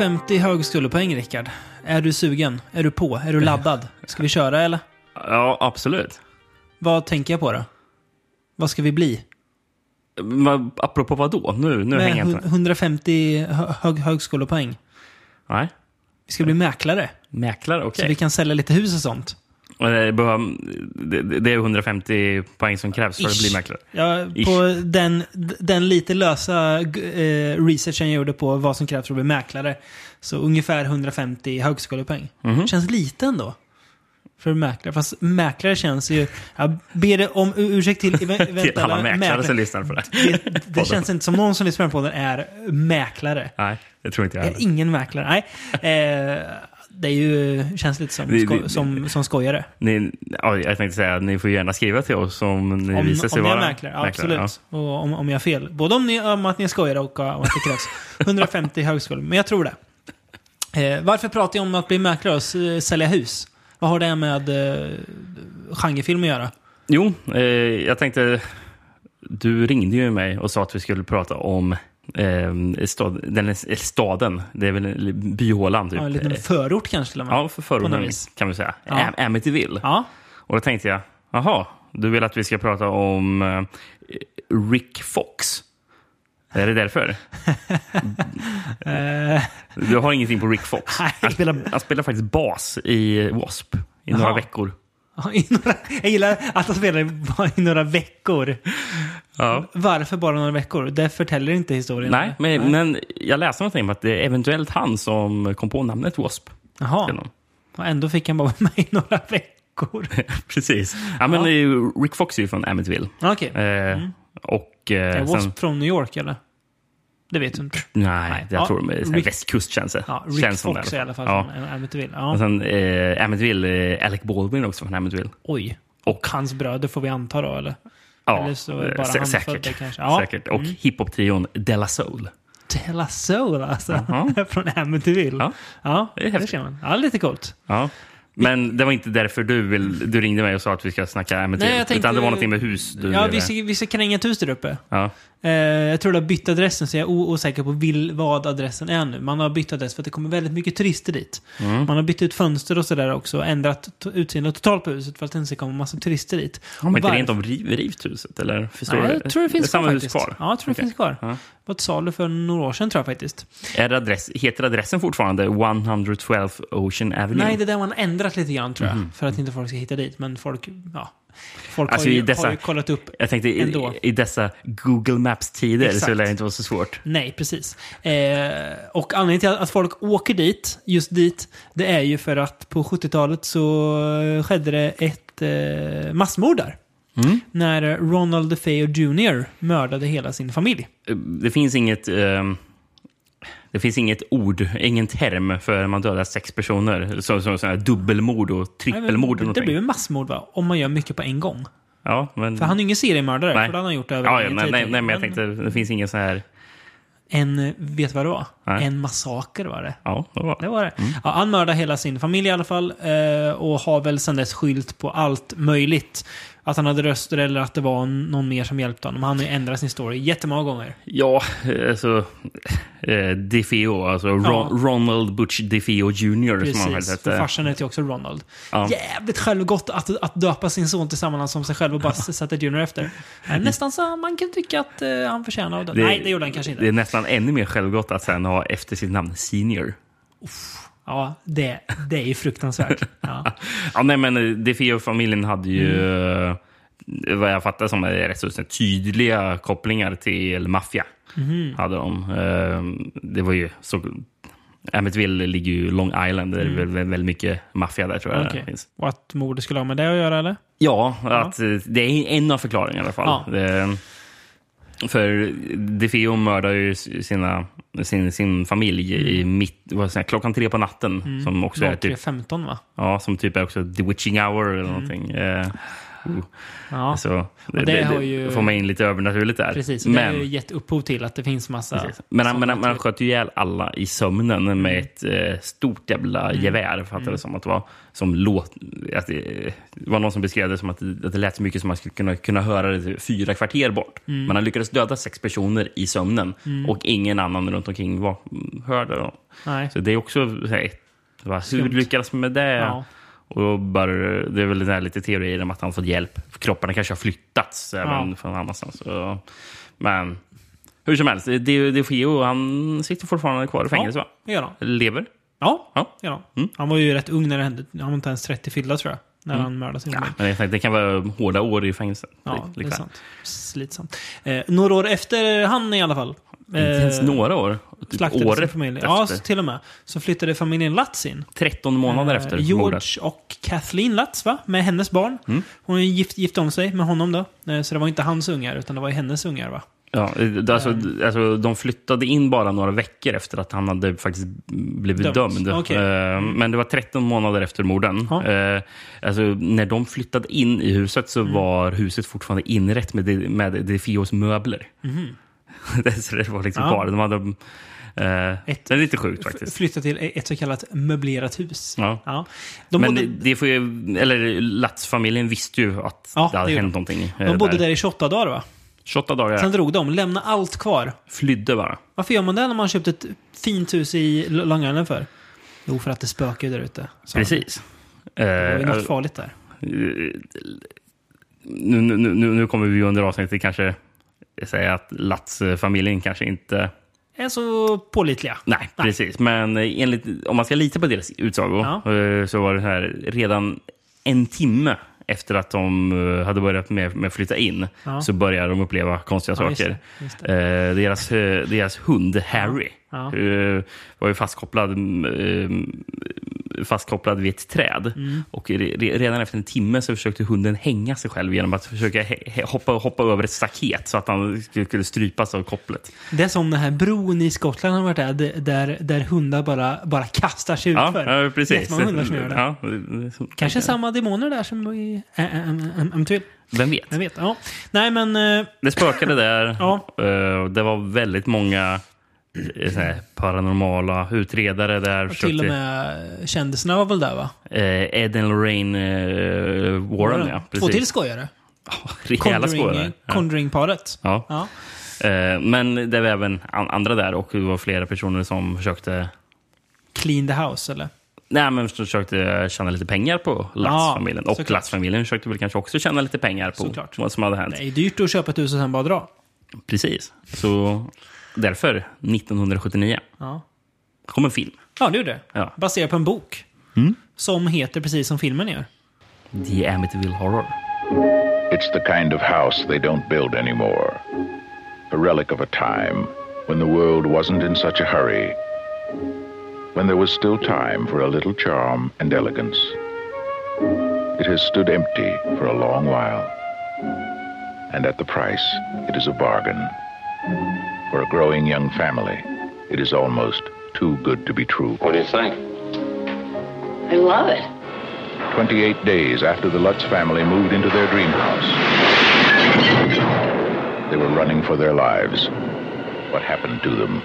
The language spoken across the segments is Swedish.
150 högskolepoäng, Rickard. Är du sugen? Är du på? Är du laddad? Ska vi köra eller? Ja, absolut. Vad tänker jag på då? Vad ska vi bli? Men apropå vad då? Nu, nu hänger jag inte med. 150 hö- hög högskolepoäng. Nej. Vi ska bli mäklare. Mäklare, Så okej. vi kan sälja lite hus och sånt. Det, är 150 poäng som krävs för att Ish. bli mäklare. Ja, Ish. på den, den lite lösa eh, researchen jag gjorde på vad som krävs för att bli mäklare. Så ungefär 150 högskolepoäng. Mhm. Känns lite ändå. För mäklare. Fast mäklare känns ju... Jag ber om ursäkt till ev- Till eventuella alla mäklare som lyssnar på det. Det, det känns inte som någon som lyssnar på den är mäklare. Nej, det tror inte jag är heller. ingen mäklare. Nej. Eh, det är ju, känns lite som, Det- sko, det- som, som skojare. Ni, ja, jag tänkte säga att ni får gärna skriva till oss om ni Om, visar sig om jag vara är mäklare, ja, absolut. Och om, om jag har fel. Både om, ni, om att ni är skojare och om att det krävs 150 högskolor. Men jag tror det. Eh, varför pratar jag om att bli mäklare och sälja hus? Vad har det med eh, genrefilm att göra? Jo, eh, jag tänkte... Du ringde ju mig och sa att vi skulle prata om eh, stad, den, eller staden. Det är väl byhålan, typ. Ja, en liten förort kanske till och med. Ja, för förorten kan vi säga. Ja. Am- Amityville. Ja. Och då tänkte jag, jaha, du vill att vi ska prata om eh, Rick Fox? Är det därför? Eh, Du har ingenting på Rick Fox? Nej. Han spelar, han spelar faktiskt bas i W.A.S.P. i några veckor. Ja, i några, jag gillar att han spelar i några veckor. Ja. Varför bara några veckor? Det förtäller inte historien. Nej, men, men jag läste någonting om att det är eventuellt han som kom på namnet W.A.S.P. Jaha. Och ändå fick han bara vara med i några veckor. Precis. Ja, men Ja. är Rick Fox är ju från Amityville. Okej. Eh, Och Är eh, W.A.S.P. sen... från New York eller? Det vet du inte. Nej, Nej. jag Ja, tror de är Rick- västkust känns det. Ja, Rick känns Fox det i alla fall Ja. från Amityville. Och Ja. sen eh, Amityville, eh, Alec Baldwin också från Amityville. Oj. Och Hans bröder får vi anta då, eller? Ja, Eller så det eh, bara sä- han säkert. födda kanske. Ja. säkert. Och hiphop-trion Della Soul. Della Soul alltså. Jaha. från Amityville. Ja. Ja, Det är det, häftigt. ser man. Ja, lite coolt. Ja. Men det var inte därför du, vill, du ringde mig och sa att vi ska snacka Amityville. Nej, jag tänkte- Utan det var någonting med hus du Ja, vi ska, vi ska kränga ett hus där uppe. ja. Eh, jag tror du har bytt adressen, så jag är osäker på vil, vad adressen är nu. Man har bytt adress för att det kommer väldigt mycket turister dit. Mm. Man har bytt ut fönster och sådär också, ändrat utseendet totalt på huset för att det inte ska komma massa turister dit. Har man inte rent av riv, rivt huset? Eller förstår Nej, jag tror det finns är samma kvar hus faktiskt. kvar? Ja, jag tror det Okej. finns kvar. Ja. Det var ett salu för några år sedan tror jag faktiskt. Är adress, heter adressen fortfarande 112 Ocean Avenue? Nej, det där man ändrat lite grann tror jag. För att inte folk ska hitta dit. Men folk, ja. Folk. Alltså, har, ju, dessa- har ju kollat upp. Jag tänkte i, Ändå. i dessa Google Maps-tider så lär det inte vara så svårt. Nej, precis. Eh, och anledningen till att folk åker dit, just dit, det är ju för att på 70-talet så skedde det ett eh, massmord där. Mm. När Ronald DeFeo Jr. mördade hela sin familj. Det finns inget... ehm, det finns inget ord, ingen term för man dödar sex personer. Så, så här dubbelmord och Nej, trippelmord. och men det blir ju massmord va? Om man gör mycket på en gång. Ja, men... För han är ju ingen seriemördare, Nej. för det han gjort över ja, ja, nej, nej, nej, men jag tänkte, det finns ingen så här... En, vet du vad det var? Nej. En massaker var det. Ja, det var Det var det. Ja, han mördade hela sin familj i alla fall eh, och har väl sedan dess skylt på allt möjligt. Att han hade röster eller att det var någon mer som hjälpte honom. Han har ju ändrat sin story jättemånga gånger. Ja, alltså... Eh, DeFeo, alltså Ja. Ronald Butch DeFeo Jr. som han väl Precis, hette. farsan heter ju också Ronald. Ja. Jävligt självgott att, att döpa sin son tillsammans som sig själv och bara sätta Junior efter. Eh, Nästan så man kan tycka att eh, han förtjänar av det. Nej, det gjorde han kanske inte. Det är nästan ännu mer självgott att sen ha efter sitt namn Senior. Ja, det, det är ju fruktansvärt. Ja. Ja, nej, men eh, DeFeo-familjen hade ju, Mm. eh, vad jag fattar som är rätt så tydliga kopplingar till maffia. Hade de. Eh, Det var ju så... Amityville ligger ju Long Island, där det är väl väldigt mycket maffia där tror jag Mm. Det finns. Och att mordet skulle ha med det att göra, eller? Ja, att eh, det är en av förklaringarna i alla fall. Ja. Det, för DeFeo mördar ju sina, sin, sin familj i mitt, vad säger, klockan tre på natten. Som också är typ 03.15 va? Ja, som typ är också The Witching Hour Mm. eller någonting. Eh. Ja, Så, det, det det, har ju- får man in lite övernaturligt där. precis. Det har Men, ju gett upphov till att det finns massa... precis. men, han, men han, sköt ju ihjäl alla i sömnen med ett eh, stort jävla Mm. gevär, fattade det som att det var. Som låt, att det, var någon som beskrev det som att det, att det lät så mycket som man skulle kunna, kunna höra det fyra kvarter bort. Mm. Men han lyckades döda sex personer i sömnen och ingen annan runt omkring var, hörde. Dem. Så det är också, hej, hur lyckades man med det? Ja. Och bara, det är väl det här lite teorier om att han fått hjälp. Kropparna kanske har flyttats även Ja. från annanstans. Så, men hur som helst, det, det Fio, han sitter fortfarande kvar i fängelse, va? Det gör han. Lever. Ja, Ja. det gör han. Mm. Han var ju rätt ung när det hände. Han var inte ens 30 fyllda tror jag. När han mördade sin familj. Men tänkte, det kan vara hårda år i fängelse. Ja, det är sant. Slitsamt. Eh, några år efter han i alla fall. Inte ens eh, några år. Typ slaktade år sin familj. Ja, till och med. Så flyttade familjen Latz in. 13 månader Eh, efter George mordet. och Kathleen Latz, va? Med hennes barn. Mm. Hon är gift, gift om sig med honom då. Eh, Så det var inte hans ungar, utan det var hennes ungar, va? Ja, det- alltså, alltså, de flyttade in bara några veckor efter att han hade faktiskt blivit Dömts. dömd. Okej. Eh, Men det var 13 månader efter morden. Ja. Eh, Alltså, när de flyttade in i huset så Mm. var huset fortfarande inrett med, med Defios möbler. det, så det var liksom. Ja. bara... De hade, eh, Ett- det är lite sjukt faktiskt. Flyttade till ett så kallat möblerat hus. Ja. Ja. De, Men bodde, det, får ju, eller Latz-familjen visste ju att Ja, det hade det hänt någonting. eh, de bodde där i 28 dagar, va? 28 dagar. Sen drog de, lämnade allt kvar. Flydde bara. Varför gör man det när man köpt ett fint hus i Long Island för? Jo, för att det spökar där ute. Precis. Det var ju Eh, något farligt där. nu, nu, nu, nu kommer vi under avsnittet kanske säga att Latz-familjen kanske inte... Är så pålitliga. Nej, precis. Men enligt, om man ska lita på deras utsago Ja. eh, så var det här redan en timme efter att de eh, hade börjat med, med att flytta in Ja. så började de uppleva konstiga Ja, just saker. det, just Eh, deras, eh, deras hund Harry Ja. eh, var ju fastkopplad, eh, fastkopplad vid ett träd. Mm. Och re, re, redan efter en timme så försökte hunden hänga sig själv genom att försöka hoppa, hoppa över ett staket så att han skulle, strypas av kopplet. Det är som den här bron i Skottland har varit där, där, där hundar bara, bara kastar sig Ja, utför. ja, precis. Jättemånga hundar som gör det. Ja, det- det- Kanske samma demoner där som i Amityville. Vem vet? Jag vet. Ja. Nej, men... eh, Det spökade där. Ja. Eh, Det var väldigt många paranormala utredare där. och till och med kändisarna var väl där, va? Eh, Ed and Lorraine eh, Warren, ja. Två Precis. till skojare. Rejäla Conjuring- skådare. Ja. Conjuring-paret. Ja. Ja. Eh, Men det var även an- andra där och det var flera personer som försökte Clean the house, eller? Nej, men försökte tjäna lite pengar på Latz-familjen. och såklart. Latz-familjen försökte väl kanske också tjäna lite pengar på Såklart. vad som hade hänt. Det är dyrt att köpa ett hus och sen bara dra. Precis. Så därför, 1979, Ja, kom en film. ja det gjorde det. Ja. Baserad på en bok. Som heter precis som filmen gör. The Amityville Horror. It's the kind of house they don't build anymore. A relic of a time when the world wasn't in such a hurry. When there was still time for a little charm and elegance. It has stood empty for a long while. And at the price, it is a bargain. For a growing young family, it is almost too good to be true. What do you think? I love it. 28 days after the Lutz family moved into their dream house. They were running for their lives. What happened to them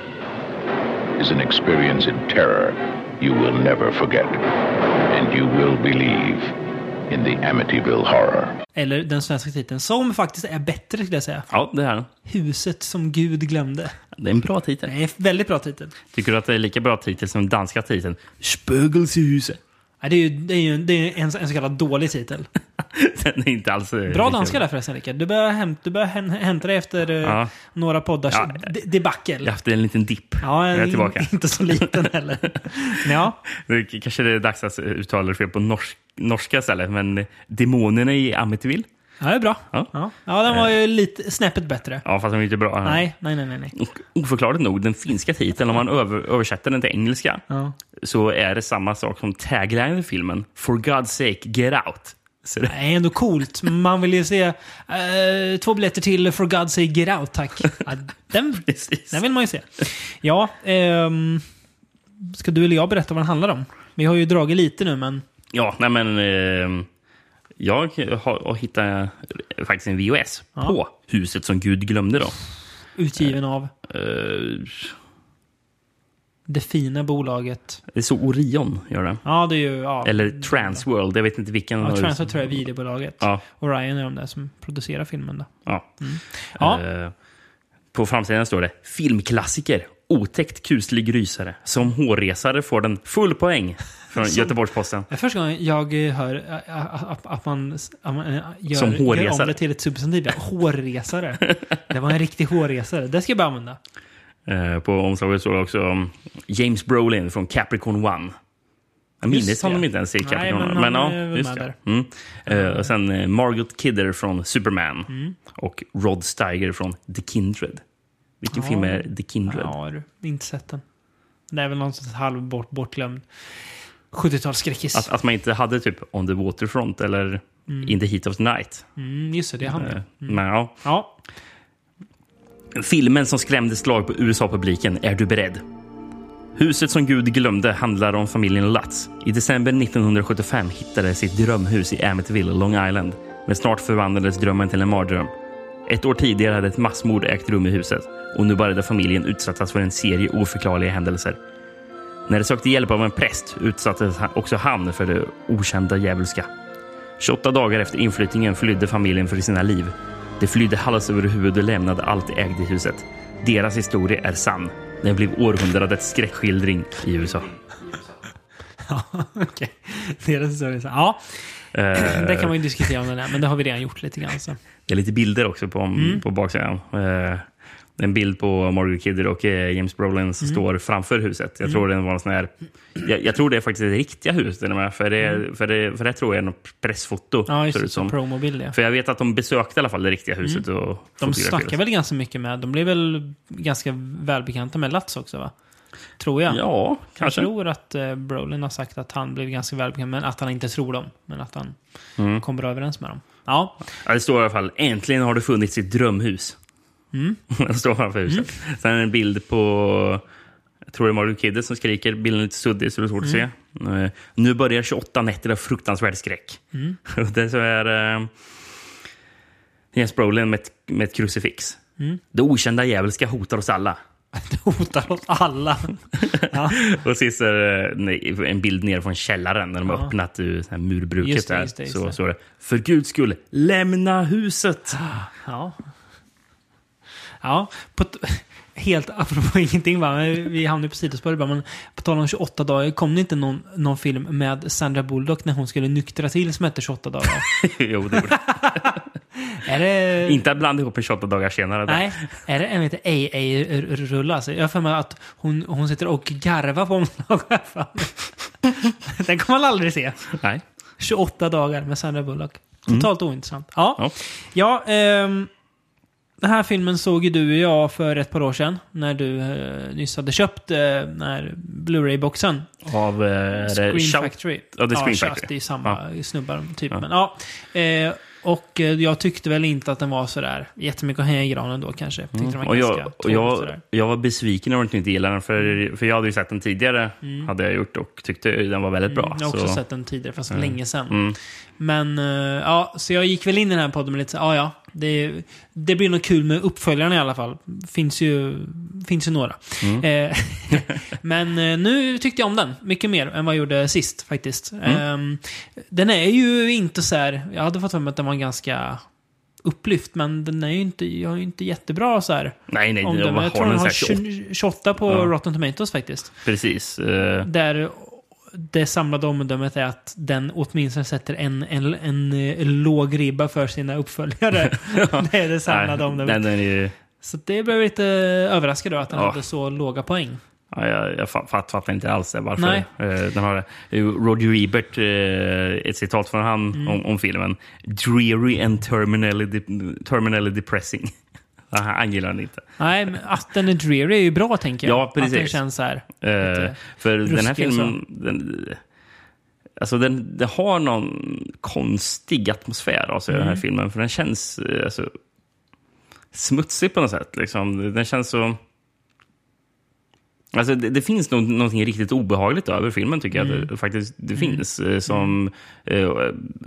is an experience in terror you will never forget. And you will believe in the Amityville Horror. Eller den svenska titeln, som faktiskt är bättre skulle jag säga. Ja, det här. Huset som Gud glömde. Det är en bra titel. Det är en väldigt bra titel. Tycker du att det är lika bra titel som den danska titeln? Spögelsehuset. Nej, Det är ju, det är ju det är en, en så kallad dålig titel. Den är inte alls... eh, Bra danska där förresten, Rickard. Du börjar hämta, du börjar häm- hämta dig efter eh, Ja. några poddars Ja. de- debacle. Jag har haft en liten dipp. Ja, jag är tillbaka. inte så liten heller. ja, Det kanske det är dags att uttala det fel på norsk, norska istället, men demonerna i Amityville? ja, det är bra. Ja. Ja, ja den var ju lite snäppet bättre. Ja, fast de är inte bra. Nej, nej, nej, nej. Och oförklarligt nog, den finska titeln, om man över, översätter den till engelska, Ja. så är det samma sak som tagline i filmen. For God's sake, get out. Så det, är ändå coolt. Man vill ju se eh, två biljetter till For God's Sake Get Out, tack. Ja, den, den vill man ju se. Ja, ehm, ska du eller jag berätta vad den handlar om? Vi har ju dragit lite nu, men... Ja, nej men... Eh, Jag har, hittat faktiskt en VHS Ja. på Huset som Gud glömde. då. Utgiven av Eh, det fina bolaget. det är så Orion gör det. Ja, det är ju... Ja, Eller Transworld, jag vet inte vilken. Ja, Transfer tror jag är videobolaget. Ja, Orion är de där som producerar filmen då. ja. Ja. Eh, på framsidan står det filmklassiker. Otäckt kuslig rysare. Som hårresare får den full poäng från Som- Göteborgs-Posten. Det är första gången jag eh, hör äh, äh, att, att man, att man gör, Som gör om det till ett substantiv. Hårresare. det var en riktig hårresare. Det ska jag bara använda. Eh, på omslaget står också James Brolin från Capricorn One. Jag minns honom inte ens i Nej, Capricorn men One. han ja, just med det. Mm. Eh, och sen eh, Margot Kidder från Superman. Mm. Och Rod Steiger från The Kindred. Vilken Ja. film är The Kindred? Ja, du. Inte sett den. Det är väl någon sorts halv bort, bortglömd 70-talsskräckis. Att, att man inte hade typ On the Waterfront eller In the Heat of the Night. Mm, just det, det är han Eh, ja. Men ja, Ja. Filmen som skrämde slag på USA-publiken Är du beredd? Huset som Gud glömde handlar om familjen Lutz. I december 1975 hittade de sitt drömhus i Amityville, Long Island. Men snart förvandlades drömmen till en mardröm. Ett år tidigare hade ett massmord ägt rum i huset och nu började familjen utsättas för en serie oförklarliga händelser. När de sökte hjälp av en präst utsattes också han för det okända djävulska. 28 dagar efter inflyttningen flydde familjen för sina liv. De flydde hals över huvud och lämnade allt de ägde i huset. Deras historia är sann. Den blev århundradets skräckskildring i USA. Ja, okej. Deras historia är så. Ja, Eh, det kan man ju diskutera om den är, men det har vi redan gjort lite grann. Så. Det är lite bilder också på, Mm. på baksidan. Eh, en bild på Margaret Kidder och eh, James Brolin som Mm. står framför huset. Jag tror det var en sån här... Jag, jag tror det är faktiskt det riktiga huset. och För det, för, det, för det tror jag är något pressfoto. Mm. Ja, just det. Som promobild, ja. För jag vet att de besökte i alla fall det riktiga huset. Och Mm. De fotograferade. snackar väl ganska mycket med... De blev väl ganska välbekanta med Lutz också, va? Tror jag. Ja, Jag kanske. tror att eh, Brolin har sagt att han blev ganska välbekant, men att han inte tror dem. Men att han Mm. kommer överens med dem. Ja, Ja, det står i alla fall äntligen har det funnits sitt drömhus. Mm. det står framför huset. Sen är det en bild på, jag tror det är Margaret Kidder som skriker. Bilden är lite suddig så det är svårt Mm. att se. Eh, nu börjar 28 nätter av fruktansvärd skräck. Mm. Det så är uh, Jens Brolin med ett, med ett krucifix. Mm. Det okända djävulska hotar oss alla. det hotar oss alla. ja. Och sist är det en bild ner från källaren när de har Ja. öppnat ur så här murbruket. Just det, just det, just så det. står det För guds skull, lämna huset! Ja. Ja, på helt apropå ingenting va, vi hamnade på sidospår bara, men på tal om 28 dagar, kom det inte någon, någon film med Sandra Bullock när hon skulle nyktra till som hette 28 dagar? jo, det gjorde är det... Inte att blanda ihop en 28 dagar senare. Nej, är det en heter AA-rulle? Alltså, jag har för mig att hon, hon sitter och garvar på omslaget. Den kommer man aldrig se. Nej. 28 dagar med Sandra Bullock. Totalt ointressant. Ja, Ja. ja ehm, den här filmen såg ju du och jag för ett par år sedan. När du eh, nyss hade köpt eh, Blu-ray-boxen. Av eh, är det Screen Shout- Factory. Ja, det är Screen Shout, Factory. Det är samma snubbar typ. Men, ja. Eh, och eh, jag tyckte väl inte att den var sådär jättemycket att hänga i granen då kanske. Jag tyckte den var Och ganska jag, och jag, sådär. jag var besviken över att inte gillade den. För, för jag hade ju sett den tidigare. Hade jag gjort och tyckte den var väldigt bra. Mm, jag har också så, sett den tidigare, fast länge sedan. Mm. Men, eh, ja, så jag gick väl in i den här podden med lite så ja ja, det, det blir nog kul med uppföljarna i alla fall. Finns ju, finns ju några. Mm. Eh, men eh, nu tyckte jag om den, mycket mer än vad jag gjorde sist faktiskt. Mm. Eh, den är ju inte så här, jag hade fått för mig att den var ganska upplyft, men den är ju inte, jag är ju inte jättebra så här. Nej, nej. Om jag den, har jag tror den har så här 28. 20 28 på Ja. Rotten Tomatoes faktiskt. Precis. eh, Där det samlade omdömet är att den åtminstone sätter en, en, en, eh, låg ribba för sina uppföljare. det är det samlade nej, omdömet. den är ju... Så det blev lite överraskad då att den Ja. hade så låga poäng. Ja, jag, jag fatt- fatt- fattar inte alls det, varför. Nej. Eh, den har, eh, Roger Ebert, ett citat från han Mm. om, om filmen. Dreary and terminally, de- terminally depressing. Han gillar den inte. Nej, men att den är dreary är ju bra tänker jag. Ja, precis. Att den känns så här. Lite för den här filmen... Den, alltså den, den har någon konstig atmosfär av sig, den Mm. här filmen. För den känns eh, alltså, smutsig på något sätt. Liksom. Den känns så... Alltså, det, det finns nog någonting riktigt obehagligt över filmen, tycker jag. Mm. Det, faktiskt, det finns. eh, Som, eh,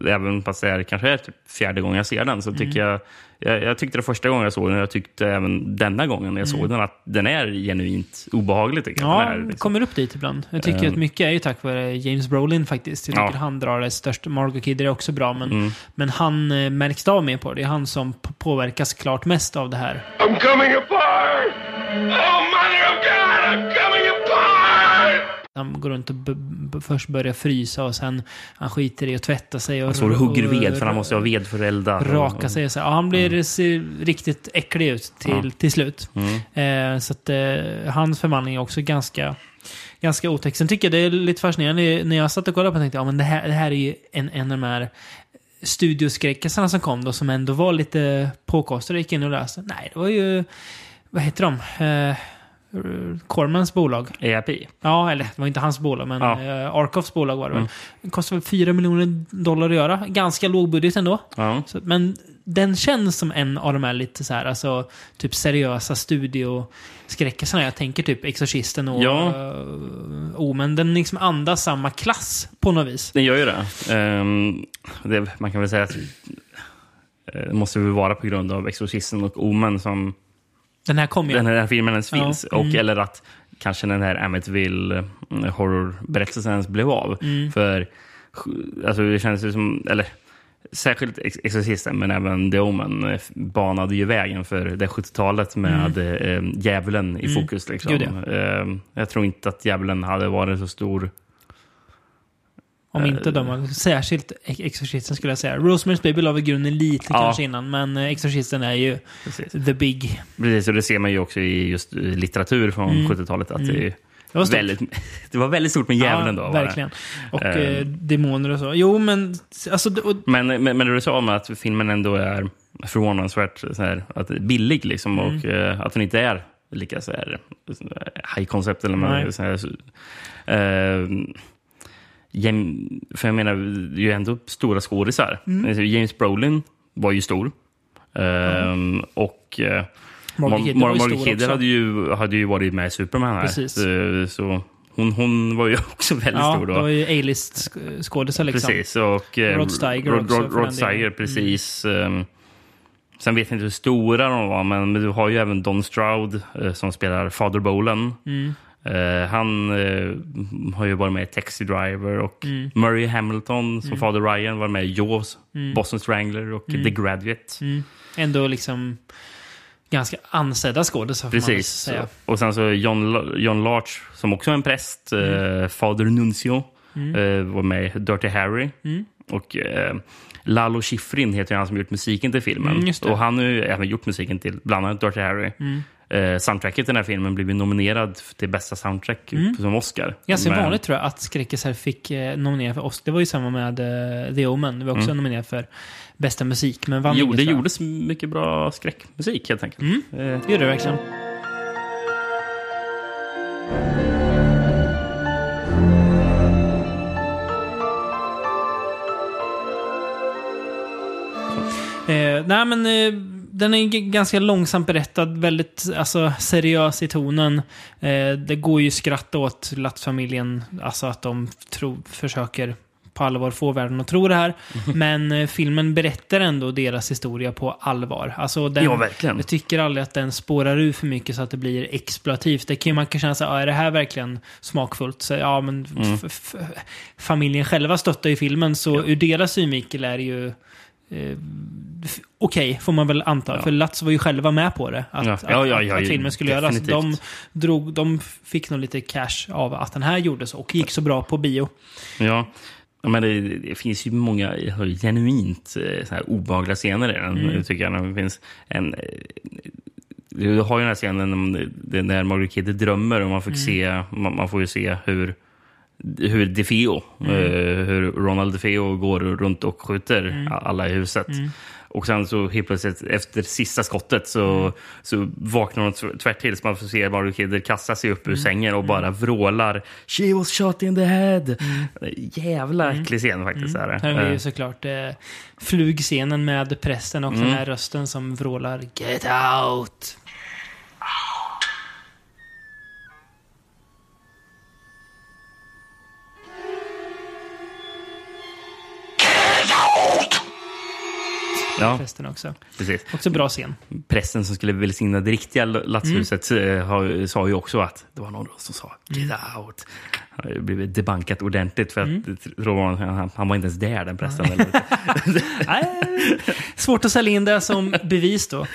även fast det är, kanske är typ fjärde gången jag ser den, så Mm. tycker jag, jag... Jag tyckte det första gången jag såg den, och jag tyckte även denna gången jag såg den, att den är genuint obehaglig. Tycker jag. Mm. Ja, Den är, det liksom. kommer upp dit ibland. Jag tycker Ehm. att mycket är ju tack vare James Brolin faktiskt. Jag tycker Ja. han drar det största. Margot Kidder är också bra, men, Mm. men han eh, märks av mer på det. Det är han som påverkas klart mest av det här. I'm coming apart! Oh, mother of God, I'm coming apart! Han går runt och först börjar frysa och sen han skiter i att tvätta sig. Och, Han står och hugger ved, för han måste ha ved för att elda. Raka sig och så. Ja, han blir, ser riktigt äcklig ut till, Ja. till slut. Mm. Eh, så att eh, hans förvandling är också ganska, ganska otäck. Sen tycker jag det är lite fascinerande. När jag satt och kollade på det tänkte jag, ja, men det här, det här är ju en, en av de här studioskräckisarna som kom då, som ändå var lite påkostade. Jag gick in och läste. Nej, det var ju, vad heter de? Eh, Cormans bolag. EAP. Ja, eller det var inte hans bolag, men Ja. eh, Arkoffs bolag var det väl. Det kostade väl 4 miljoner dollar att göra. Ganska låg budget ändå. Ja. Så, men den känns som en av de här lite så här, alltså, typ seriösa studioskräckisarna. Jag tänker typ Exorcisten och Ja. uh, Omen. Den liksom andas samma klass på något vis. Den gör ju det. Ehm, det man kan väl säga att eh, det måste väl vara på grund av Exorcisten och Omen som Den här kom ju. den här filmen ens Ja, finns. Och, mm. Eller att kanske den här Amityville eh, horrorberättelsen ens blev av. Mm. För alltså, det känns ju som... Eller, Särskilt Ex- Exorcisten, men även The Omen eh, banade ju vägen för det 70-talet med eh, djävulen i fokus. Liksom. Mm. Gud, Eh, jag tror inte att djävulen hade varit så stor. Om inte de Särskilt Ex- Exorcisten skulle jag säga. Rosemary's Baby la väl grunden lite Ja. kanske innan. Men eh, Exorcisten är ju Precis. the big. Precis, och det ser man ju också i just eh, litteratur från 70-talet. Att det, är Det var stort. väldigt, det var väldigt stort med djävulen då. var det. verkligen. Och Eh. eh, demoner och så. Jo, men alltså... det- Och, Men, men, men det du sa om att filmen ändå är förvånansvärt så här, att billig liksom, Mm. och eh, att den inte är lika så här, high concept. Eller man, så här, så, eh, Jem- för jag menar, det är ju ändå stora skådisar. Mm. Alltså, James Brolin var ju stor. Eh, Och eh, Margot Mar- Kidder hade ju, hade ju varit med i Superman här. Precis. Så, så hon, hon var ju också väldigt Ja, stor då. det var ju A-list sk- skådisar liksom. Precis. Och, eh, Rod Steiger Rod, också, Rod, Rod delen. Mm. Steiger, precis. Ehm, sen vet jag inte hur stora de var, men, du har ju även Don Stroud eh, som spelar Father Bolan. Mm. Eh, han eh, har ju varit med i Taxi Driver och Mm. Murray Hamilton som Father Ryan var med i Jaws, Boston Strangler och The Graduate. Mm. Ändå liksom ganska ansedda skådisar Precis. Och sen så John, John Larch, som också är en präst, Mm. eh, Fader Nuncio, eh, var med i Dirty Harry. Mm. Och Lalo Schifrin heter han som gjort musiken till filmen. Mm, och han har ju även gjort musiken till bland annat Dirty Harry. Mm. Eh, soundtracket till den här filmen blev ju nominerad till bästa soundtrack som Oscar. Mm. Ganska Men- vanligt tror jag att skräckisar fick eh, nominera för Oscar. Det var ju samma med eh, The Omen. Det var också nominerat för bästa musik, men vann Jo, inget, det jag. gjordes mycket bra skräckmusik helt enkelt. Mm. Eh, Det gjorde det verkligen. Eh, nej, men eh, den är ganska långsamt berättad, väldigt alltså, seriös i tonen. Eh, det går ju skratt åt Latt-familjen, alltså att de tro, försöker på allvar få världen att tro det här. Men eh, filmen berättar ändå deras historia på allvar. Alltså, den, Ja, verkligen. Jag tycker aldrig att den spårar ur för mycket så att det blir exploativt. Det kan man kan känna så här, "Ah, är det här verkligen smakfullt? Så, ja, men Mm. familjen själva stöttar ju filmen, så ur deras synvinkel är det ju eh, okej, får man väl anta. Ja. För Lats var ju själva med på det. Att, Ja. att, Ja, att, att filmen skulle göras. De, definitivt. drog, de fick nog lite cash av att den här gjordes och gick så bra på bio. Ja. Men det, det finns ju många genuint eh, så här obehagliga scener i den, Mm. tycker jag. Det finns en... eh, Du har ju den här scenen när Margaret Kidder drömmer och man, fick Mm. se, man, man får ju se hur hur DeFeo, Mm. eh, hur Ronald DeFeo går runt och skjuter Mm. alla i huset. Och sen så helt plötsligt efter sista skottet så, Mm. så vaknar hon tv- tvärt till så man får se Margaret Kidder kasta sig upp ur Mm. sängen och bara vrålar “She was shot in the head”. Jävla äcklig scen faktiskt. Är. Mm. Här har vi ju Eh, såklart eh, flugscenen med prästen och Mm. den här rösten som vrålar “Get out!” Ja. Prästen också. Precis. Också bra scen. Prästen som skulle välsigna det riktiga latshuset Mm. eh, sa ju också att det var någon som sa “Get out”. Han har blivit debankat ordentligt för att Mm. han, han, var inte ens där den prästen. Nej, svårt att sälja in det som bevis då.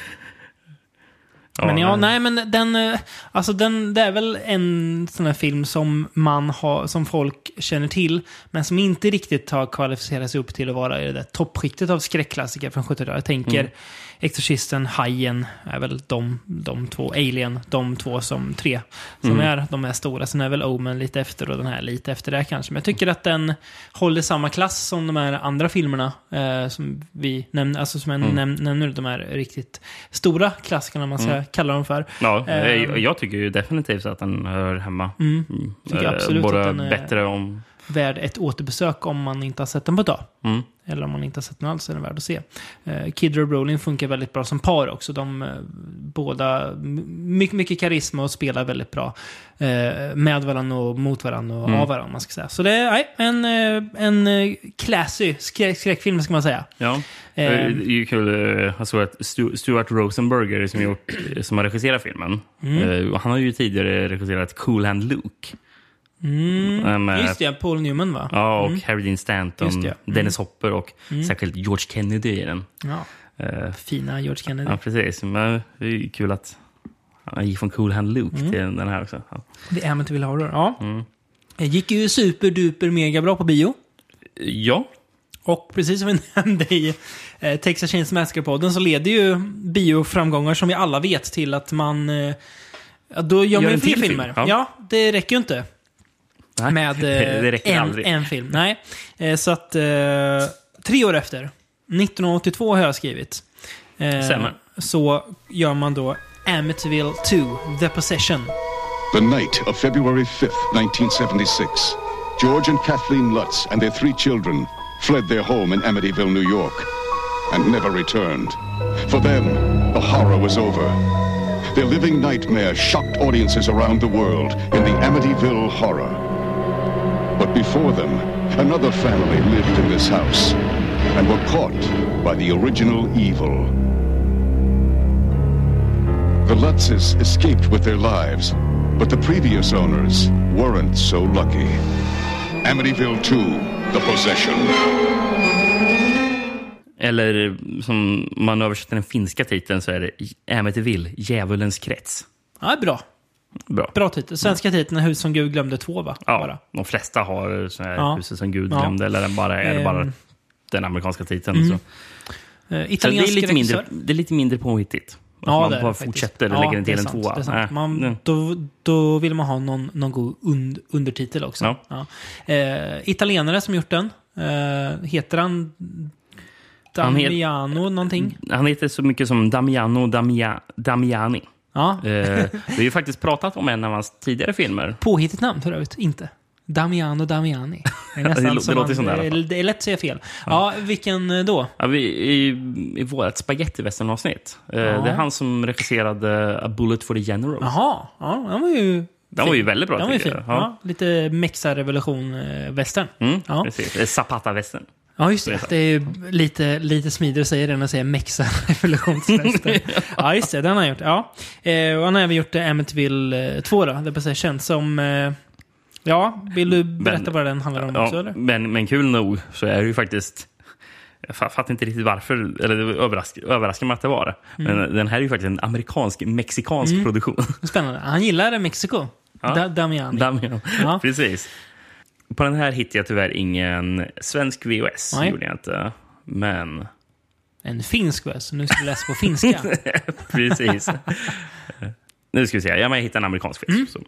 Men ja, nej men den, eh, alltså den, det är väl en sån här film som man har, som folk känner till, men som inte riktigt har kvalificerat sig upp till att vara i det där toppskiktet av skräckklassiker från 70-talet. Jag tänker Exorcisten, Hajen, är väl de, de två, Alien, de två som tre, som är de här stora. Sen är väl Omen lite efter och den här lite efter det kanske. Men jag tycker att den håller samma klass som de här andra filmerna eh, som vi nämner, alltså som jag näm nämner, de här riktigt stora klassikerna, man ska kalla dem för. Ja, Eh, jag, jag tycker ju definitivt att den hör hemma. Mm. Mm. Tycker Eh, absolut Både att den är- bättre om... värd ett återbesök om man inte har sett den på ett tag. Mm. Eller om man inte har sett den alls är den värd att se. Uh, Kid och Brolin funkar väldigt bra som par också. De eh, båda, mycket, mycket karisma och spelar väldigt bra. eh, med varandra och mot varandra och Mm. av varandra, man ska säga. Så det är nej, en, eh, en eh, classy skräck, skräckfilm, ska man säga. Ja. Eh. Det är kul. eh, Jag såg att Stu- Stuart Rosenberger som, gjort, som har regisserat filmen. Mm. eh, Han har ju tidigare regisserat Cool Hand Luke. Eh, med- Just det, Paul Newman va? Ja, och Harry Dean Stanton, det. Mm. Dennis Hopper och särskilt George Kennedy i den. Ja. Eh, Fina George Kennedy. ja, precis. Men det är ju kul att han gick från Cool Hand Luke Mm. till den här också. Ja. The Amityville Horror. Ja. Mm. Det gick ju superduper mega bra på bio. ja, Och precis som vi nämnde i eh, Texas Chains Massacre-podden så leder ju bioframgångar som vi alla vet till att man... Eh, då gör man ju fler film, filmer. ja. Ja. det räcker ju inte Nej, med eh, en, en film. Nej, eh, så att... Eh, tre år efter, 1982 har jag skrivit. Eh, så gör man då Amityville 2, The Possession. The night of February 5th, 1976, George and Kathleen Lutz and their three children fled their home in Amityville, New York, and never returned. For them, the horror was over. Their living nightmare shocked audiences around the world in the Amityville horror. But before them, another family lived in this house and were caught by the original evil. The Lutzes escaped with their lives, but the previous owners weren't so lucky. Amityville 2, The Possession. eller som man översätter den finska titeln så är det Amityville, Djävulens krets. Ja, bra. Bra. Bra titel. Svenska titeln är Hus som Gud glömde 2, va? Ja, Bara. de flesta har så här Ja. Huset som Gud Ja. glömde, eller bara, är det bara Ehm. den amerikanska titeln. Så. Eh, Så det, är lite mindre, det är lite mindre påhittigt. Att Ja, man bara det fortsätter och Ja, lägger till en sant, tvåa. det är sant. Nej. Man, Mm. då, då vill man ha någon, någon god und, undertitel också. Ja. Ja. Eh, italienare som gjort den. Eh, heter han Han het- Damiano någonting? Han heter så mycket som Damiano Damia, Damiani. Ja. Eh, vi har ju faktiskt pratat om en av hans tidigare filmer. Påhittigt namn för övrigt, inte. Damiano Damiani. Det, är nästan Det lå- det som låter som det är lätt att säga fel. Ja, vilken eh, då? Ja, vi, I i vårt spagettivästern-avsnitt. Eh, Det är han som regisserade A Bullet for the General. Jaha, ja, den var ju... Den var ju väldigt bra, Den var ju fin. Ja. Ja. lite Mexa-revolution-västern. Mm, Ja. Zapata-västern. Ja, just Det det. är lite, lite smidigare att säga det än att säga Mexa revolutionsvästen. ja, just det. Den har han gjort. Ja. Eh, och han har även gjort eh, Amityville eh, 2 då, The Possession, som... Eh, ja, vill du berätta Men- vad den handlar om också, Ja, eller? men, men kul nog så är det ju faktiskt... Jag fa- fattar inte riktigt varför, eller det överrask, överraskar mig att det var det. Mm. Men den här är ju faktiskt en amerikansk-mexikansk produktion. Spännande. Han gillar Mexiko. Ja. Da, Damiani. Damian. Ja. Precis. På den här hittade jag tyvärr ingen svensk VHS. Nej. gjorde jag inte. Men En finsk så nu ska vi läsa på finska. precis. nu ska vi se. Ja, men jag hittade en amerikansk film. Mm.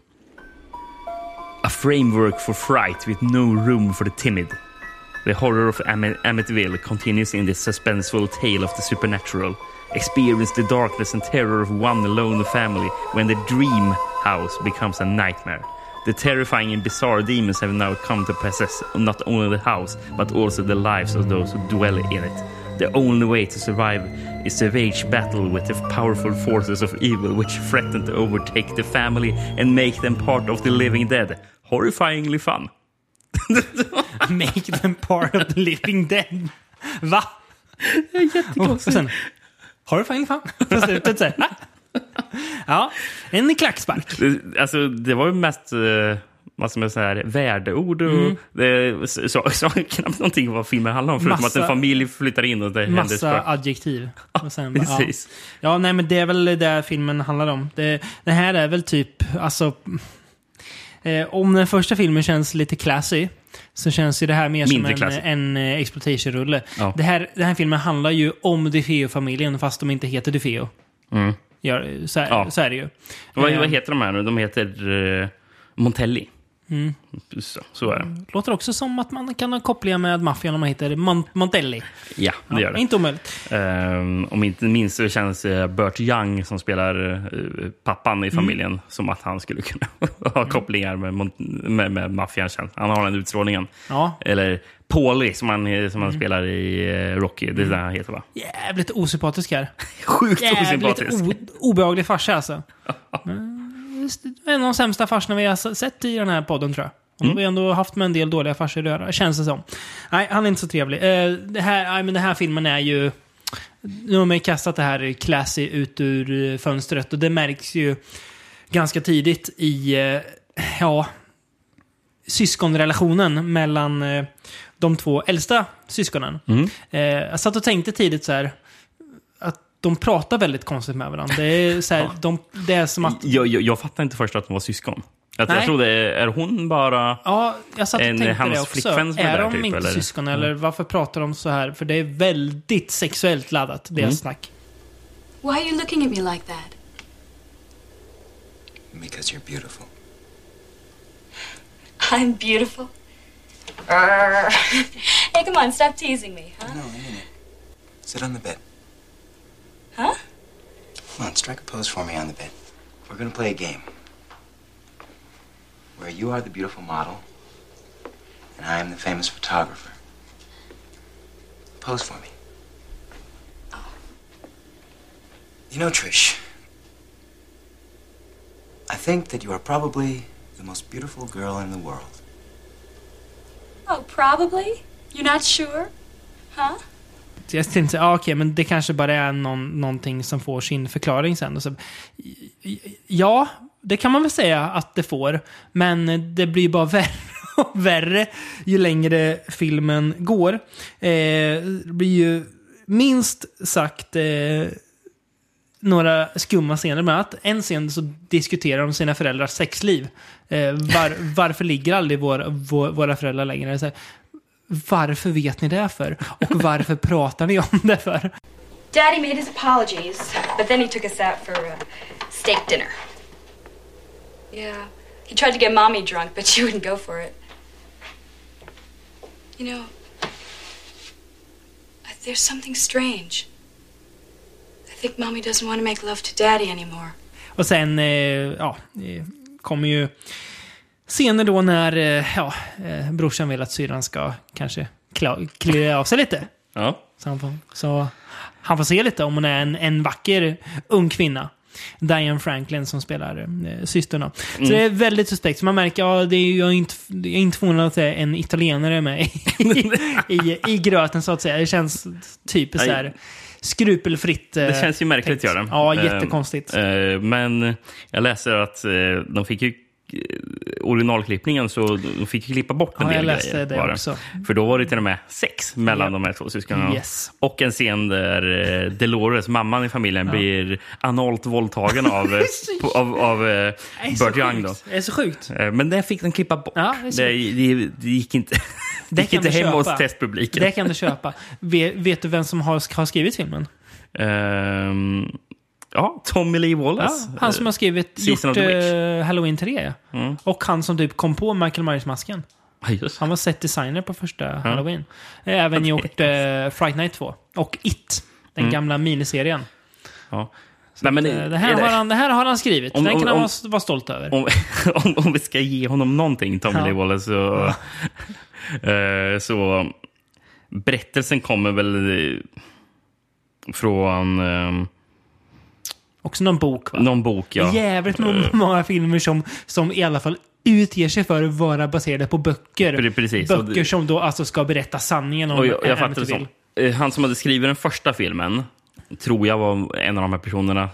A framework for fright with no room for the timid. The horror of Am- Amityville continues in this suspenseful tale of the supernatural. Experience the darkness and terror of one alone family when the dream house becomes a nightmare. The terrifying and bizarre demons have now come to possess not only the house, but also the lives of those who dwell in it. The only way to survive is to wage battle with the powerful forces of evil which threaten to overtake the family and make them part of the living dead. Horrifyingly fun. Make them part of the living dead. Va? Och sen, horrifying fan. På slutet så här, "Ah." Ja, en klackspark. Det- Alltså, det var ju mest eh, vad som är så här, värdeord. Och Mm. det så, så, knappt någonting vad filmen handlar om. Förutom Massa- att en familj flyttar in och det händer Massa adjektiv. Och sen, ja. Precis. Ja, nej men det är väl det filmen handlar om. Det, det här är väl typ, alltså... Eh, om den första filmen känns lite classy, så känns ju det här mer Mindre som en, en eh, exploitation-rulle. Ja. Det här, den här filmen handlar ju om DeFeo-familjen, fast de inte heter DeFeo. Mm. Gör, så, är, Ja. så är det ju. Vad, Eh, vad heter de här nu? De heter uh, Montelli. Mm. Så, så är det. Låter också som att man kan ha kopplingar med maffian om man heter Mon- Montelli. Ja, det gör det. Inte omöjligt. Ehm, om inte minst så känns uh, Burt Young som spelar eh, pappan i familjen som att han skulle kunna ha kopplingar med, med, med maffian. Han har den utstrålningen. Ja. Eller Paulie som han, som han spelar i eh, Rocky. Det är det han heter va? Jävligt osympatisk här. Sjukt Jävligt osympatisk. o- obehaglig farsa alltså. En av de sämsta farsorna vi har sett i den här podden tror jag. Och Mm. Vi har ändå haft med en del dåliga farsor att göra, känns det som. Nej, han är inte så trevlig. Eh, det här, nej, men den här filmen är ju... Nu har man ju kastat det här classy ut ur eh, fönstret och det märks ju ganska tidigt i, eh, ja, syskonrelationen mellan eh, de två äldsta syskonen. Mm. Eh, jag satt och tänkte tidigt så här de pratar väldigt konstigt med varandra. Det är, så här, de, det är som att... Jag, jag, jag fattar inte först att de var syskon. Jag, Nej. jag trodde, är hon bara... Ja, jag satt och En- tänkte hans det också. flickvän som är Är där, de typ, inte eller? syskon eller varför pratar de så här? För det är väldigt sexuellt laddat, deras Mm. snack. Why are you looking at me like that? Because you're beautiful. I'm beautiful. Arr. hey, come on, stop teasing me, huh? No, I mean it. Sit on the bed. Huh? Come on, strike a pose for me on the bed. We're gonna play a game. Where you are the beautiful model, and I am the famous photographer. Pose for me. Oh. You know, Trish, I think that you are probably the most beautiful girl in the world. Oh, probably. You're not sure? Huh? Så jag tänkte, ah, okej, men det kanske bara är någon, någonting som får sin förklaring sen. Och så, ja, det kan man väl säga att det får. Men det blir bara värre och värre ju längre filmen går. Eh, det blir ju minst sagt eh, några skumma scener med att en scen så diskuterar de sina föräldrars sexliv. Eh, var, varför ligger aldrig vår, vår, våra föräldrar längre? Så här, varför vet ni det för? Och varför pratar ni om det för? Daddy made his apologies, but then he took us out for uh, steak dinner. Yeah. He tried to get mommy drunk, but she wouldn't go for it. You know, there's something strange. I think mommy doesn't want to make love to daddy anymore. Och sen, eh, ja, eh, kommer ju scener då när eh, ja, eh, brorsan vill att syrran ska kanske klä av sig lite. Ja. Så han, får, så han får se lite om hon är en, en vacker ung kvinna. Diane Franklin som spelar eh, systern. då. Så det är väldigt suspekt. Så man märker, ja, det är, ju- jag, är inte, jag är inte förvånad att det är en italienare med i, i, i gröten så att säga. Det känns typiskt så här skrupelfritt. eh, Det känns ju märkligt, tänkt. gör det. Ja, Eh, jättekonstigt. eh, men jag läser att eh, de fick ju originalklippningen så de fick ju klippa bort en Ja, jag del läste grejer. det bara. också. För då var det till och med sex mellan Ja. de här två syskonen. Yes. Och en scen där eh, Dolores, mamman i familjen, blir analt våldtagen av, eh, av, av eh, Burt Young. Då. sjukt. Det är så sjukt. Eh, Men det fick de klippa bort. Ja, det det, det, det gick inte, det gick kan inte hem hos testpubliken. Det kan du köpa. Vet, vet du vem som har, har skrivit filmen? Ehm, ja, Tommy Lee Ja, Wallace. han som har skrivit Season gjort eh, Halloween 3. ja. Mm. Och han som typ kom på Michael Myers-masken. Ja, just. Han var set designer på första Halloween. Även gjort eh, Fright Night 2. Och It. Den Mm. gamla miniserien. Ja. Nej, men, Eh, det, här är har han, det här har han skrivit. Om- Den kan han om- vara, vara stolt över. om, om, vi ska ge honom någonting, Tommy Ja. Lee Wallace, så, eh, så berättelsen kommer väl eh, från eh, Också någon bok va? någon bok. Ja. Jävligt må- många filmer som, som i alla fall utger sig för att vara baserade på böcker. Pre- precis. Böcker det- som då alltså ska berätta sanningen om Och jag, jag fattar det som eh, han som hade skrivit den första filmen, tror jag var en av de här personerna.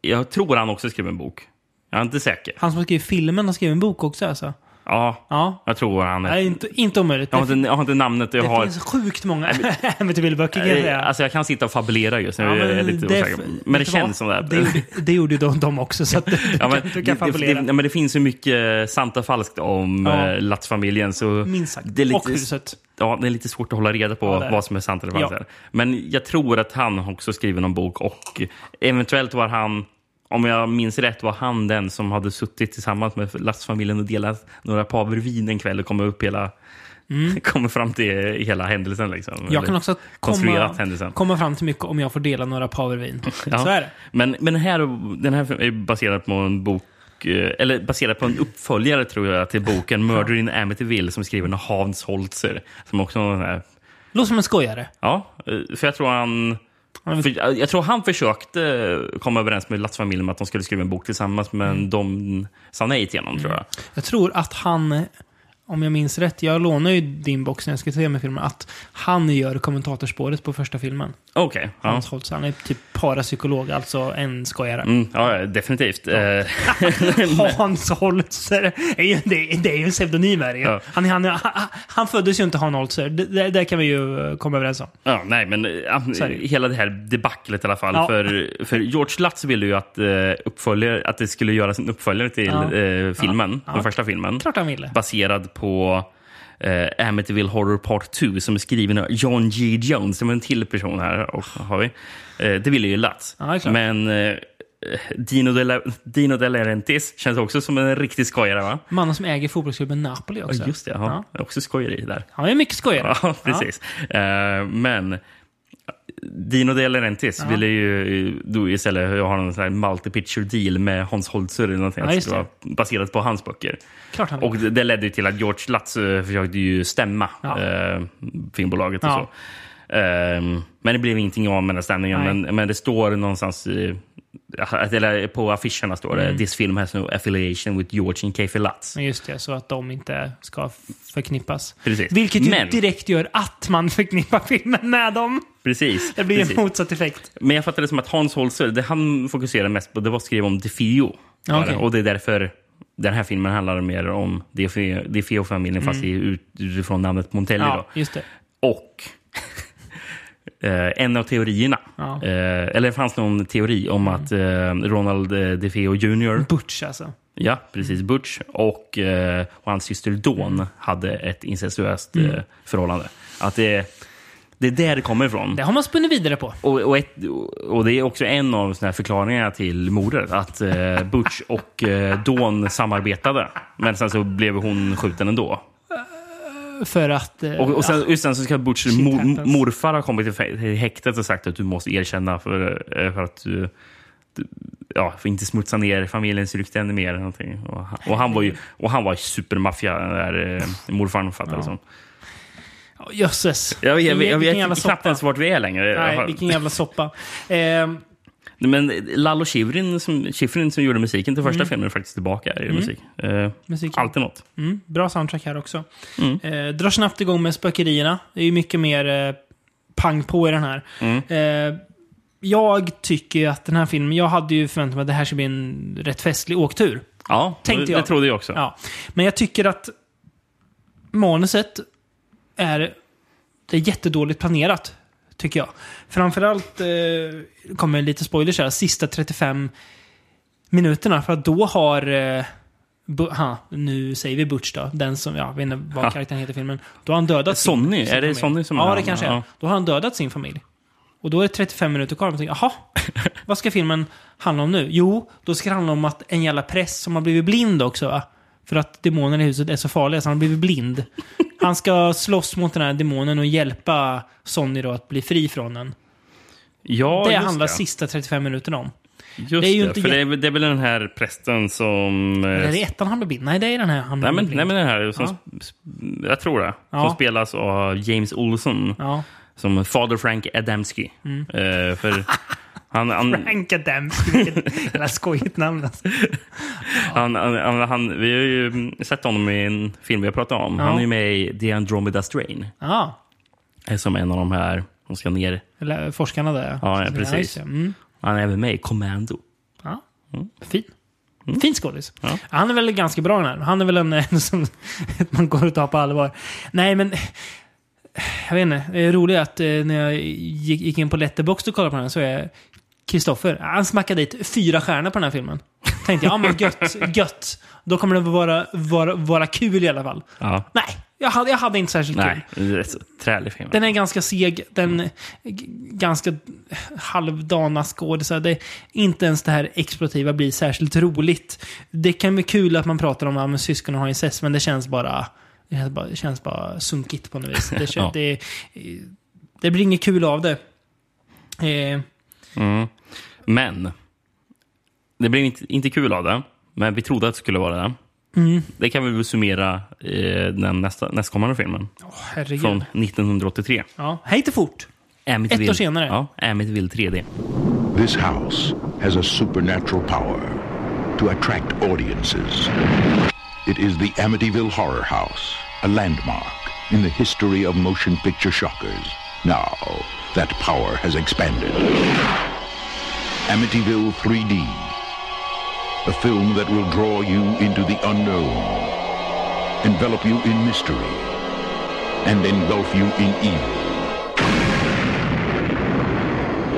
Jag tror han också skrev en bok. Jag är inte säker. Han som har skrivit filmen har skrivit en bok också alltså. Ja, Ja. jag tror han är. Nej, inte, inte omöjligt. Jag har inte, jag har inte namnet. Jag det har, finns sjukt många Amityville-böcker kan jag Eh, säga. Alltså jag kan sitta och fabulera just nu. Ja, jag är lite det- osäker. Men det känns som det. Det det gjorde ju de, de också, så att du, Ja, men, kan, du kan fabulera. det, men det finns ju mycket sant och falskt om Ja. Latz-familjen. Så Minst sagt. det är lite, Och huset. Ja, det är lite svårt att hålla reda på Ja, vad som är sant eller falskt. Ja. Men jag tror att han också skrivit någon bok och eventuellt var han, om jag minns rätt, var han den som hade suttit tillsammans med Latz-familjen och delat några paver vin en kväll och kommit upp hela kommer fram till hela händelsen. Liksom. Mm. Jag kan också komma, händelsen. komma fram till mycket om jag får dela några powervin. Ja. Så är det. Men, men den, här, den här är baserad på en bok eh, eller baserad på en uppföljare tror jag till boken Murder in Amityville som är skriven av Hans Holzer. Som också är den här, Låter som en skojare. ja, eh, för jag tror han för, jag tror han försökte komma överens med Latz-familjen om att de skulle skriva en bok tillsammans, men Mm. de sa nej till honom tror jag. Jag tror att han, om jag minns rätt, jag lånar ju din box när jag ska se med filmen, att han gör kommentatorspåret på första filmen. Okej. ja. Hans Holtz, han är typ parapsykolog, alltså en skojare. Mm, ja, definitivt. Eh, Hans Holzer. Det, det är ju en pseudonym här. Ja. Han, han, han, han föddes ju inte Han Holzer. Det, det, kan vi ju eh, komma överens om. Ja, nej, men ja, är det. hela det här debaclet i alla fall. Ja. För, för George Lutz ville ju att, eh, uppföljare, att det skulle göras en uppföljare till Ja. eh, filmen, Ja. den första filmen. Klart han ville. Baserad på eh, Amityville Horror Part 2 som är skriven av John G. Jones, som är en till person här. Och, har vi. Eh, det ville ju. Ja, det är klart. men eh, Dino, de La, Dino De Laurentiis känns också som en riktig skojare, va? Mannen som äger fotbollsklubben Napoli också. Ja, just det. Ja. Också skojeri där. Han är mycket skojare. Ja, precis. Eh, men Dino De Laurentiis Ja. ville ju då istället ha en sån här multi-picture deal med Hans Holzer eller någonting. Ja, det var baserat på hans böcker. Klart han. Och det, ledde ju till att George Lutz eh, försökte ju stämma Ja. eh, filmbolaget och så. Ehm, men det blev ingenting av med den stämningen. Men, men det står någonstans i, eller på affischerna står det Mm. “This film has no affiliation with George and Kathy Lutz”. Just det, så att de inte ska förknippas. Precis. Vilket ju Men- direkt gör att man förknippar filmen med dem. Precis. Det blir precis. en motsatt effekt. Men jag fattade det som att Hans Holzer, det han fokuserade mest på, det var att skriva om Bara. okej. Och det är därför den här filmen handlar mer om DeFeo- DeFeo-familjen, fast utifrån namnet Montelli. Mm. Ja, Då. just det. Och eh, en av teorierna, Ja. eh, eller det fanns någon teori om att eh, Ronald eh, DeFeo Jr. Butch alltså. Ja, precis. Butch och, eh, och hans syster Dawn hade ett incestuöst Mm. eh, förhållande. Att det, det är där det kommer ifrån. Det har man spunnit vidare på. Och, och, ett, och det är också en av såna här förklaringarna till mordet. Att Butch och Dawn samarbetade. Men sen så blev hon skjuten ändå. För att... eh, Och, och sen, ja. just sen så ska Butch Shit mo, happens. morfar ha kommit till häktet och sagt att du måste erkänna för, eh, för att du, du ja, för inte smutsa ner familjens rykte ännu mer. eller Någonting. Och, han, och han var ju och han var supermaffia, den där eh, morfarn fattade det som. Ja, Jösses. Jag, jag, jag, jag vet knappt ens vart vi är längre. Nej, vilken jävla soppa. Eh, Men Lalo Schifrin som, Schifrin som gjorde musiken till första Mm. filmen är faktiskt tillbaka i musik. Eh, Musiken. alltid något. Mm, bra soundtrack här också. Mm. Eh, drar snabbt igång med spökerierna. Det är ju mycket mer eh, pang på i den här. Mm. Eh, jag tycker att den här filmen, jag hade ju förväntat mig att det här skulle bli en rätt festlig åktur. Ja, Tänkte det, jag. det trodde jag också. Ja. Men jag tycker att manuset är, det är jättedåligt planerat. Tycker jag. Framförallt, eh, kommer lite spoilers här, sista 35 minuterna. För att då har, eh, ha, nu säger vi Butch då, den som, jag vet inte vad Ja. karaktären heter i filmen. Då har han dödat sin, Sonny? sin Är det familj. Sonny som Ja, är det han? kanske Ja. är. Då har han dödat sin familj. Och då är det 35 minuter kvar. Och man tänker, jaha, vad ska filmen handla om nu? Jo, då ska det handla om att en jävla präst som har blivit blind också. Va? För att demonen i huset är så farliga så han har blivit blind. Han ska slåss mot den här demonen och hjälpa Sonny då att bli fri från den. Ja, det handlar det. sista 35 minuterna om. Just det det, är ju inte för det, är, det är väl den här prästen som... eh, Eller är det ettan han blir blind? Nej, det är den här han Nej men, nej, men den här, som, jag tror det. Ja. Som spelas av James Olson. Ja. Som Fader Frank Adamski. Mm. Eh, för han, han, Frank Adamski, vilket jävla skojigt namn alltså. han, han, han, vi har ju mm, sett honom i en film vi har pratat om. Ja. Han är ju med i The Andromeda Strain. Ja, eh, Som en av de här De ska ner. Eller forskarna där. Ja, ja, precis. Mm. Han är även med i Commando. Ja. Fin. Mm. Fin skådis. Han är väl ganska bra den här. Han är väl en, en som man går och tar på allvar. Nej, men... Jag vet inte. Det är roligt att eh, när jag gick, gick in på Letterboxd och kollade på den så är Kristoffer, han smackade dit fyra stjärnor på den här filmen. Tänkte jag, ja men gött, gött. Då kommer det vara, vara, vara kul i alla fall. Ja. Nej, jag hade, jag hade inte särskilt kul. Nej, är så trälig film. Den är ganska seg, den är ganska halvdana skådisar. Det Inte ens det här exploativa blir särskilt roligt. Det kan bli kul att man pratar om att syskonen har incest, men det känns bara... Det känns bara, det känns bara sunkigt på något vis. Det, Ja. det, det blir inget kul av det. Eh, Mm. Men, det blev inte, inte kul av det. Men vi trodde att det skulle vara det. Mm. Det kan vi väl summera eh, den nästa, nästkommande filmen. herregud. Från 1983. Ja, hej till fort. Amityville. Ett år senare. Ja, Amityville 3D. This house has a supernatural power to attract audiences. It is the Amityville Horror House, a landmark in the history of motion picture shockers. Now, that power has expanded. Amityville 3D, a film that will draw you into the unknown, envelop you in mystery, and engulf you in evil.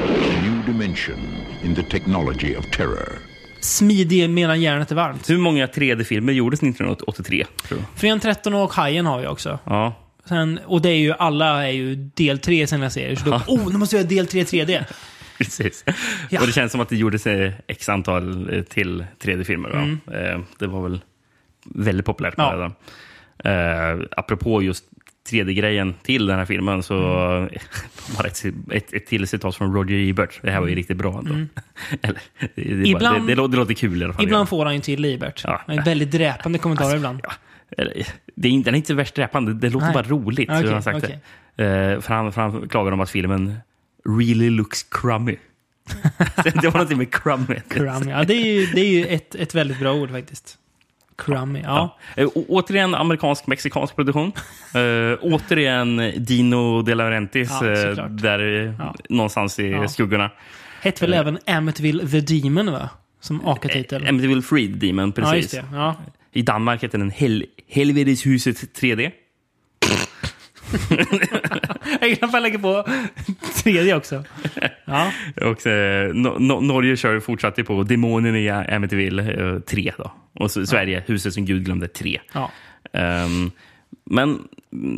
A new dimension in the technology of terror. Smidig medan järnet är varmt. Hur många 3D-filmer gjordes 1983? Tror du? Fredagen 13 och Hajen har vi också. Ja. Sen, och det är ju, alla är ju del 3 i sina serier. Så då, oh, nu måste vi göra del 3 3D. Precis. Ja. Och det känns som att det gjordes eh, x antal eh, till 3D-filmer. va? Mm. Eh, Det var väl väldigt populärt Ja. Eh, apropå just 3D-grejen till den här filmen så Mm. bara ett, ett, ett till citat från Roger Ebert. Det här var ju riktigt bra ändå. Eller, det, det, är bara- Mm. Ibland- det, det, låter, det låter kul i alla fall. Ibland får han ju till Libert. Ja. Är väldigt dräpande kommentarer ibland. Eller, Det är inte, den är inte värst dräpande, det låter Nej. bara roligt. Okej, hur han sagt okej. det. För, han, för han klagar om att filmen really looks crummy. det var någonting med crummy. Crummy. Ja, det är ju, det är ju ett, ett väldigt bra ord faktiskt. Crummy. Ja. Ja. Eh, å- återigen amerikansk-mexikansk produktion. Eh, återigen Dino De Laurentiis Ja, eh, där Ja. någonstans i Ja. skuggorna. Hette väl även Amityville The Demon va? Som AK-titel. Amityville Freed Demon, precis. I Danmark heter den Hel Helvedeshuset 3D. Jag gillar att man lägger på tredje också. Ja. Och eh, no no Norge kör fortsatt på Demonen i Amityville eh, 3. Då. Och så, Sverige, Huset som Gud glömde 3. Ja. Ehm, men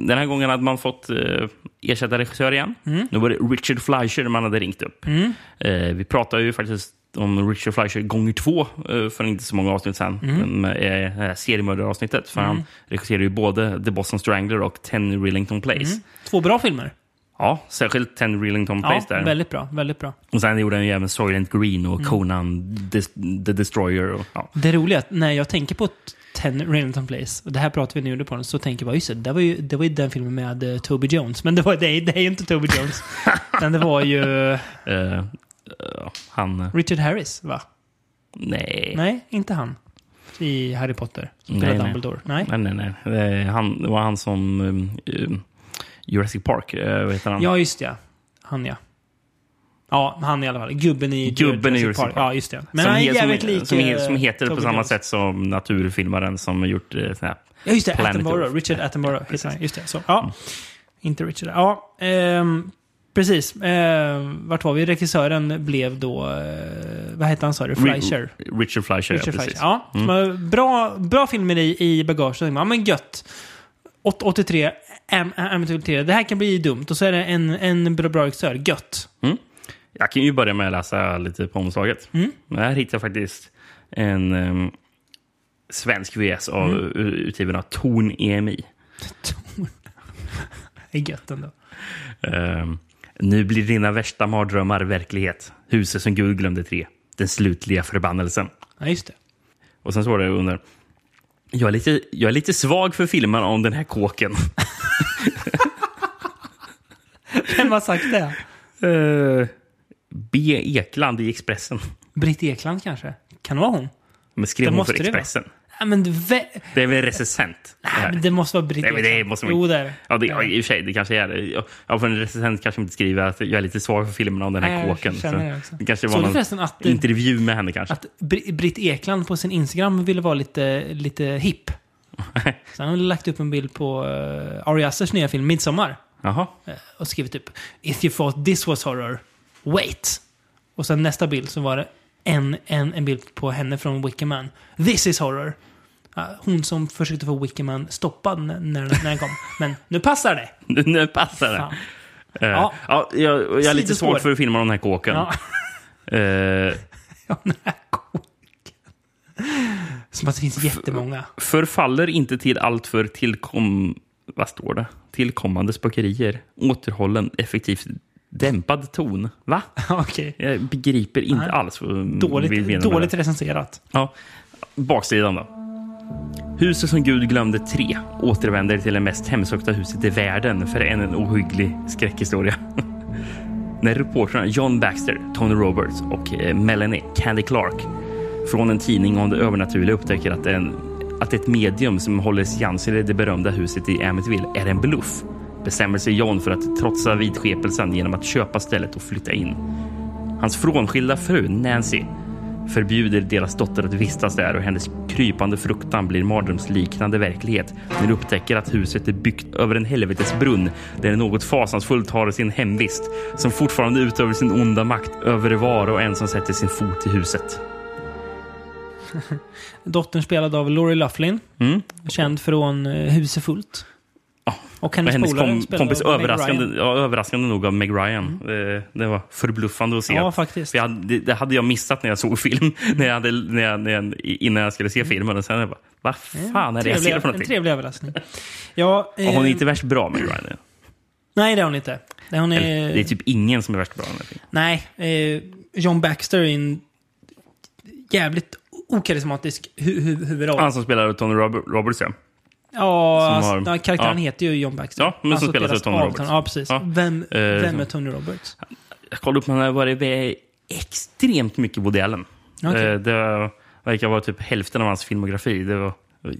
den här gången hade man fått uh, ersätta regissör igen. Mm. Nu var det Richard Fleischer man hade ringt upp. Eh, vi pratade ju faktiskt om Richard Fleischer gånger två eh, för inte så många avsnitt sen. Mm. Mm. Med, eh, seriemördaravsnittet. För han regisserade ju både The Boston Strangler och Ten Rillington Place. Mm. Två bra filmer. Ja, särskilt Ten Rillington Ja, Place där. väldigt bra. Väldigt bra. Och sen gjorde han ju även Soylent Green Mm. och Conan Des- The Destroyer. Och, ja. Det roliga är att när jag tänker på Ten Rillington Place, och det här pratade vi nu på den, så tänker jag bara just det, det var ju, det var ju den filmen med uh, Toby Jones. Men det, var, det, det är ju inte Toby Jones. Men det var ju eh, han... Richard Harris, va? Nej. Nej, inte han. I Harry Potter. Som Nej, spelar nej. Dumbledore. Nej. Nej, nej, nej. Eh, Han, det var han som... um, um, Jurassic Park, uh, vad heter han? Ja, just det. Han ja. Ja, han i alla fall. Gubben i Gubben Jurassic Park. Ja, just det. Men som, han är jävligt lik som, eh, som heter på Toby samma Jones. sätt som naturfilmaren som gjort sån här Ja, just det. Planet Attenborough. Richard Attenborough. heter han. Just det. Så. Ja. Mm. Inte Richard. Ja, ehm, precis. Ehm, vart var vi? Regissören blev då... Eh, vad hette han sa du? Fleischer. Ri- Richard Fleischer, Richard ja, precis. Ja, Mm. bra, bra filmer i, i bagaget. Ja, men gött. Åt- 83, Am- Amityville 3. Det här kan bli dumt. Och så är det en, en bra, bra regissör. Gött. Mm. Jag kan ju börja med att läsa lite på omslaget. Mm. Här hittar jag faktiskt en um, svensk VS av, Mm. utgiven av Torn EMI. Det är gött ändå. Ehm, nu blir dina värsta mardrömmar verklighet. Huset som Gud glömde tre. Den slutliga förbannelsen. Ja, just det. Och sen står det under. Jag är lite, jag är lite svag för filmen om den här kåken. Vem har sagt det? Eh, B. Ekland i Expressen. Britt Ekland kanske? Kan det vara hon? Men skrev Det hon för. Expressen? Ja, men vä- Det är väl recensent? det? Nej, men det måste vara Britt Nej, men det Ekland. måste man Jo, det är det. Ja, det, ja, i och för sig, det kanske är det. Jag får en recensent kanske inte skriva att jag är lite svag för filmerna om den här Nej, jag kåken. känner Så det också. det kanske var du någon förresten att det- intervju med henne kanske. Att Br- Britt Ekland på sin Instagram ville vara lite, lite hipp. Så han har lagt upp en bild på uh, Ari Asters nya film Midsommar. Jaha. Eh, och skrivit typ If you thought this was horror, wait. Och sen nästa bild så var det en, en, en bild på henne från Wickerman. This is horror. Hon som försökte få Wickerman stoppad när, när, den kom. Men nu passar det. Nu, passar det. Fan. Eh, Ja. ja. jag, jag är lite svårt för att filma den här kåken. Ja. Ja, den här kåken. Som att det finns jättemånga. förfaller inte till alltför tillkom... Vad står det? Tillkommande spökerier. Återhållen, effektivt dämpad ton. Va? Okej. Jag begriper inte Nej. alls Dåligt, dåligt recenserat. Ja. Baksidan då. Huset som Gud glömde 3 återvänder till det mest hemsökta huset i världen för än en ohygglig skräckhistoria. När reportrarna John Baxter, Tony Roberts och eh, Melanie Candy Clark från en tidning om det övernaturliga upptäcker att, en, att ett medium som håller seanser i det berömda huset i Amityville är en bluff bestämmer sig John för att trotsa vidskepelsen genom att köpa stället och flytta in. Hans frånskilda fru Nancy förbjuder deras dotter att vistas där och hennes krypande fruktan blir mardrömsliknande verklighet när de upptäcker att huset är byggt över en helvetesbrunn där något fasansfullt har sin hemvist som fortfarande utövar sin onda makt över var och en som sätter sin fot i huset. Dottern spelad av Laurie Laughlin. Mm. Känd från uh, Huset fullt. Ja. Och hennes, hennes kom, kompis överraskande, ja, överraskande nog av Meg Ryan. Det, det var förbluffande att se. Ja, faktiskt. Jag, det, det hade jag missat när jag såg film. när jag hade, när jag, när jag, innan jag skulle se filmen. Och sen jag bara, vad fan är det jag ser för En någonting? trevlig överraskning. Ja, Och hon är eh, inte värst bra, Meg Ryan. Nej, det är hon inte. Det är hon är, Eller, det är typ ingen som är värst bra. Nej, eh, John Baxter är en jävligt okarismatisk hu hu huvudroll. Han som spelar Tony Rob- Roberts, ja. Ja, alltså, har- karaktären ja. heter ju John Baxter. Ja, men som spelas av Tony Roberts. Ja, precis. Ja. Vem, Eh, vem är Tony Roberts? Jag kollade upp, han har varit extremt mycket Woody Allen. Okej. Eh, Det verkar vara typ hälften av hans filmografi. Det var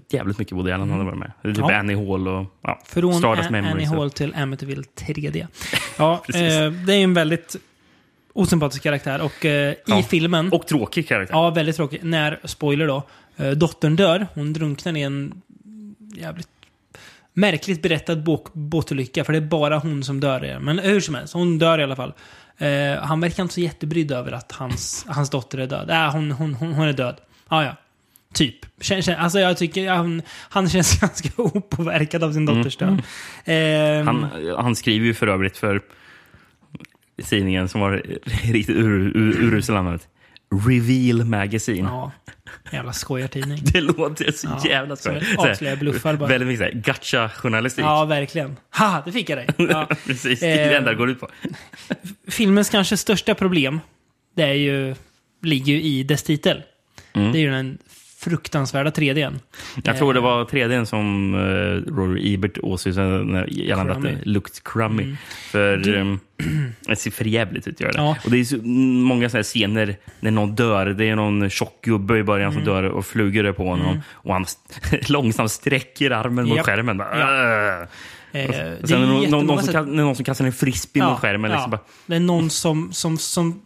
jävligt mycket Woody Allen han hade varit med. Det är typ Ja. Annie Hall och ja, Från Stardust Memories. Annie Hall till Amityville 3D. Ja, eh, det är en väldigt osympatisk karaktär. Och eh, Ja. i filmen... Och tråkig karaktär. Ja, väldigt tråkigt. När, spoiler då, eh, dottern dör. Hon drunknar i en jävligt märkligt berättad båt, båtolycka. För det är bara hon som dör i den. Men hur som helst, hon dör i alla fall. Eh, han verkar inte så jättebrydd över att hans, hans dotter är död. Äh, hon, hon, hon, hon är död. Ah, ja, Typ. Kän, kän, alltså jag tycker han, han känns ganska opåverkad av sin dotters död. Eh, Han, han skriver ju för övrigt för tidningen som var riktigt ur, ur, urusel namnet. Reveal Magazine. Ja, jävla skojartidning. Det låter så Ja, jävla skoj. avslöjar bluffar bara. Väldigt mycket gacha-journalistik. Ja, verkligen. Haha, det fick jag dig. Ja. Precis, det är det Eh, enda det går ut på. filmens kanske största problem, det är ju, ligger ju i dess titel. Mm. Det är ju den fruktansvärda 3Dn. Jag tror det var 3D som uh, Roger Ebert åsyftade gällande att Crummy. det looked crummy. För um, det ser för jävligt ut, gör det. Ja. Och det är så många såna här scener när någon dör. Det är någon tjock gubbe i början Mm. som dör och flugor är på honom. Och han långsamt sträcker armen mot Japp. skärmen. Bara, Ja. "Åh!" Eh, Och det sen är någon, någon, som, sätt- någon som kastar en frisbee mot skärmen. Liksom bara, Det är någon som, som, som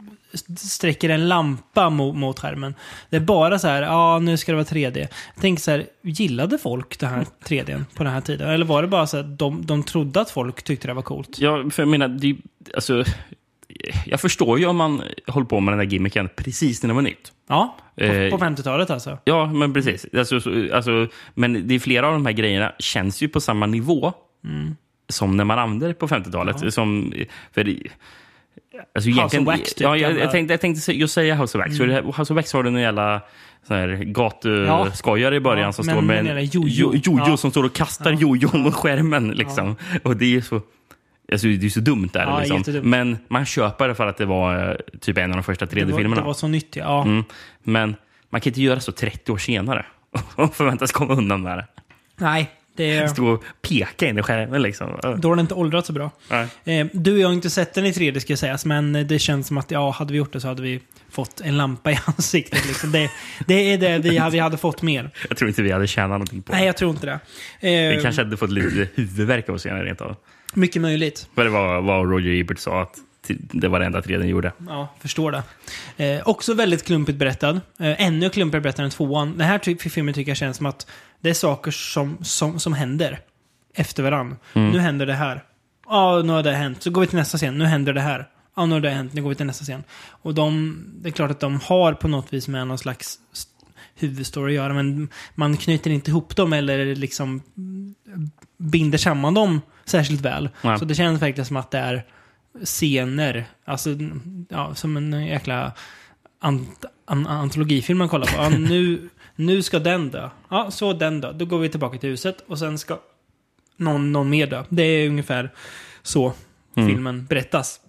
sträcker en lampa mot, mot skärmen. Det är bara så här, ja nu ska det vara 3D. Jag tänker så här, gillade folk det här 3D på den här tiden? Eller var det bara så att de, de trodde att folk tyckte det var coolt? Ja, för jag menar, det, alltså, jag förstår ju om man håller på med den här gimmicken precis när det var nytt. Ja, på, Eh, på 50-talet alltså. Ja, men precis. Alltså, så, alltså, men det är flera av de här grejerna känns ju på samma nivå som när man använde det på 50-talet. Mm. Ja. Som, för, det- alltså, House of Wax, typ, ja, jag, jag, tänkte, jag tänkte just säga House of Wax. Här, House of Wax har du en jävla gatuskojare i början Ja, som står med en jojo. jo- Ja. som står och kastar jojon mot skärmen. Liksom. Och det är så... Alltså, det är så dumt där. Ja, liksom. jättedumt. Men man köper det för att det var eh, typ en av de första Det var, 3D-filmerna. det var så nytt, ja. Mm. Men man kan inte göra så 30 år senare och förväntas komma undan med det. Nej, Det, Stå och peka in i skärmen liksom. då har den inte åldrats så bra. Nej. Eh, du och jag har inte sett den i 3D ska sägas, men det känns som att ja, hade vi gjort det så hade vi fått en lampa i ansiktet. Liksom. Det, det är det vi hade, vi hade fått mer. Jag tror inte vi hade tjänat någonting på Nej, det. jag tror inte det. Vi Eh, kanske hade fått lite huvudvärk av att se den rent av. Mycket möjligt. För det var vad Roger Ebert sa att det var det enda 3D gjorde. Ja, förstår det. Eh, också väldigt klumpigt berättad. Eh, ännu klumpigare berättad än tvåan. Den här ty- filmen tycker jag känns som att det är saker som, som, som händer efter varann. Nu händer det här. Ja, nu har det hänt. Så går vi till nästa scen. Nu händer det här. Ja, nu har det hänt. Nu går vi till nästa scen. Och de, det är klart att de har på något vis med någon slags st- huvudstory att göra, men man knyter inte ihop dem eller liksom mm, binder samman dem särskilt väl. Nej. Så det känns verkligen som att det är scener, alltså ja, som en jäkla ant, an, antologifilm man kollar på. Ja, nu, nu ska den dö. Ja, så den dö. Då går vi tillbaka till huset och sen ska någon, någon mer dö. Det är ungefär så filmen berättas.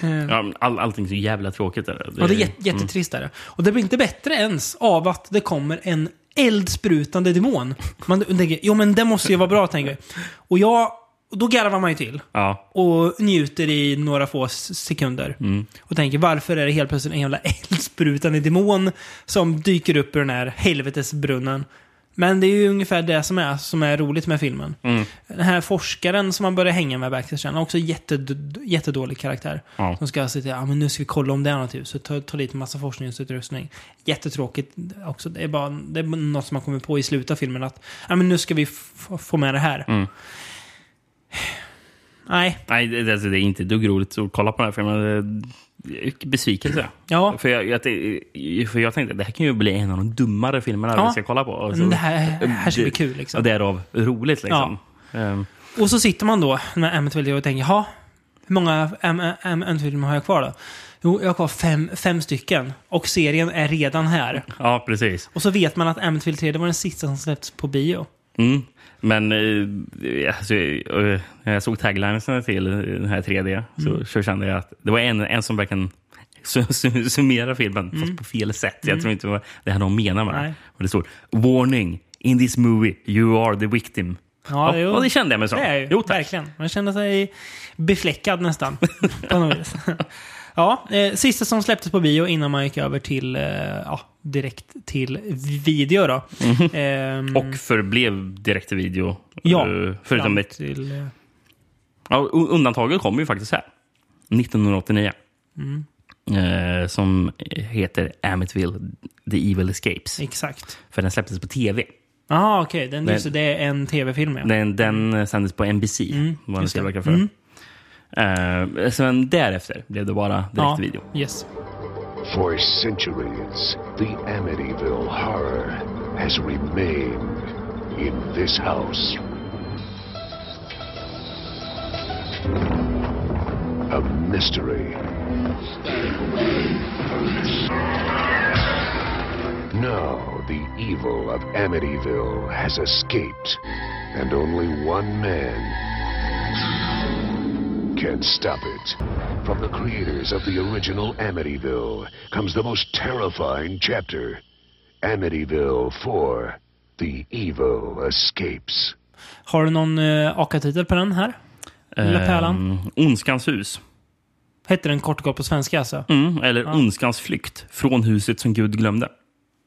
Eh, Ja, all, allting är så jävla tråkigt. Är det. Ja, det är jätte, jättetrist är det. Och det blir inte bättre ens av att det kommer en eldsprutande demon. Man tänker, jo men det måste ju vara bra, tänker jag. Och jag, och då garvar man ju till. Ja, Och njuter i några få sekunder. Och tänker, varför är det helt plötsligt en jävla eldsprutande demon som dyker upp ur den här helvetesbrunnen? Men det är ju ungefär det som är, som är roligt med filmen. Den här forskaren som man börjar hänga med backstage, har också jätted, jättedålig karaktär. Ja. Som ska sitta, ja men nu ska vi kolla om det är något hus. Så ta, ta dit en massa forskningsutrustning. Jättetråkigt också. Det är bara det är något som man kommer på i slutet av filmen att, ja men nu ska vi få med det här. Nej, nej, det, alltså, det är inte dugg roligt att kolla på den här filmen. Det är besvikelse. Ja. För, jag, jag, för jag tänkte att det här kan ju bli en av de dummare filmerna Ja. vi ska kolla på. Men det här- det här ska bli det- kul, liksom. Och därav roligt liksom. Ehm, Och så sitter man då med Amityville och tänker, jaha, hur många Amityville-filmer har jag kvar då? Jo, jag har kvar fem, fem stycken. Och serien är redan här. ja, precis. Och så vet man att Amityville 3 det var den sista som släpptes på bio. Mm. Men eh, alltså, eh, när jag såg taglinesen till den här 3D så, så kände jag att det var en, en som verkligen su- su- summerar filmen, fast på fel sätt. Jag tror inte det här de menar med det. Och det står “Warning, in this movie you are the victim”. Ja, jo. och det kände jag mig som. Det är ju, Jo, tack. verkligen. Man kände sig befläckad nästan. på något vis. Ja, eh, sista som släpptes på bio innan man gick över till, eh, ja, direkt till video då. Ehm, Mhm. Och förblev direkt till video. ja, Eh, förutom fram till... eh, ja, u- undantaget kommer ju faktiskt här. 1989. Mm. Eh, som heter Amityville The Evil Escapes. Exakt. För den släpptes på tv. Jaha, okej. Den, just det, det är en tv-film ja. Den, den sändes på NBC. var den Mm, just det. Tillverkad för. Eh, sen därefter blev det bara direkt ja. video. Yes. For centuries, the Amityville horror has remained in this house. A mystery. Now, the evil of Amityville has escaped, and only one man can stop it. From the creators of the original Amityville comes the most terrifying chapter Amityville 4 The Evil Escapes. Har du någon uh, AKA-titel på den här? Lilla pärlan? Eh, Ondskans hus. Hette den kort och gott på svenska alltså? Mm, eller Ondskans flykt från huset som Gud glömde.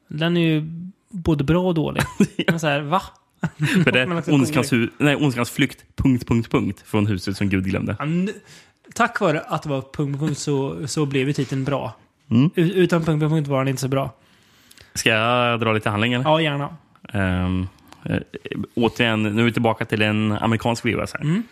Den är ju både bra och dålig. Men så här, va? För det är ondskans, hu- nej, ondskans flykt, punkt, punkt, punkt, från huset som Gud glömde. Ja, n- Tack vare att det var punkt, punkt, så, så blev ju titeln bra. Mm. U- Utan punkt, punkt, punkt var den inte så bra. Ska jag dra lite handling? Eller? Ja, gärna. Eh, återigen, nu är vi tillbaka till en amerikansk skrivare. här.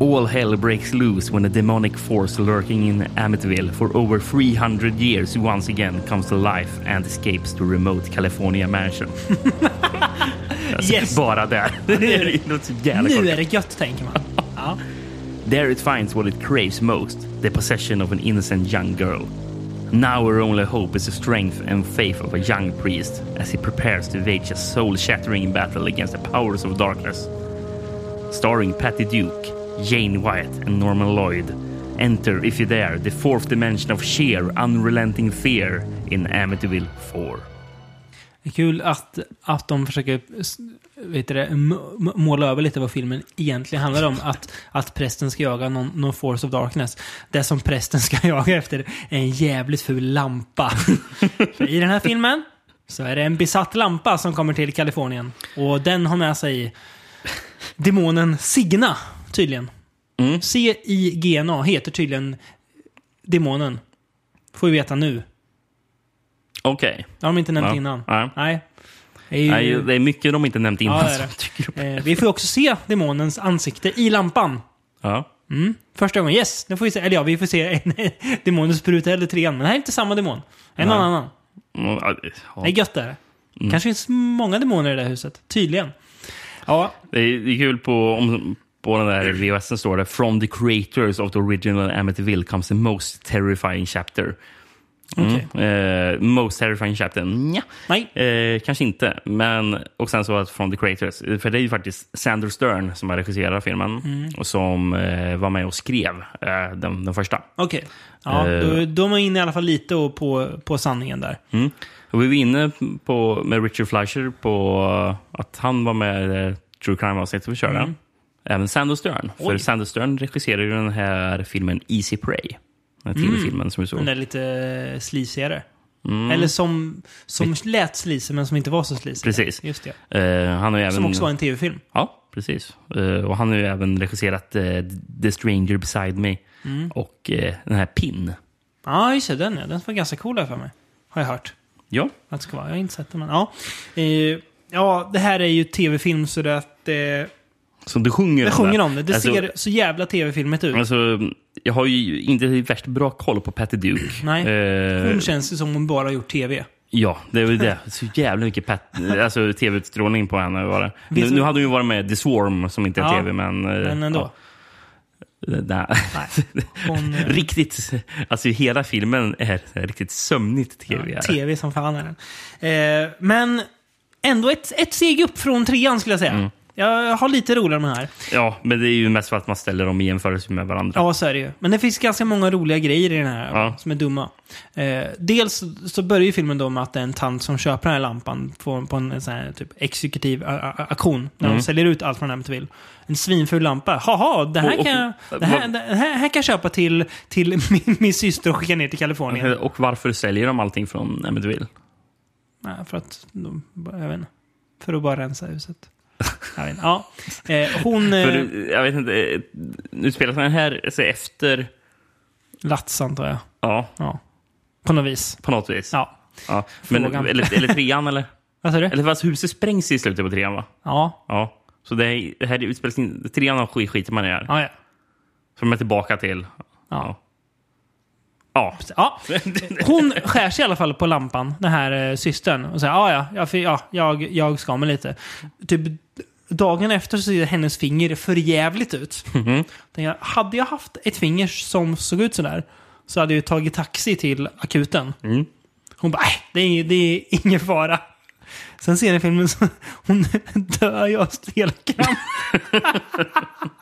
All hell breaks loose when a demonic force lurking in Amityville for over 300 years once again comes to life and escapes to remote California mansion. alltså, Yes. Bara där. det är något så jävla Nu är det gött, tänker man. Ja. There it finds what it craves most the possession of an innocent young girl. Now her only hope is the strength and faith of a young priest as he prepares to wage a soul shattering battle against the powers of darkness. Starring Patty Duke, Jane Wyatt, and Norman Lloyd. Enter, if you dare, the fourth dimension of sheer, unrelenting fear in Amityville 4. Det är kul att, att de försöker vet det, måla över lite vad filmen egentligen handlar om. Att, att prästen ska jaga någon, någon force of darkness. Det som prästen ska jaga efter är en jävligt ful lampa. I den här filmen så är det en besatt lampa som kommer till Kalifornien. Och den har med sig demonen Signa, tydligen. Mm. C-I-G-N-A heter tydligen demonen. Får vi veta nu. Okej. Det har de inte nämnt Ja. innan. Nej. Nej. Det är ju- Nej, det är mycket de inte nämnt innan. Ja, det det. Eh, vi får också se demonens ansikte i lampan. Ja. Mm. Första gången, yes! Nu får vi se, eller ja, vi får se en demonens spruta eller trean. Men det här är inte samma demon. En Nej. annan. Mm, ja, Det är gött det här. kanske finns många demoner i det här huset. Tydligen. Ja, det är kul på, om, på den där VHSen står det “From the creators of the original Amityville comes the most terrifying chapter”. Mm. Eh, most terrifying chapter? Nja. nej. Eh, kanske inte. Men, och sen så att “From the creators”. För det är ju faktiskt Sander Stern som har regisserat filmen Mm. och som eh, var med och skrev eh, den, den första. Okej. Ja, Eh. då, då är man inne i alla fall lite på, på sanningen där. Mm. Och vi var inne på, med Richard Fleischer på att han var med i eh, True Crime-avsnittet vi körde. Mm. Även Sander Stern. För Oj. Sander Stern regisserar ju den här filmen Easy Prey. Den här Mm. tv-filmen som vi såg. Den där lite sleazigare. Mm. Eller som, som lät sleazy men som inte var så sleazy. Precis. Just det. Eh, han har även... Som också var en tv-film. Ja, precis. Eh, och han har ju även regisserat eh, The Stranger Beside Me Mm. och eh, den här Pin. Ja, just det. Den. Den var ganska cool för mig. Har jag hört. Ja, Att det ska vara. Jag har inte sett den, men ja. Eh, ja, det här är ju tv-film så det att... Som du sjunger jag sjunger om det. Det Alltså- ser så jävla tv-filmet ut. Alltså, jag har ju inte värst bra koll på Patty Duke. Nej. Eh, Hon känns ju som hon bara har gjort tv. Ja, det är väl det. Så jävla mycket alltså, tv-utstrålning på henne var det. Nu, nu hade hon ju varit med i The Swarm, som inte är Ja, tv, men... eh, Men ändå. Ja, nej. Nej. Hon, eh, riktigt... Alltså hela filmen är riktigt sömnigt tv. det. tv som fan är den. Eh, men ändå ett, ett steg upp från trean skulle jag säga. Mm. Jag har lite roligare med här. Ja, men det är ju mest för att man ställer dem i jämförelse med varandra. Ja, så är det ju. Men det finns ganska många roliga grejer i den här Ja. som är dumma. Eh, dels så börjar ju filmen då med att det är en tant som köper den här lampan på, på en sån här typ exekutiv auktion. När Mm. de säljer ut allt från Amityville. En svinful lampa. Haha, det här Och- och- kan jag, det här, det här, här kan jag köpa till, till min, min syster och skicka ner till Kalifornien. Och varför säljer de allting från Amityville? Nej, för att de, jag vet inte. För att bara rensa huset. Jag vet. Ja. Eh, hon... Eh, För, jag vet inte, eh, nu spelas den här alltså, efter... Lats antar jag. Ja, Ja. På något vis. på något vis. Ja. Ja. Men, Frågan. eller, eller trean, eller? Vad sa du? Eller fast huset sprängs i slutet på trean, va? Ja. Ja. Så det, är- det här utspelas in... Trean skit, skiter man i här. Ja, ja. Så de är tillbaka till... Ja. Ja. Ja, hon skär sig i alla fall på lampan, den här eh, systern. Och säger ja, ja, jag, ja jag, jag ska med lite. Typ dagen efter så ser hennes finger för jävligt ut. Tänker jag, hade jag haft ett finger som såg ut sådär så hade jag tagit taxi till akuten. Mm. Hon bara, äh, det är, det är ingen fara. Sen ser jag filmen så hon dör ju av stelkramp.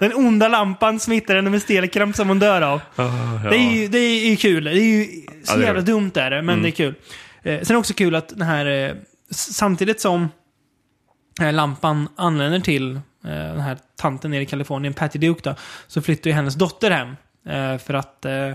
Den onda lampan smittar henne med stelkramp som hon dör av. ja. Det, är ju, det är kul. Det är ju så Ja, jävla dumt är det, men Mm. det är kul. Eh, sen är det också kul att den här, eh, samtidigt som lampan anländer till eh, den här tanten nere i Kalifornien, Patty Duke då, så flyttar ju hennes dotter hem. Eh, för att eh,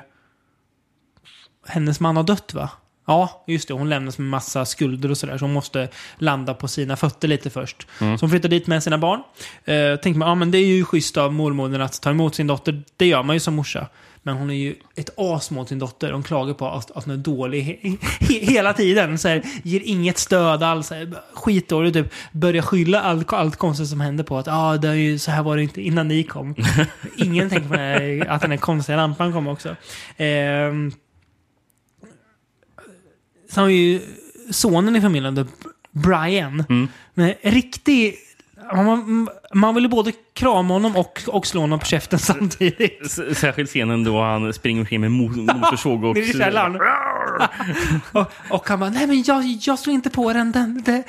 hennes man har dött va? Ja, just det. Hon lämnas med massa skulder och sådär. Så hon måste landa på sina fötter lite först. Mm. Så hon flyttar dit med sina barn. Eh, tänkte man, ja men det är ju schysst av mormodern att ta emot sin dotter. Det gör man ju som morsa. Men hon är ju ett as mot sin dotter. Hon klagar på att, att hon är dålig he, he, hela tiden. Så här, ger inget stöd alls. Skitdålig. Typ börjar skylla allt, allt konstigt som händer på att ah, det är ju, så här var det inte innan ni kom. Ingen tänker på här, att den här konstiga lampan kom också. Ehm, Sen har vi ju sonen i familjen, Brian. Mm. Men riktig... Man, man vill ju både krama honom och, och slå honom på käften samtidigt. S- Särskilt scenen då han springer omkring med mo- motorsåg och... Nere i och, och han bara, nej men jag, jag slår inte på den, den, den,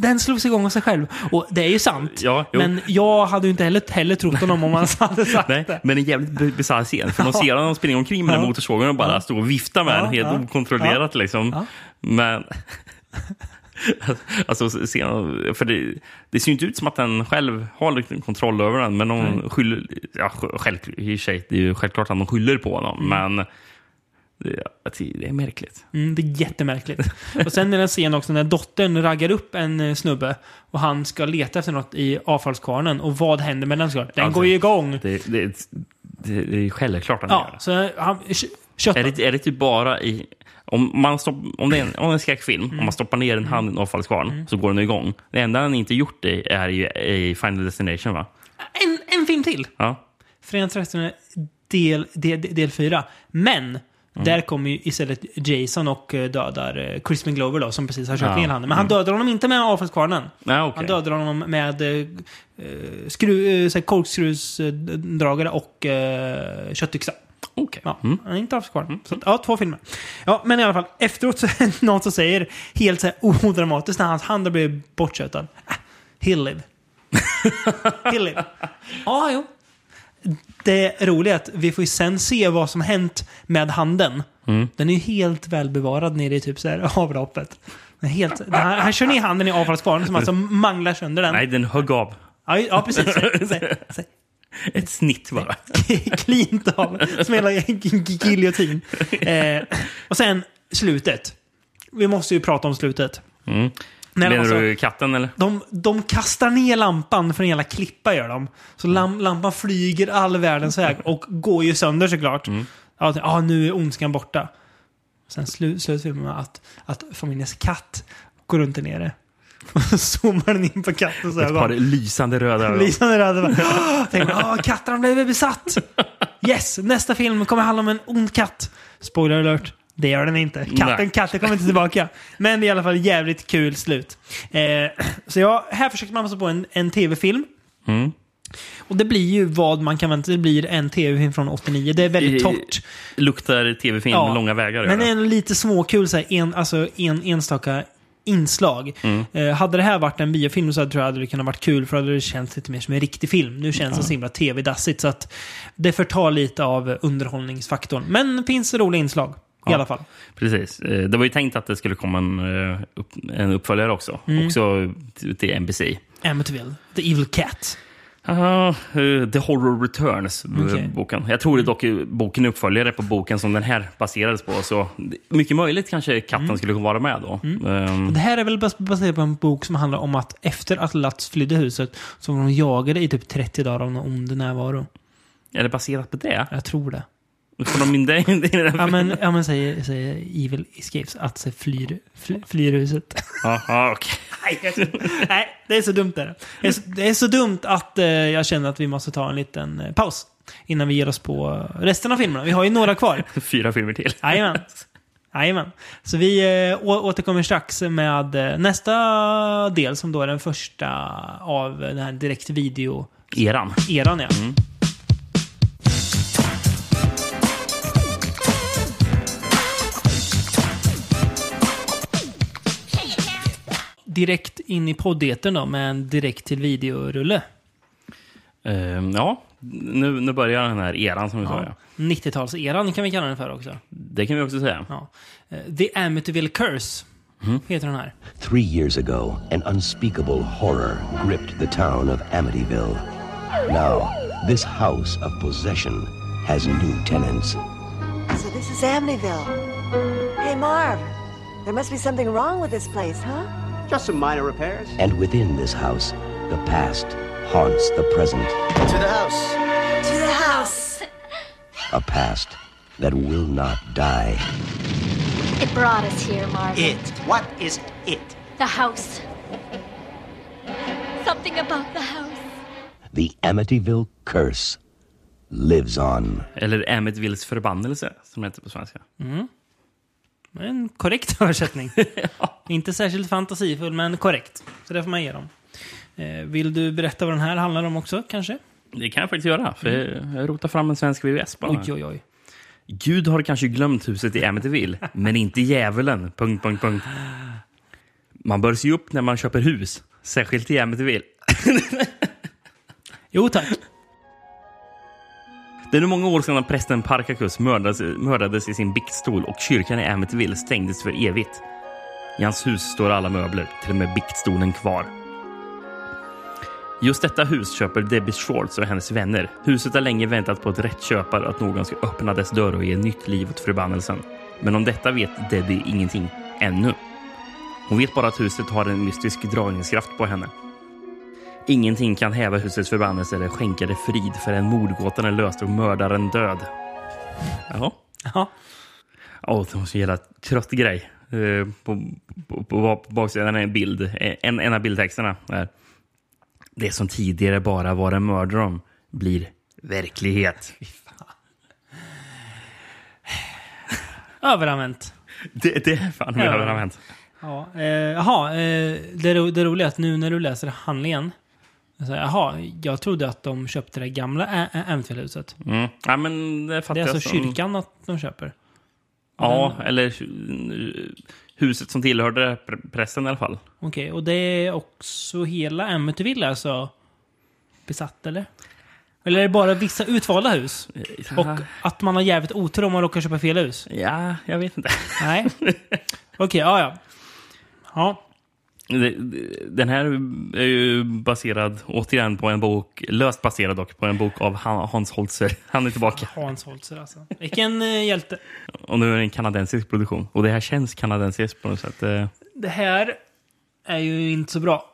den slogs igång av sig själv. Och det är ju sant. Ja, men jag hade ju inte heller, heller trott honom om han hade sagt Nej, det. men en jävligt bisarr scen. För Ja. ser honom springa omkring med Ja. motorsågen och bara Ja. stå och vifta med Ja, den helt ja. okontrollerat. Liksom. Men Alltså, för det, det ser ju inte ut som att den själv har kontroll över den. Men de skyller, ja, själv, i sig, det är ju självklart att de skyller på honom. Men det, det är märkligt. Mm, det är jättemärkligt. Och sen är det en scen också när dottern raggar upp en eh, snubbe och han ska leta efter något i avfallskvarnen. Och vad händer med den? såklart? Den Alltså, går ju igång. Det, det, det, det är självklart att den Ja, gör. så han... kö-. Är det, är det typ bara i... Om, man stopp, om, det är en, om en skräckfilm, Mm. om man stoppar ner en hand i en avfallskvarn, så går den igång. Det enda han inte gjort det är ju i Final Destination, va? En, en film till! Ja. Fredag 13 del, del, del 4. Men Mm. där kommer ju istället Jason och eh, dödar eh, Chris McGlover då, som precis har kört Ja. ner handen. Men han dödar honom inte med avfallskvarnen. Nej, okej. Han dödar honom med eh, eh, skru, eh, korkskruvsdragare och eh, köttyxa. Okej. Ja, Mm. han är inte avskvarn. Så, ja, två filmer. Ja, men i alla fall, efteråt så är det någon som säger helt så här odramatiskt när hans hand har blivit bortkötad. Ah, he'll live. he'll live. Ja, jo. Det roliga är att vi får ju sen se vad som hänt med handen. Mm. Den är ju helt välbevarad nere i typ så här avloppet. Helt, han, han kör ner handen i avfallskvarnen som alltså manglar sönder den. Nej, den högg av. Ja, ja precis. Så, så, så, Ett snitt bara. Klint av. Som hela giljotin. Eh, och sen slutet. Vi måste ju prata om slutet. Mm. När Menar alltså, du katten, eller? de, de kastar ner lampan för en jävla klippa gör de. Så lam, lampan flyger all världens väg och går ju sönder såklart. Ja, att, ah, nu är ondskan borta. Sen slu, slutar filmen med att, att familjens katt går runt där nere. Zoomar den in på kattens Ett par ögon. lysande röda ögon. Lysande röda. bara, "Åh!" Tänker man, "Åh, katten har blivit besatt. Yes, nästa film kommer handla om en ond katt. Spoiler alert. Det gör den inte. Katten, Nej. katten kommer inte tillbaka. Men det är i alla fall jävligt kul slut. Eh, så ja, här försöker man passa på en, en tv-film. Mm. Och det blir ju vad man kan vänta Det blir en tv-film från 89. Det är väldigt torrt. Luktar tv-film Ja. långa vägar. Men det. är lite småkul, så här, en, alltså en enstaka inslag. Mm. Eh, hade det här varit en biofilm så tror jag att det kunnat varit kul för då hade det känts lite mer som en riktig film. Nu känns det så himla tv-dassigt så att det förtar lite av underhållningsfaktorn. Men det finns roliga inslag i Ja. alla fall. Precis. Eh, Det var ju tänkt att det skulle komma en, eh, en uppföljare också. Mm. Också till till NBC. Amityville, The Evil Cat. Eh, The Horror Returns, eh, Okej. boken. Jag tror det dock är boken är uppföljare på boken som den här baserades på. Så mycket möjligt kanske katten Mm. skulle vara med då. Ehm, Det här är väl bas- baserat på en bok som handlar om att efter att Lutz flydde huset så var de jagade i typ 30 dagar av någon ond närvaro. är det baserat på det? Jag tror det. Får de in i den Ja men, ja, men säger, säger Evil Escapes att sig flyr, fly, flyr huset. Ja, ja, okej. Så- Nej, det är så dumt. Där. Det, är så, det är så dumt att eh, jag känner att vi måste ta en liten eh, paus. Innan vi ger oss på resten av filmerna. Vi har ju några kvar. Fyra filmer till. Jajamän. Jajamän. Så vi eh, återkommer strax med eh, nästa del som då är den första av den här direkt video Eran. eran ja. Direkt in i poddeten då med en direkt till videorulle. Ehm, ja, nu, nu börjar den här eran som vi sa. Ja. Ja. 90-talseran kan vi kalla den för också. Det kan vi också säga. Ja. Eh, The Amityville Curse heter den här. Three years ago, an unspeakable horror gripped the town of Amityville. Now, this house of possession has new tenants. So this is Amityville. Hey, Marv. There must be something wrong with this place, huh? Just some minor repairs. And within this house, the past haunts the present. To the house. To the house. A past that will not die. It brought us here, Marvin. It. What is it? The house. Something about the house. The Amityville curse lives on. Eller Amityvilles förbannelse, som det heter på svenska. Mm. En korrekt översättning. Inte särskilt fantasifull, men korrekt. Så det får man ge dem. Eh, vill du berätta vad den här handlar om också, kanske? Det kan jag faktiskt göra, för jag rotar fram en svensk VVS bara. Oj, oj, oj. Gud har kanske glömt huset i Amityville, men inte djävulen. Punkt, punkt, punkt. Man bör se upp när man köper hus, särskilt i Amityville. Jo, tack. Det är nu många år sedan prästen Parkakus mördades, mördades i sin biktstol och kyrkan i Amityville stängdes för evigt. I hans hus står alla möbler, till och med biktstolen kvar. Just detta hus köper Debbie Schwartz och hennes vänner. Huset har länge väntat på ett rätt köpare att någon ska öppna dess dörr och ge nytt liv åt förbannelsen. Men om detta vet Debbie ingenting ännu. Hon vet bara att huset har en mystisk dragningskraft på henne. Ingenting kan häva husets förbannelse eller skänka det frid förrän mordgåtan är löst och mördaren död. Jaha. Ja. Åh, det var så jävla trött grej. Eh, På, på, på, på baksidan är en bild. En, en av bildtexterna är Det som tidigare bara var en mördare blir verklighet. Överanvänt. Det, det är fan överanvänt. Ja, eh, jaha, eh, det, ro, det roliga är att nu när du läser handlingen. Jaha, jag trodde att de köpte det gamla Ä- Ä- Amityville-huset. Mm. Ja, men det Det är alltså som- kyrkan att de köper. Ja, eller eh, huset som tillhörde pre- pressen i alla fall. Okej, och det är också hela Amityville alltså besatt, eller? Eller är det bara vissa utvalda hus? Och att man har jävligt otur om man råkar köpa fel hus? Ja, jag vet inte. Nej. Okej, ja, ja. Ja, det- Den här är ju baserad återigen på en bok, löst baserad dock, på en bok av Han- Hans Holzer. Han är tillbaka. Hans Holzer alltså. Vilken eh, hjälte. Och nu är det en kanadensisk produktion. Och det här känns kanadensiskt på något sätt. Eh, Det här är ju inte så bra.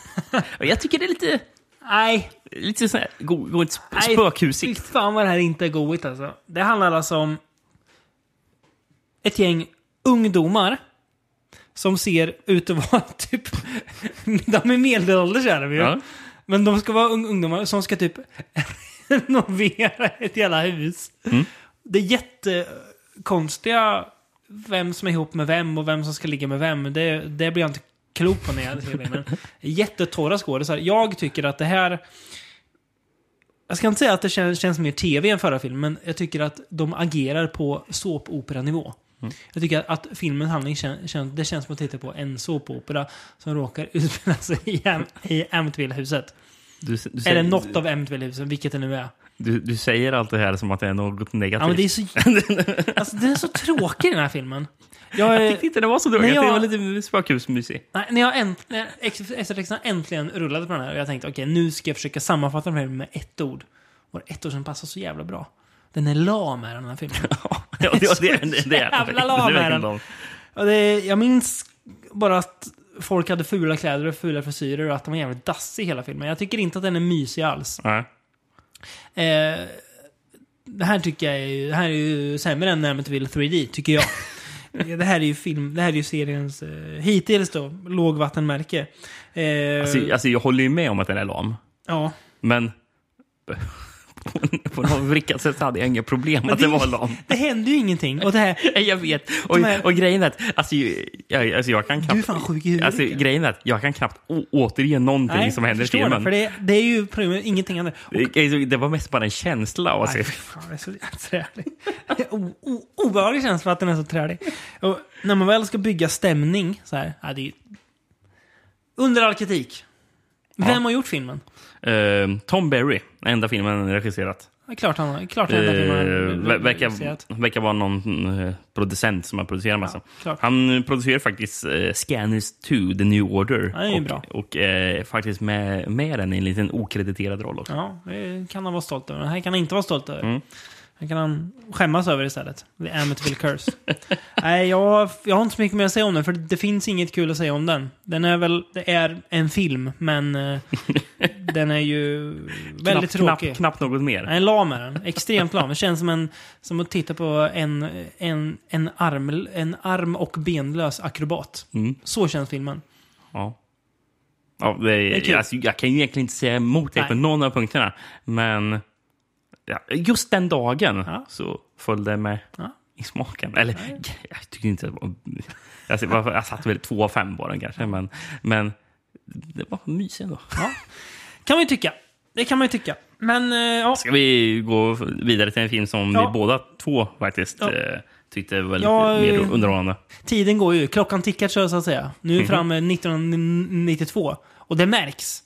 Jag tycker det är lite... Nej. Lite sån här go, go, sp- Nej, spökhusigt. Fy fan vad det här inte är goigt alltså. Det handlar alltså om ett gäng ungdomar som ser ut att vara typ... de är medelålders är de ju. Ja. Men de ska vara ung- ungdomar som ska typ renovera ett jävla hus. Mm. Det är jättekonstiga vem som är ihop med vem och vem som ska ligga med vem. Det, det blir jag inte klok på när jag ser filmen. Jättetorra skådisar. Jag tycker att det här... Jag ska inte säga att det känns, känns mer tv än förra filmen, men jag tycker att de agerar på såpoperanivå. Mm. Jag tycker att, filmens handling kän, kän, det känns som att titta på en såpopera som råkar utspela sig i, Am- i Amityville-huset. Eller något av Amityville-husen, vilket det nu är. du, du säger allt det här som att det är något negativt. Ja, men det är så... alltså, den är så tråkig den här filmen. Jag, Jag tyckte inte det var så dåligt. när Jag jag- var lite spökhusmysig. Nej, när jag änt, när eftertexterna äntligen rullade på den här och jag tänkte okej, nu ska jag försöka sammanfatta den här med ett ord. Och ett ord som passar så jävla bra. Den är lam är den här filmen. Ja, det, det, det, det, är Jävla lam är den. lam. Och det, jag minns bara att folk hade fula kläder och fula frisyrer och att de var jävligt dassig i hela filmen. Jag tycker inte att den är mysig alls. Nej. Eh, det här tycker jag är ju, det här är ju sämre än Amityville 3D, tycker jag. det här är ju film, det här är ju seriens, eh, hittills då, lågvattenmärke. Eh, Alltså, alltså, jag håller ju med om att den är lam. ja. Men på något vrickat sätt hade jag inga problem att det- det var lam. Det händer ju ingenting. Och det här, Jag vet. Och, här- och grejen är att alltså, jag, alltså, jag kan knappt... Du är fan sjuk i huvudet, Alltså, grejen är att jag kan knappt återge någonting som jag händer i filmen. Det, för det, det är ju problemet, ingenting annat. Och, Det, var mest bara en känsla av att se. nej, fan, det är så trälig. Obehaglig känsla att den är så trälig. Och när man väl ska bygga stämning så här, ja, det är ju under all kritik. Vem har gjort filmen? Eh, Tom Berry, enda filmen han regisserat. Är klart han. Klart han Eh, har ver- verkar, regisserat. verkar vara någon eh, producent som har producerat massa. klart. Han producerar faktiskt eh, Scanners 2, The New Order. Ja, är och bra. och eh, faktiskt med, med den i en liten okrediterad roll också. Ja, det kan han vara stolt över. Det här kan han inte vara stolt över. Mm. Det kan han skämmas över istället. The Amityville Curse. Nej, jag, jag har inte så mycket mer att säga om den, för det finns inget kul att säga om den. Den är väl, det är en film, men eh, den är ju väldigt knappt, tråkig. Knappt, knappt något mer. Nej, lam är den. Extremt lam. Det känns som, en, som att titta på en, en, en, arm, en arm och benlös akrobat. Mm. Så känns filmen. Ja. Ja, det, är kul. alltså, jag kan ju egentligen inte säga emot dig på någon av punkterna. Men ja, just den dagen Ja. så föll det med Ja. i smaken. Eller jag tycker inte det jag, jag satte väl två av fem på den kanske. Men, men det var mysigt ändå. Kan man ju tycka. Det kan man ju tycka. Men, eh, ja. Ska vi gå vidare till en film som vi båda två faktiskt eh, tyckte var lite Ja, mer eh, underhållande? Tiden går ju. Klockan tickar så att säga. Nu är vi Mhm. framme 1992. Och det märks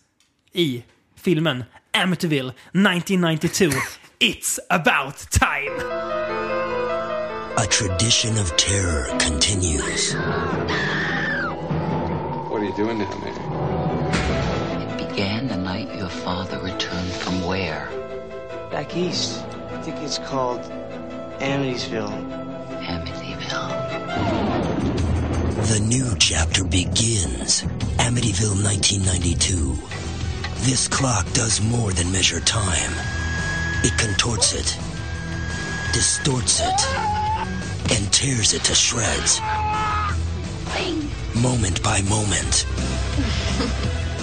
i filmen Amityville 1992. It's about time! A tradition of terror continues. What are you doing now, Mary? It began the night your father returned from where? Back east. I think it's called Amityville. Amityville. The new chapter begins. Amityville 1992. This clock does more than measure time. It contorts it, distorts it, and tears it to shreds. Moment by moment.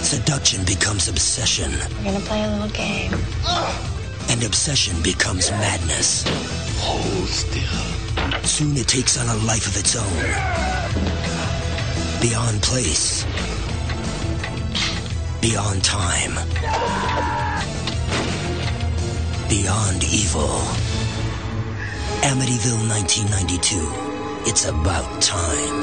Seduction becomes obsession, We're gonna play a little game. and obsession becomes madness. Hold still. Soon it takes on a life of its own. Beyond place. Beyond time. Beyond evil. Amityville 1992. It's about time.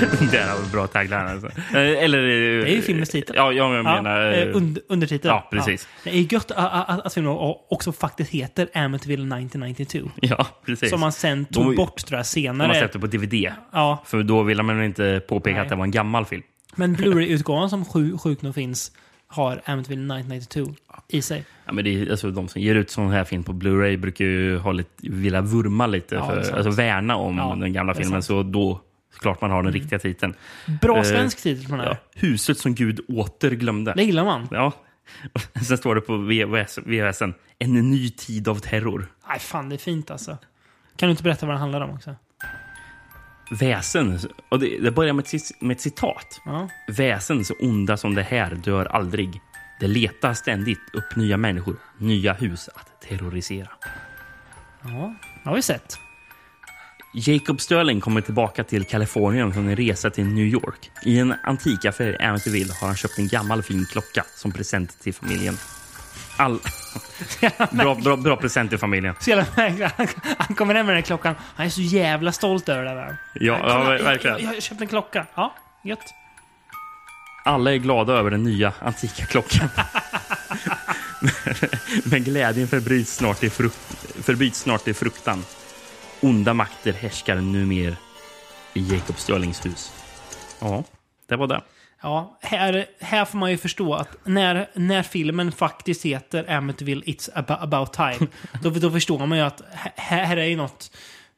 det här var bra tagline alltså. Eh, Eller... Det är ju filmens titel. Ja, jag menar... eh, und, undertitel. Ja, precis. Det är gött att, att, filmen också faktiskt heter Amityville 1992. Ja, precis. Som man sen tog De- bort tror jag senare. har släppt det på DVD. Ja. För då ville man inte påpeka Nej. att det var en gammal film. Men Blu-ray-utgåvan som sju, sjukt nog finns har Amityville 1992 i sig. Ja, men det är, alltså, de som ger ut sån här film på Blu-ray brukar ju ha lite, vilja vurma lite, Ja, för, alltså värna om Ja, den gamla filmen. Så då klart man har den riktiga titeln. Bra Eh, svensk titel på den här. Huset som Gud åter glömde. Det gillar man. Ja. Sen står det på VHS, VHSen, en ny tid av terror. Nej, fan det är fint alltså. Kan du inte berätta vad den handlar om också? Väsen, och det, det börjar med ett, med ett citat. Ja. Väsen så onda som det här dör aldrig. Det letar ständigt upp nya människor, nya hus att terrorisera. Ja, det har vi sett. Jacob Sterling kommer tillbaka till Kalifornien från en resa till New York. I en antikaffär i Amityville har han köpt en gammal fin klocka som present till familjen. All... bra, bra, bra present till familjen. Han, kommer hem med den här klockan. Han är så jävla stolt över det där. Ja, ja verkligen. Jag, jag, jag köpte en klocka. Ja, gött. Alla är glada över den nya antika klockan. Men glädjen förbyts snart, i frukt, förbyts snart i fruktan. Onda makter härskar numera i Jacob Sterlings hus. Ja, det var det. Ja, här, här får man ju förstå att när, när filmen faktiskt heter Amityville It's abo- about time, då, då förstår man ju att här, här är ju något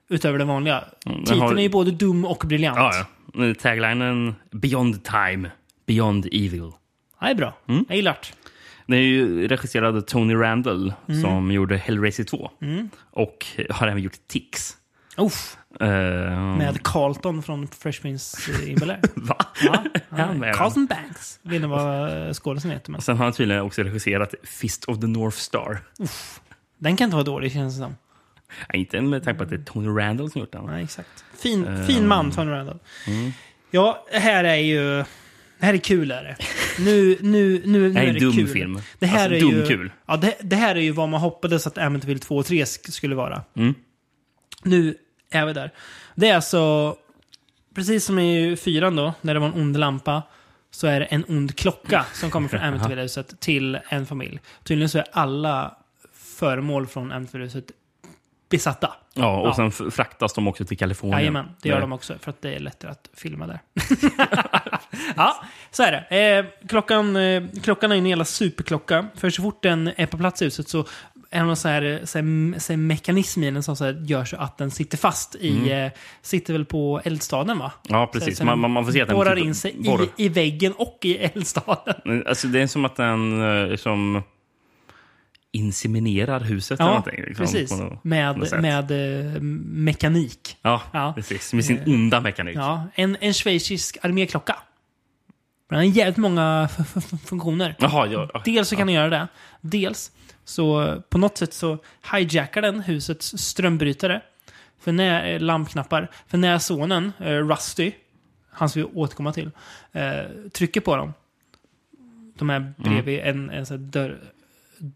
utöver det vanliga. Mm, den Titeln har- är ju både dum och briljant. Ja, ja. Taglinen Beyond time, Beyond evil. Ja, det är bra. Mm. Jag gillar det. Den är ju regisserad av Tony Randall Mm. som gjorde Hellraiser 2. Mm. Och har även gjort Tix. Uff. Eh, Med Carlton från Fresh Prince i Bel-Air. Va? Ja, Ja, Carlton Banks. Vet inte vad skådisen heter. Men. Sen har han tydligen också regisserat Fist of the North Star. Den kan inte vara dålig känns det som. Ja, inte med tanke på att det är Tony Randall som gjort den. Nej, exakt. Fin, Ehm, fin man, Tony Randall. Mm. Ja, här är ju... Det här är kul är det. Nu, nu, nu, nu Det här är är det dum kul. film. Det här Alltså, är dum ju, kul. Ja, det, det här är ju vad man hoppades att Amityville 2 och 3 sk- skulle vara. Mm. Nu är vi där. Det är alltså, precis som i fyran då, när det var en ond lampa, så är det en ond klocka som kommer från Amityville-huset till en familj. Tydligen så är alla föremål från Amityville-huset besatta. Ja, och sen f- fraktas de också till Kalifornien. Jajamän, det gör Där- de också. För att det är lättare att filma där. ja, så är det. Eh, klockan, eh, klockan är en jävla superklocka. För så fort den är på plats i huset så är det någon så här, så här, så här mekanism i den som så här gör så att den sitter fast i... Mm. Eh, sitter väl på eldstaden va? Ja, precis. Så, så Man- man- får se att den borrar in sig borrar. i, i väggen och i eldstaden. Alltså, det är som att den eh, som inseminerar huset eller Ja, någonting. liksom, precis. något Med, sätt. med eh, mekanik. Ja, Ja. precis. Med sin Eh, onda mekanik. Ja, en, en schweizisk arméklocka. Den har jävligt många funktioner. Jaha, ja, ja. Dels så kan den göra det. Dels så på något sätt så hijackar den husets strömbrytare. För när, eh, lampknappar. För när sonen, eh, Rusty, han ska vi återkomma till, eh, trycker på dem. De är bredvid en, en sån dörr,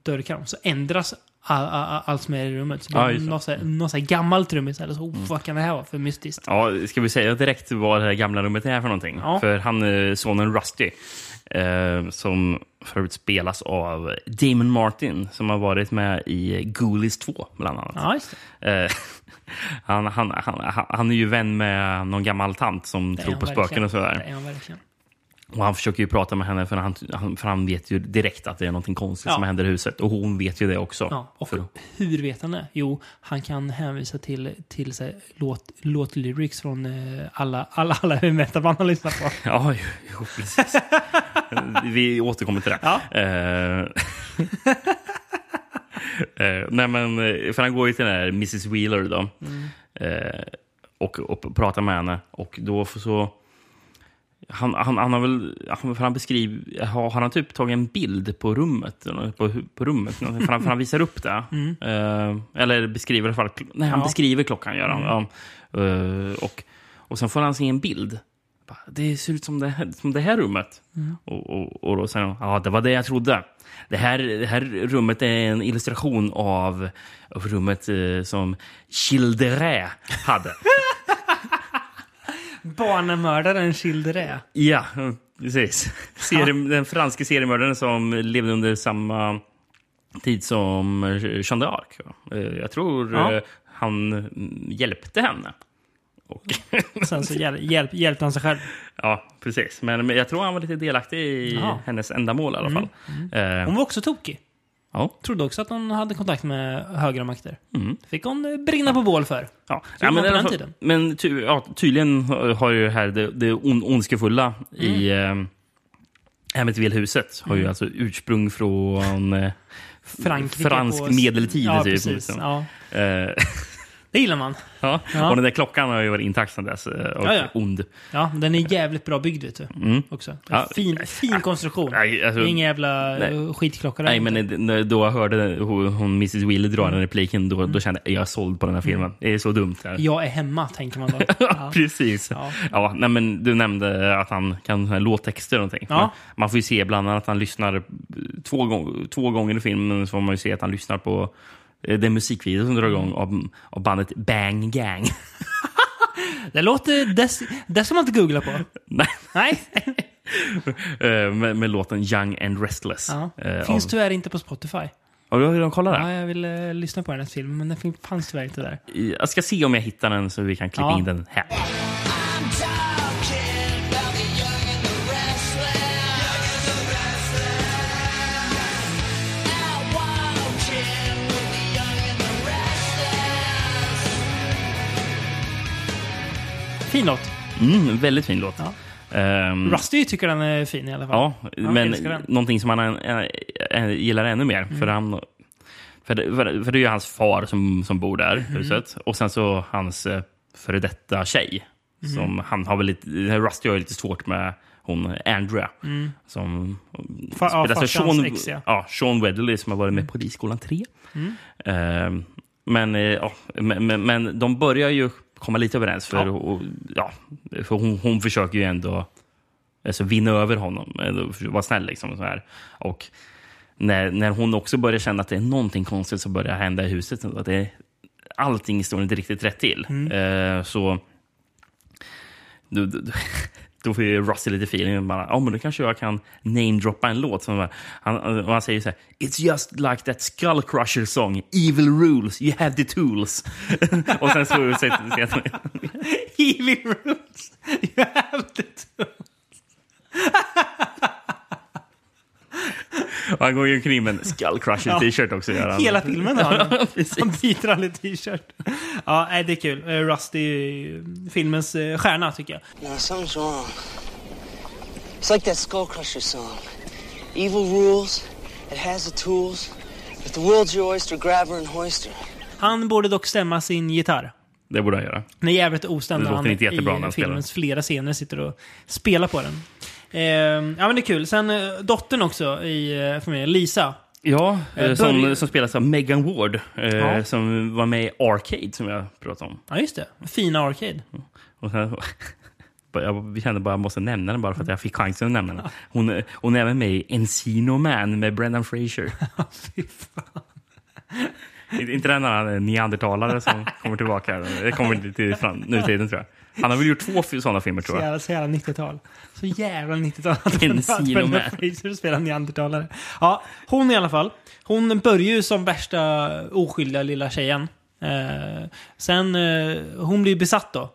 dörrkarm. Så ändras all, all, allt som är i rummet. Så det blir det. något, så här, något så här gammalt rum istället. Så, oh, vad kan det här vara för mystiskt? Ja, ska vi säga direkt vad det här gamla rummet är för någonting? Ja. För han, eh, sonen Rusty, eh, som för övrigt spelas av Damon Martin, som har varit med i Ghoulies 2, bland annat. Ja, det. Eh, han, han, han, han- är ju vän med någon gammal tant som Det är tror på spöken och Det sådär. är han verkligen. Och han försöker ju prata med henne för han, för han vet ju direkt att det är någonting konstigt Ja. som händer i huset. Och hon vet ju det också. Ja, och För- hur vet han det? Jo, han kan hänvisa till, till så här, låt, låt lyrics från eh, alla, alla, alla heavy metal-band han lyssnar på. Ja, jo, jo precis. Vi återkommer till det. Ja. Eh, nej, men, eh, för han går ju till den här Mrs Wheeler då. Mm. Eh, och, och pratar med henne. Och då så... Han, han, han har väl... Han, för han beskriver, har, har han typ tagit en bild på rummet? På, på rummet för han, för han visar upp det. Mm. Eh, eller beskriver i alla fall... Nej, han Ja. beskriver klockan gör han. Mm. Eh, och, och sen får han se en bild. Det ser ut som det här, som det här rummet. Mm. Och, och, och då säger han, ja det var det jag trodde. Det här, det här rummet är en illustration av, av rummet eh, som Childeré hade. Barnamördaren Childeré. ja, precis. Serie, Den franske seriemördaren som levde under samma tid som Jeanne d'Arc. Eh, Jag tror Ja. eh, han mm, hjälpte henne. Och Sen så hjäl, hjälp, hjälpte han sig själv. Ja, precis. Men, jag tror han var lite delaktig i Jaha. hennes ändamål i alla fall. Eh, Hon var också tokig. Ja. Trodde också att hon hade kontakt med högre makter. Mm. fick hon eh, brinna på bål för. Ja, ja, men, i på den tiden. men ty, ja, tydligen har ju här det, det on, ondskefulla i Mm. eh, Amityville-huset har ju alltså ursprung från eh, fransk medeltid. Ja, typ, precis. Ja. Eh, Det gillar man. ja. Ja. Och den där klockan har ju varit intakt sedan dess. eh, Och Ja, ja. ond. Ja, den är jävligt bra byggd vet du. Mm. Också. Ja. Fin, fin konstruktion. Nej, alltså- ingen jävla Nej. eh, skitklocka där Nej, inte. men när- då jag hörde hon, hon Mrs Wheeler dra den repliken, då, då kände jag jag är såld på den här filmen. Det är så dumt. Här. Jag är hemma, tänker man då. Precis. Ja. Ja. nej, men du nämnde att han kan här låttexter och någonting. Ja. Man får ju se bland annat att han lyssnar två, gång, två gånger i filmen. Så får man ju se att han lyssnar på eh, den musikvideo som drar igång av, av bandet Bang Gang. Det låter... Det, det ska man inte googla på. Nej. Nej. Eh, med, med låten Young and Restless. Ja. Eh, Finns av, tyvärr inte på Spotify. Har du redan kollat Ja, det? jag ville lyssna på den här filmen, men den fanns tyvärr inte där. Jag ska se om jag hittar den så vi kan klippa Ja. in den här. Fin låt. Mm, väldigt fin låt. Ja. Ehm, Rusty tycker den är fin i alla fall. Ja, men någonting som han äh, äh, gillar ännu mer. Mm. För, han, för, det, för, det är ju hans far som, som bor där, Mm. huset. Och sen så hans eh, före detta tjej. Mm. Som han har väl lite, Rusty har ju lite svårt med hon Andrea. Mm. Som Fa- ja, spelas av Sean, ex, ja. ja, Sean Wedley som har varit med på Polisskolan 3. Mm. Ehm, men, ja, men, men, men de börjar ju komma lite överens. För, Ja. och, ja, för hon, hon försöker ju ändå alltså, vinna över honom. Vara snäll liksom. Så här. Och när, när hon också börjar känna att det är någonting konstigt som börjar hända i huset. Att det, allting står inte riktigt rätt till. Mm. Eh, så då, då, då får ju Rusty lite feeling. Bara, ja, men då kanske jag kan namedroppa en låt. Som han, och han säger så här. It's just like that Skull Crusher song. Evil rules, you have the tools. och sen så säger han... Evil rules. You have the tools. Och han går ju omkring med en Skull Crusher Ja. t-shirt också. Gör han. Hela filmen har han. Han byter aldrig t-shirt. Ja, nej, det är kul. Eh, Rusty är filmens eh, stjärna, tycker jag. No, something's wrong. It's like that Skull Crusher song. Evil rules, it has the tools. If the world's your oyster, grab her and hoist her. Han borde dock stämma sin gitarr. Det borde han göra. Den är jävligt ostämd Det låter han inte jättebra när i han filmens flera scener sitter och spelar på den. Eh, ja, men det är kul. Sen eh, dottern också i eh, familjen, Lisa. Ja, Eh, som, som spelas av Megan Ward. Ja. Som var med i Arcade, som jag pratade om. Ja, just det. Fina Arcade. Och sen, jag kände bara att jag måste nämna den bara för att jag fick chansen att nämna den. Hon, hon är även med i Encino Man med Brendan Fraser. Inte den här neandertalare som kommer tillbaka. här. Det kommer till fram, nutiden tror jag. Han har väl gjort två sådana filmer tror jag. jävla, så jävla 90-tal. Så jävla 90-tal. Encino Brendan Man. Fraser spelar neandertalare. Ja, hon i alla fall. Hon börjar ju som värsta oskyldiga lilla tjejen. Eh, sen, eh, hon blir besatt då.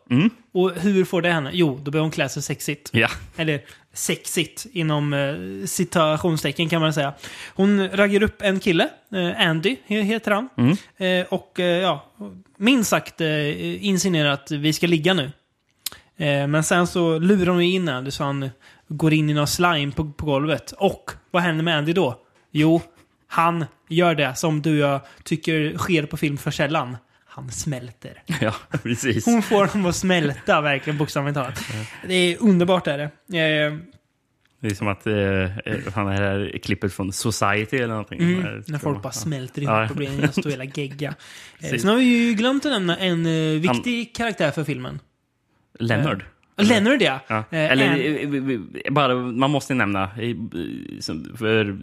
Och hur får det henne? Jo, då börjar hon klä sig sexigt. Ja. Eller sexigt inom eh, citationstecken kan man säga. Hon raggar upp en kille, eh, Andy he- heter han. Mm. Eh, och eh, ja, minst sagt eh, insinuerar att vi ska ligga nu. Eh, men sen så lurar hon in Andy så han går in i någon slime på, på golvet. Och vad händer med Andy då? Jo, han gör det som du och jag tycker sker på film för sällan. Han smälter. Ja, precis. Hon får honom att smälta, verkligen bokstavligt talat. Det är underbart är det. Eh, Det är som att eh, eh, fan, det här är klippet från Society eller någonting. Mm, Där- när folk bara smälter ihop Ja. och blir en stor jävla gegga. Eh. Sen har vi ju glömt att nämna en eh, viktig karaktär för filmen. Leonard. Eh, Leonard ja. Ja. Eh, Eller en- eh, bara, man måste nämna, för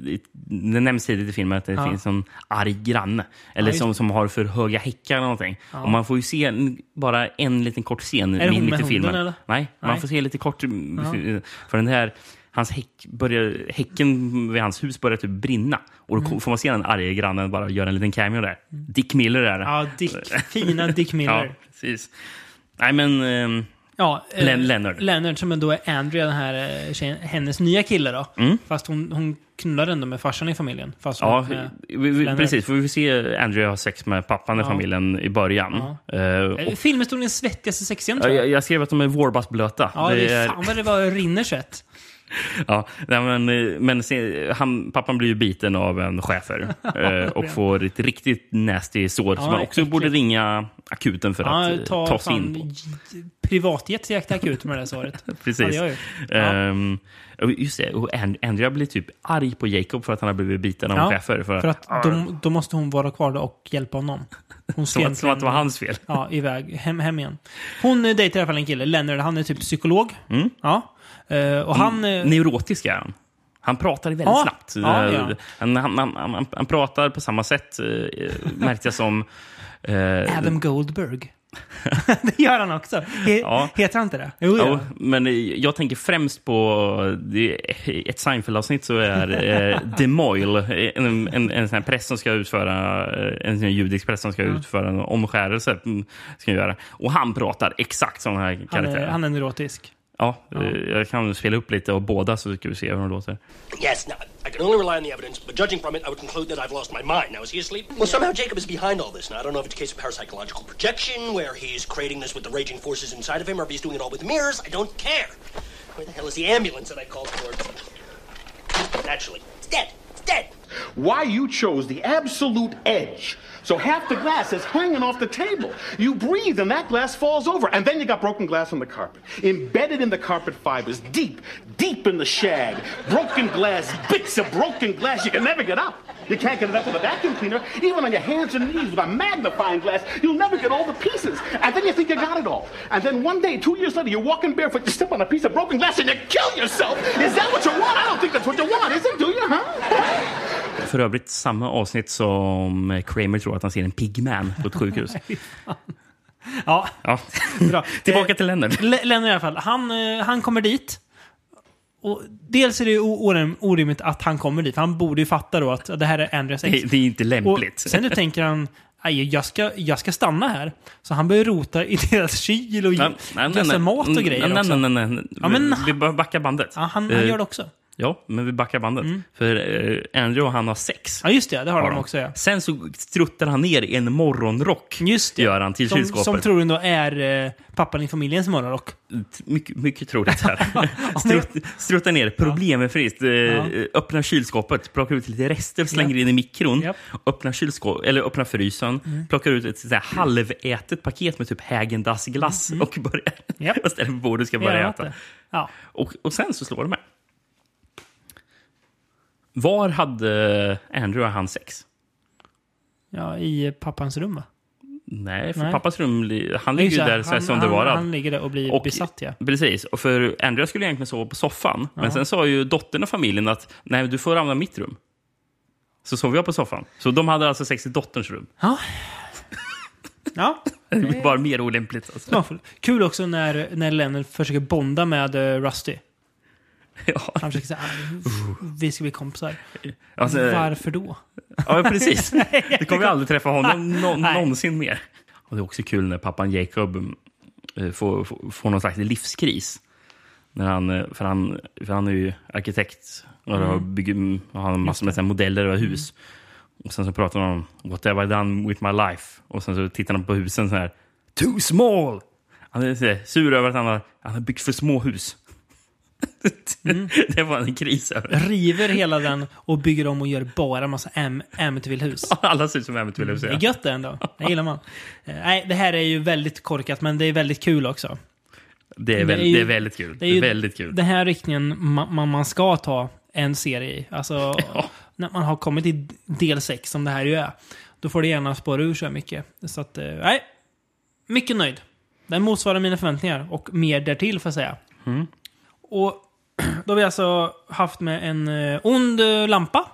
det nämns tidigt i filmen att det Ja. finns en arg granne. Eller Ja, som, som har för höga häckar eller någonting. Och man får ju se bara en liten kort scen Är det mitt i filmen. eller? Nej, man Nej. får se lite kort. För den här, hans häck börjar, häcken vid hans hus börjar typ brinna. Och då Mm. får man se den arga grannen bara göra en liten cameo där. Dick Miller är det. Ja, Dick, fina Dick Miller. Ja, precis. Nej, men... Ja, eh, Leonard. Leonard som då är Andrea, den här eh, tjejen, hennes nya kille då. Mm. Fast hon, hon knullar ändå med farsan i familjen. Fast Ja, vi, vi, Leonard. precis. För vi får se Andrea ha sex med pappan i Ja. familjen i början. Eh, och, Filmhistoriens svettigaste sexscen ja, tror jag. jag, jag skrev att de är vårbassblöta. Ja, det är fan vad det var rinner svett. Ja, men eh, men se, han, pappan blir ju biten av en schäfer eh, och får ett riktigt nasty sår Ja, som man också borde ringa akuten för att Ja, eh, ta ta sig in på. privatjet Jakta Akut med det där såret. Precis. Ja, det och just det, och And- Andrea blir typ arg på Jacob för att han har blivit biten av en schäfer. för att då, då måste hon vara kvar och hjälpa honom. Hon Som att- som att det var hans fel. Ja, iväg. Hem, hem igen. Hon eh, dejtar i alla fall en kille, Leonard. Han är typ psykolog. Mm. Ja. Eh, och han... eh, Neurotisk är han. Han pratar väldigt Ja. snabbt. Ja, Eh, ja. Han, han, han, han, han pratar på samma sätt, eh, märkte jag som... eh, Adam Goldberg. det gör han också. He, Ja. Heter han inte det? Jo, Ja, men eh, jag tänker främst på ett Seinfeld-avsnitt så är eh, DeMoyle, en, en, en sån här präst som ska utföra, eh, en sån judisk präst som ska utföra en omskärelse. mm, Ska göra. Och han pratar exakt som den här karaktären. är, han är neurotisk. Ja, eh, jag kan spela upp lite av båda så ska vi se hur de låter. Yes, now, I can only rely on the evidence, but judging from it, I would conclude that I've lost my mind. Now, is he asleep? Well, somehow Jacob is behind all this. Now, I don't know if it's a case of parapsychological projection, where he's creating this with the raging forces inside of him, or if he's doing it all with mirrors. I don't care. Where the hell is the ambulance that I called for? Naturally, it's dead. It's dead. Why you chose the absolute edge. So half the glass is hanging off the table. You breathe and that glass falls over. And then you got broken glass on the carpet. Embedded in the carpet fibers, deep, deep in the shag. Broken glass, bits of broken glass you can never get up. You can't get it up with a vacuum cleaner. Even on your hands and knees with a magnifying glass, you'll never get all the pieces. And then you think you got it all. And then one day, two years later, you're walking barefoot, you step on a piece of broken glass and you kill yourself. Is that what you want? I don't think that's what you want, is it? Do you, huh? För övrigt samma avsnitt som Kramer tror att han ser en pigman på ett sjukhus. Ja, ja. bra. Tillbaka till Leonard. Le- Leonard i alla fall. Han, eh, han kommer dit. Och dels är det ju orimligt att han kommer dit. Han borde ju fatta då att det här är Andreas ex. Det, är inte lämpligt. Och sen då tänker han, "Aj, jag ska, jag ska stanna här. Så han börjar rota i deras kyl och nej, mat och grejer nej, nej, nej, nej. Ja, men- vi backar bandet. Ja, han, han Eh, gör det också. Ja, men vi backar bandet. För eh, Andrew och han har sex. Ja, just det. Det har Har de de. också, ja. Sen så struttar han ner i en morgonrock. Just det. Gör han till Som, kylskåpet. som troligen då är eh, pappan i familjens morgonrock. Mycket, mycket troligt här. Strutt, struttar ner, problemfritt. Eh, Öppnar kylskåpet, plockar ut lite rester, slänger Ja. in i mikron. Öppnar, kylskåp, eller öppnar frysen, Mm. plockar ut ett sådär halvätet paket med typ Häagen-Dazs glass och börjar och ställer på bordet och ska börja Ja, äta. Ja. Och, och sen så slår det med. Var hade Andrew och han sex? Ja, i pappans rum va? Nej, för Nej. pappas rum, han ligger ju där så här söndervarad. han- han ligger där och blir besatt, ja. Precis, och för Andrea skulle egentligen sova på soffan. Ja. Men sen sa ju dottern och familjen att nej, du får använda mitt rum. Så sov jag på soffan. Så de hade alltså sex i dotterns rum. Ja. Ja. Det blir bara mer olämpligt. Alltså. Kul också när, när Leonard försöker bonda med eh, Rusty. Han försöker säga "Ah, vi ska bli kompisar. Alltså, Varför då? Ja, precis. Du kommer ju aldrig träffa honom Nej. någonsin mer. Och det är också kul när pappan Jacob eh, får, får, får någon slags livskris. När han, eh, för, han, för han är ju arkitekt och Mm. bygger, och har massor med modeller och hus. Och sen så pratar han om what have I done with my life? Och sen så tittar han på husen så här. Too small! Han är sur över att han har, han har byggt för små hus. det var en kris det. River hela den och bygger om och gör bara massa Am- Amityville-hus. Alla ser ut som Amityville-hus. Det ja. är gött det ändå. Det gillar man. Eh, nej, det här är ju väldigt korkat, men det är väldigt kul också. Det är, väl, det ju- är väldigt kul. Det är ju väldigt kul. den här riktningen man, man, ska ta en serie i. Alltså, när man har kommit till del 6, som det här ju är, då får det gärna spåra ur så här mycket. Så att, eh, nej. Mycket nöjd. Den motsvarar mina förväntningar och mer därtill, får jag säga. Mm. Och då har vi alltså haft med en eh, ond eh, lampa,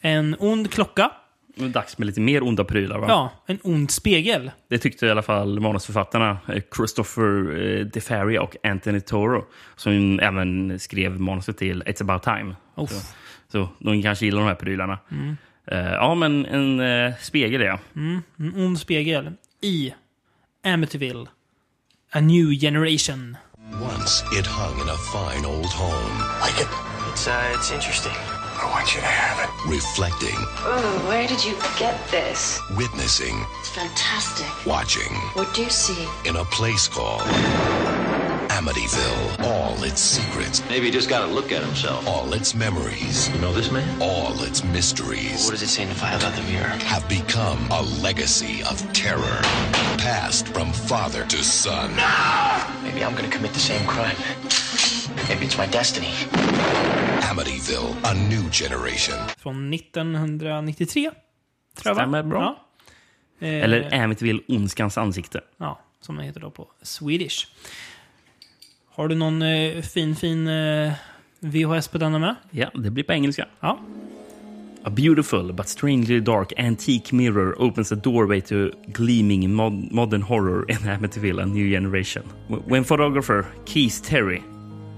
en ond klocka, dags med lite mer onda prylar. Va? ja, en ond spegel. Det tyckte i alla fall manusförfattarna eh, Christopher DeFaria och Anthony Toro som även skrev manuset till It's about time. Så, så de kanske gillar de här prylarna. Mm. Eh, ja, men en eh, spegel jag. Mm, en ond spegel i Amityville. A new generation. Once it hung in a fine old home. Like it? It's, uh, it's interesting. I want you to have it. Reflecting, Oh, where did you get this? witnessing, It's fantastic. watching What do you see? in a place called Amityville. All its secrets. Maybe he just got to look at himself. All its memories. You know this man? All its mysteries. What does it say in the file about the mirror? Have become a legacy of terror. Passed from father to son. Maybe I'm gonna commit the same crime. Maybe it's my destiny. Amityville, a new generation. Från 1993. Tror jag. Stämmer bra. Ja. Eh, Eller Amityville, ondskans ansikte. Ja, som den heter då på Swedish. Har du någon eh, fin, fin eh, VHS på denna med? Ja, det blir på engelska. Ja. A beautiful but strangely dark antique mirror opens a doorway to gleaming mod modern horror in Amityville, a new generation. When photographer Keith Terry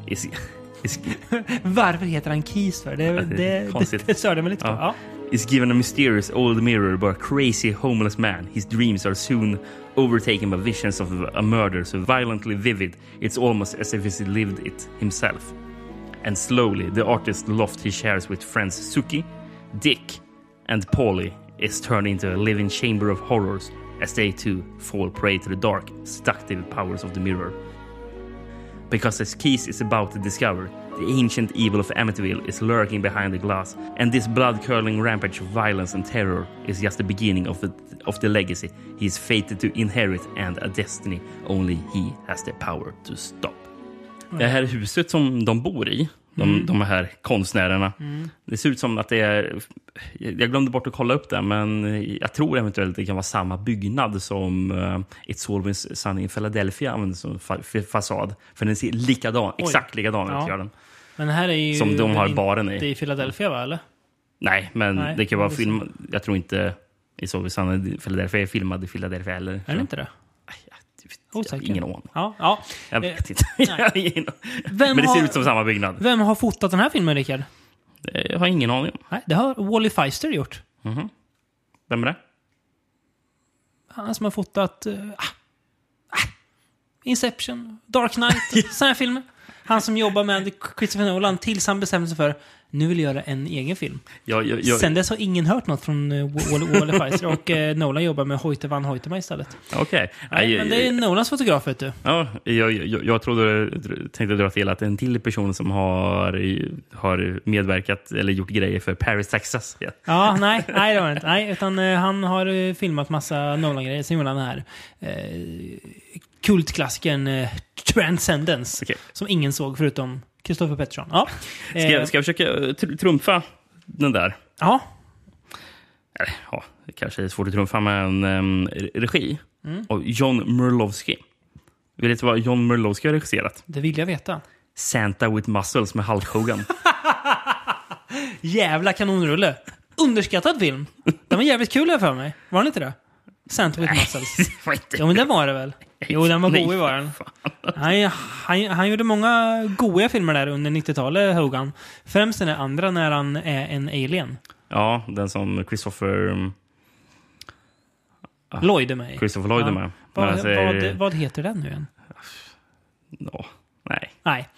is... is Varför heter han Keys för? Det, Ja, det, det det, störde mig lite på. Ja. is given a mysterious old mirror by a crazy homeless man. His dreams are soon overtaken by visions of a murder so violently vivid it's almost as if he lived it himself. And slowly, the artist's loft he shares with friends Suki, Dick, and Polly is turned into a living chamber of horrors as they too fall prey to the dark, seductive powers of the mirror. Because as Keys is about to discover, the ancient evil of Amityville is lurking behind the glass, and this blood-curdling rampage of violence and terror is just the beginning of the, of the legacy he is fated to inherit and a destiny only he has the power to stop. Det här huset som de bor i, de, Mm. de här konstnärerna, Mm. det ser ut som att det är... Jag glömde bort att kolla upp det, men jag tror eventuellt det kan vara samma byggnad som uh, It's Always Sunny in Philadelphia använder som fa fasad. För den ser likadan, Oj. exakt likadan ut. Ja. gör den. Men det här är ju Som de har baren i. inte i Philadelphia, va? Eller? Nej, men Nej, det kan vara det är film. Jag tror inte It's Always Sunny in Philadelphia är filmad i Philadelphia heller. Är det inte det? Osäker. Ingen aning. Ja, ja. Jag vet Eh, inte. nej. Ingen- Vem men det ser ut som samma byggnad. Vem har fotat den här filmen, Rickard? Jag har ingen aning. Nej, det har Wally Feister gjort. Mhm. Vem är det? Han som har fotat... ah, Inception, Dark Knight, sådana här filmer. Han som jobbar med Christopher Nolan tills han bestämde sig för nu vill jag göra en egen film. Jag, jag, jag, Sen dess har ingen hört något från uh, Wally, Feister och eh, Nolan jobbar med Hoyte van Hoytema istället. Okej. Nej, men det är Nolans fotograf, vet du. Ja, jag, jag, jag trodde, tänkte dra till att en till person som har, har medverkat eller gjort grejer för Paris, Texas. Ja. Ja, nej, nej det var det inte. Nej, utan eh, han har eh, filmat massa Nolan-grejer. Sen gjorde han den här eh, kultklassikern eh, Transcendence. Som ingen såg förutom Kristoffer Pettersson. Ja. Ska, jag, Eh, ska jag försöka eh, tr- trumfa den där? Ja. Eller, ja, det kanske är svårt att trumfa med en um, regi Mm. av John Murlowski. Vet du vad John Murlowski har regisserat? Det vill jag veta. Santa with Muscles med Hulk Hogan. Jävla kanonrulle. Underskattad film. Den var jävligt kul här för mig. Var den inte det? Santa with muscles. Jo, men det var det väl? Jo, den var god i var den. Han, han, han gjorde många goda filmer där under 90-talet, Hogan. Främst den andra när han är en alien. Ja, den som Christopher... um, ah, Lloyd är med. Christopher Lloyd är med. Vad, vad, vad heter den nu igen? ja, nej. Nej.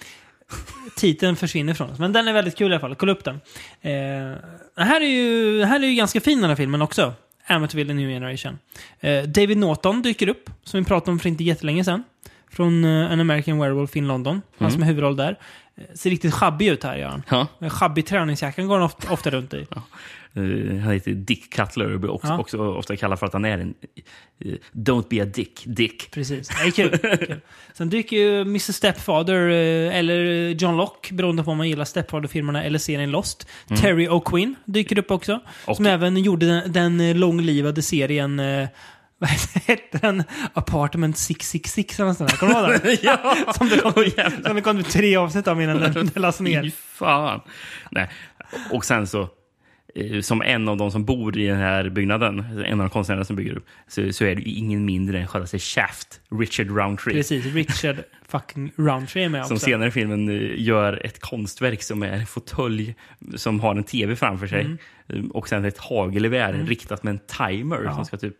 Titeln försvinner från oss. Men den är väldigt kul i alla fall. Kolla upp den. Eh, här är ju, här är ju ganska fin den här filmen också. Amityville The New Generation. Eh, David Norton dyker upp, som vi pratade om för inte jättelänge sedan. Från eh, An American Werewolf in London. Han Mm. som är huvudroll där. Eh, ser riktigt schabbig ut här, gör han. Ja. En Schabbig träningsjacka går han ofta, ofta runt i. Eh, han heter Dick Cutler och blir också, Ja. också ofta kallad för att han är en... eh, don't be a dick, Dick. Precis. Det är kul. kul. Sen dyker ju Mr Stepfather, eh, eller John Locke, beroende på om man gillar Stepfather-filmerna eller serien Lost. Mm. Terry O'Quinn dyker upp också. Och- Som även gjorde den, den långlivade serien... Vad hette den? Apartment 666 eller nåt sånt där. Kommer du ihåg den? ja! Som det kom, som det kom tre avsnitt av innan den, den lades Fy ner. fan. Nej. Och sen så, som en av de som bor i den här byggnaden, en av de konstnärerna som bygger upp, så, så är det ju ingen mindre än själva Shaft, Richard Roundtree. Precis, Richard fucking Roundtree är med Som också. senare i filmen eh, gör ett konstverk som är en fåtölj som har en tv framför sig. Mm. Eh, Och sen ett hagelgevär Mm. riktat med en timer Ja. som ska typ...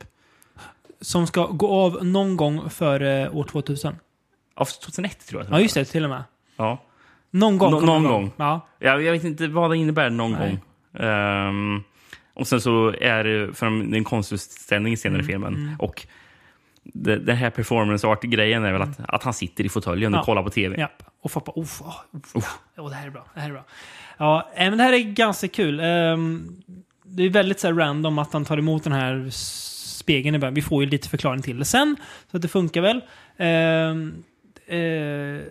Som ska gå av någon gång före år 2000. Ja, 2001 tror jag. Ja, just det. Till och med. Ja. Någon gång. Nå- någon det vara. gång. Ja. Jag, jag vet inte vad det innebär någon Nej. gång. Ehm, och sen så är det, för de- det är en konstutställning senare i Mm, filmen. mm. Och det, det här performance art-grejen är väl att, att han sitter i fåtöljen och Ja. kollar på tv. Ja. Och folk bara, uff, oh, uff. Oh, det här är bra. Det här är bra. Ja, eh, men det här är ganska kul. Ehm, det är väldigt så random att han tar emot den här spegeln i början. Vi får ju lite förklaring till det sen, så att det funkar väl. Ehm, eh,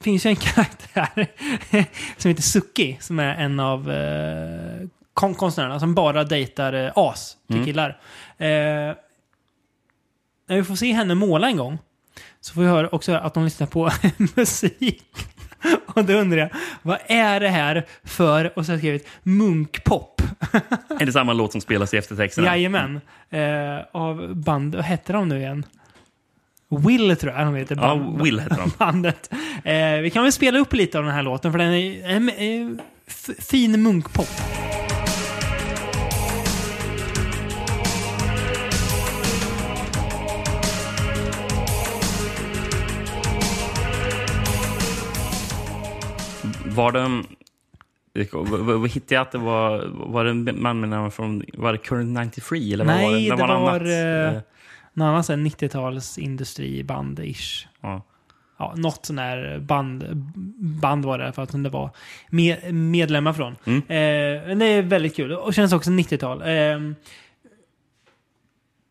finns ju en karaktär som heter Suki, som är en av eh, kon- konstnärerna som bara dejtar eh, as till Mm. killar. Eh, när vi får se henne måla en gång så får vi höra också att de lyssnar på musik. Och då undrar jag, vad är det här för, och så har jag skrivit, munkpop? Är det samma låt som spelas i eftertexterna? Jajamän. Eh, av band, vad hette de nu igen? Will tror jag de heter. Ja, Will heter de. Bandet. Eh, vi kan väl spela upp lite av den här låten för den är en, en, fin munkpop. Var det... Hittade jag att det var? Var det en man med namn från... Var det Current 93? Eller vad var Nej, det var, var, annat? Någon annan sån här 90-tals industriband-ish. Ja. Ja, något sån här band, band var det för att det var med, medlemmar från. Mm. Eh, det är väldigt kul och känns också 90-tal. Eh,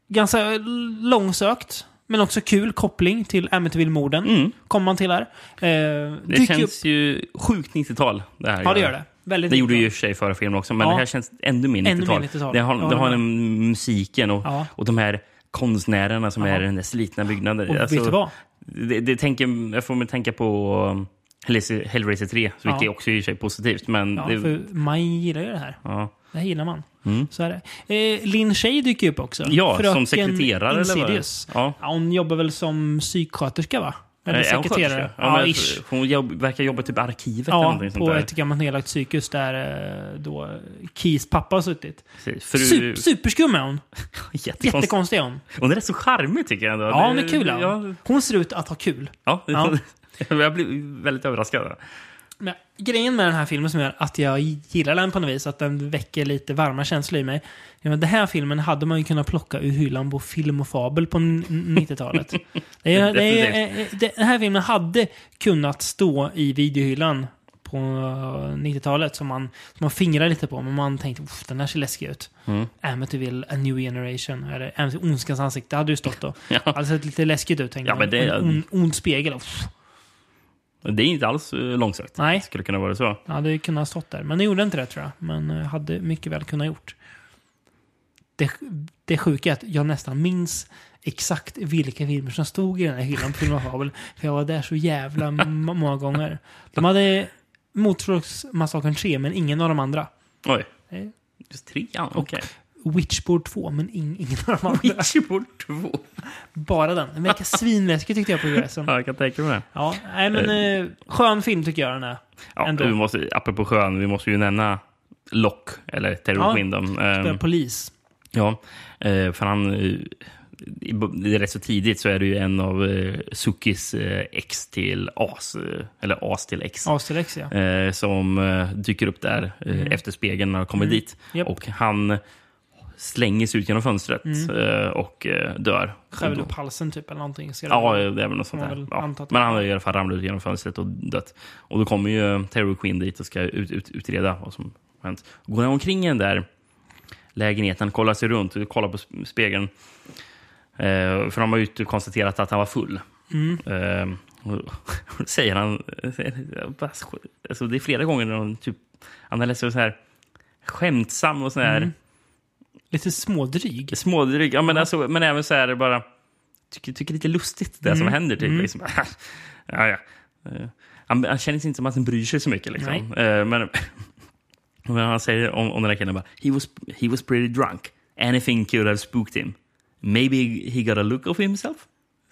ganska långsökt, men också kul koppling till Amityville-morden. Kommer man till här. Eh, Det känns ju sjukt 90-tal. Det här Ja, det gör det. Väldigt det gjorde 90-tal. ju i och för sig förra filmen också, men Ja. det här känns ännu mer 90-tal. Ännu mer 90-tal. Det har, det har den musiken och, Ja. och de här konstnärerna som Ja. är i den där slitna byggnaden. Och vet du vad? Det, det tänker, jag får mig tänka på Hellraiser Hellraiser 3, så vilket Ja. också i sig positivt. Men Ja, det, för man gillar ju det här. ja. Det här gillar man. Mm. Så är det. Eh, Lin Shay dyker upp också. Ja, Fröken som sekreterare eller vad? Ja, hon jobbar väl som psyksköterska va? Eller hon sekreterare. Ja, ish. Hon jobb, verkar jobba typ arkivet eller Ja, någonting sånt på där. ett gammalt nedlagt psykhus där eh, då Keys pappa har suttit. Fru- Sup, superskum är hon. Jättekonst- Jättekonstig är hon. Hon är rätt så charmig tycker jag ändå. Ja, hon är kul. Ja. Ja, Hon ser ut att ha kul. ja. Ja. jag blev väldigt överraskad. Men grejen med den här filmen som gör att jag gillar den på något vis, att den väcker lite varma känslor i mig. Men den här filmen hade man ju kunnat plocka ur hyllan på film och fabel på n- 90-talet. det är, det är, eh, det, den här filmen hade kunnat stå i videohyllan på 90-talet som man, som man fingrar lite på. Men man tänkte, "Uff, den här ser läskig ut. Mm. Amityville, A New Generation, eller Amity, Ondskans ansikte hade ju stått då. Ja. Hade sett lite läskigt ut, tänkte Ja, men det- man. En ond, ond spegel. Uff. Det är inte alls eh, långsökt. Nej. Skulle kunna vara så. Ja, det kunde ha stått där. Men det gjorde inte det tror jag. Men eh, hade mycket väl kunnat gjort. Det, det sjuka är att jag nästan minns exakt vilka filmer som stod i den här hyllan på Film och Fabel. För jag var där så jävla många gånger. De hade Motorsågsmassakern 3, men ingen av de andra. Oj. Nej. Just trean? Okej. Witchboard 2, men ing, ingen av de andra. Witchboard 2? Bara den. Den verkar svinläskig tyckte jag på gräsen. Ja, jag kan tänka mig det. Ja, nej men eh, skön film tycker jag den är. Ja, Ändå. vi måste, apropå sjön, vi måste ju nämna Lock, eller Terry Ja. Spelar Ehm, polis. Ja, eh, för han... eh, det är rätt så tidigt så är det ju en av eh, Sukis eh, till As, eh, eller As till ex. As till ex, ja. Eh, som eh, dyker upp där eh, Mm. efter spegeln när han kommer Mm. dit. Japp. Och han slänger sig ut genom fönstret Mm. eh, och eh, dör. Skär upp halsen typ eller någonting. Ska Ja, det är väl något sånt där. Ja. Men han har i alla fall ramlat ut genom fönstret och dött. Och då kommer ju Terry Quinn dit och ska ut, ut, utreda vad som hänt. Går han omkring i den där lägenheten, kollar sig runt och kollar på sp- spegeln. Eh, för de har ju konstaterat att han var full. Mm. Eh, säger han... Alltså det är flera gånger när de typ... Han är så här skämtsam och så här... Mm. Lite smådryg. Smådryg, ja, men, alltså, men även så här bara... Tycker, tycker lite lustigt det som Mm. händer. Typ, Mm. liksom. ja, ja. Eh, Han, han känner sig inte som att han bryr sig så mycket. Liksom. Eh, Men, men han säger om, om den här killen bara... He was, he was pretty drunk. Anything could have spooked him. Maybe he got a look of himself.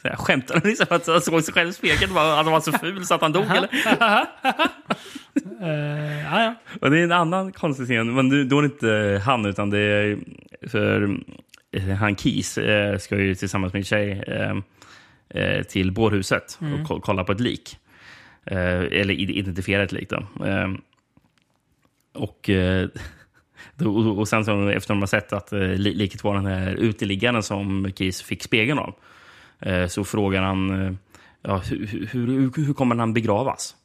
Så jag skämtar han liksom att han såg sig själv i spegeln. han var så ful så att han dog. eller? Eh, ja, ja. Och det är en annan konstig scen, men då- är det inte han, utan det är för eh, han Keys eh, ska ju tillsammans med en tjej till bårhuset Mm. och ko- kolla på ett lik. Eller id- identifiera ett lik. Då. Och, och sen så, efter de har sett att li- liket var den här uteliggaren som Keys fick spegeln av, så frågar han eh, ja, hur, hur, hur, kommer han begravas?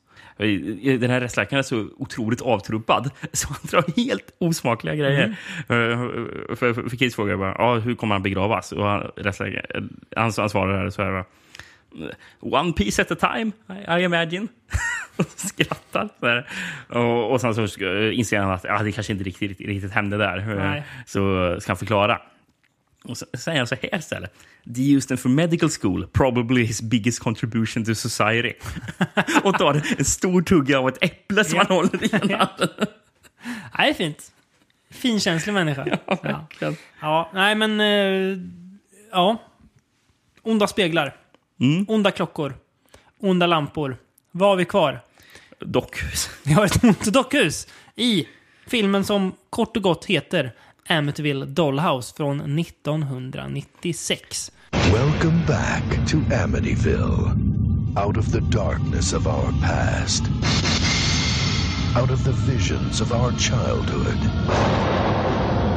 Den här rättsläkaren är så otroligt avtrubbad, så han drar helt osmakliga grejer. Eh, För, för, för Keys frågar bara, ja, hur kommer han begravas? Och han, han, han svarar så här, One piece at a time, I, I imagine. Skrattar. Här. Och, och sen så inser han att ah, det kanske inte riktigt, riktigt, riktigt hände där. Nej. Så ska han förklara. Och så säger han så här istället. They used them for medical school, probably his biggest contribution to society. och tar en stor tugga av ett äpple som Ja. han håller i handen. Nej, fint. Finkänslig människa. Ja, verkligen. ja. nej men... eh, ja. Onda speglar. Mm. Onda klockor. Onda lampor. Vad har vi kvar? Dockhus. Vi har ett ont dockhus i filmen som kort och gott heter Amityville Dollhouse från 1996. Welcome back to Amityville. Out of the darkness of our past. Out of the visions of our childhood.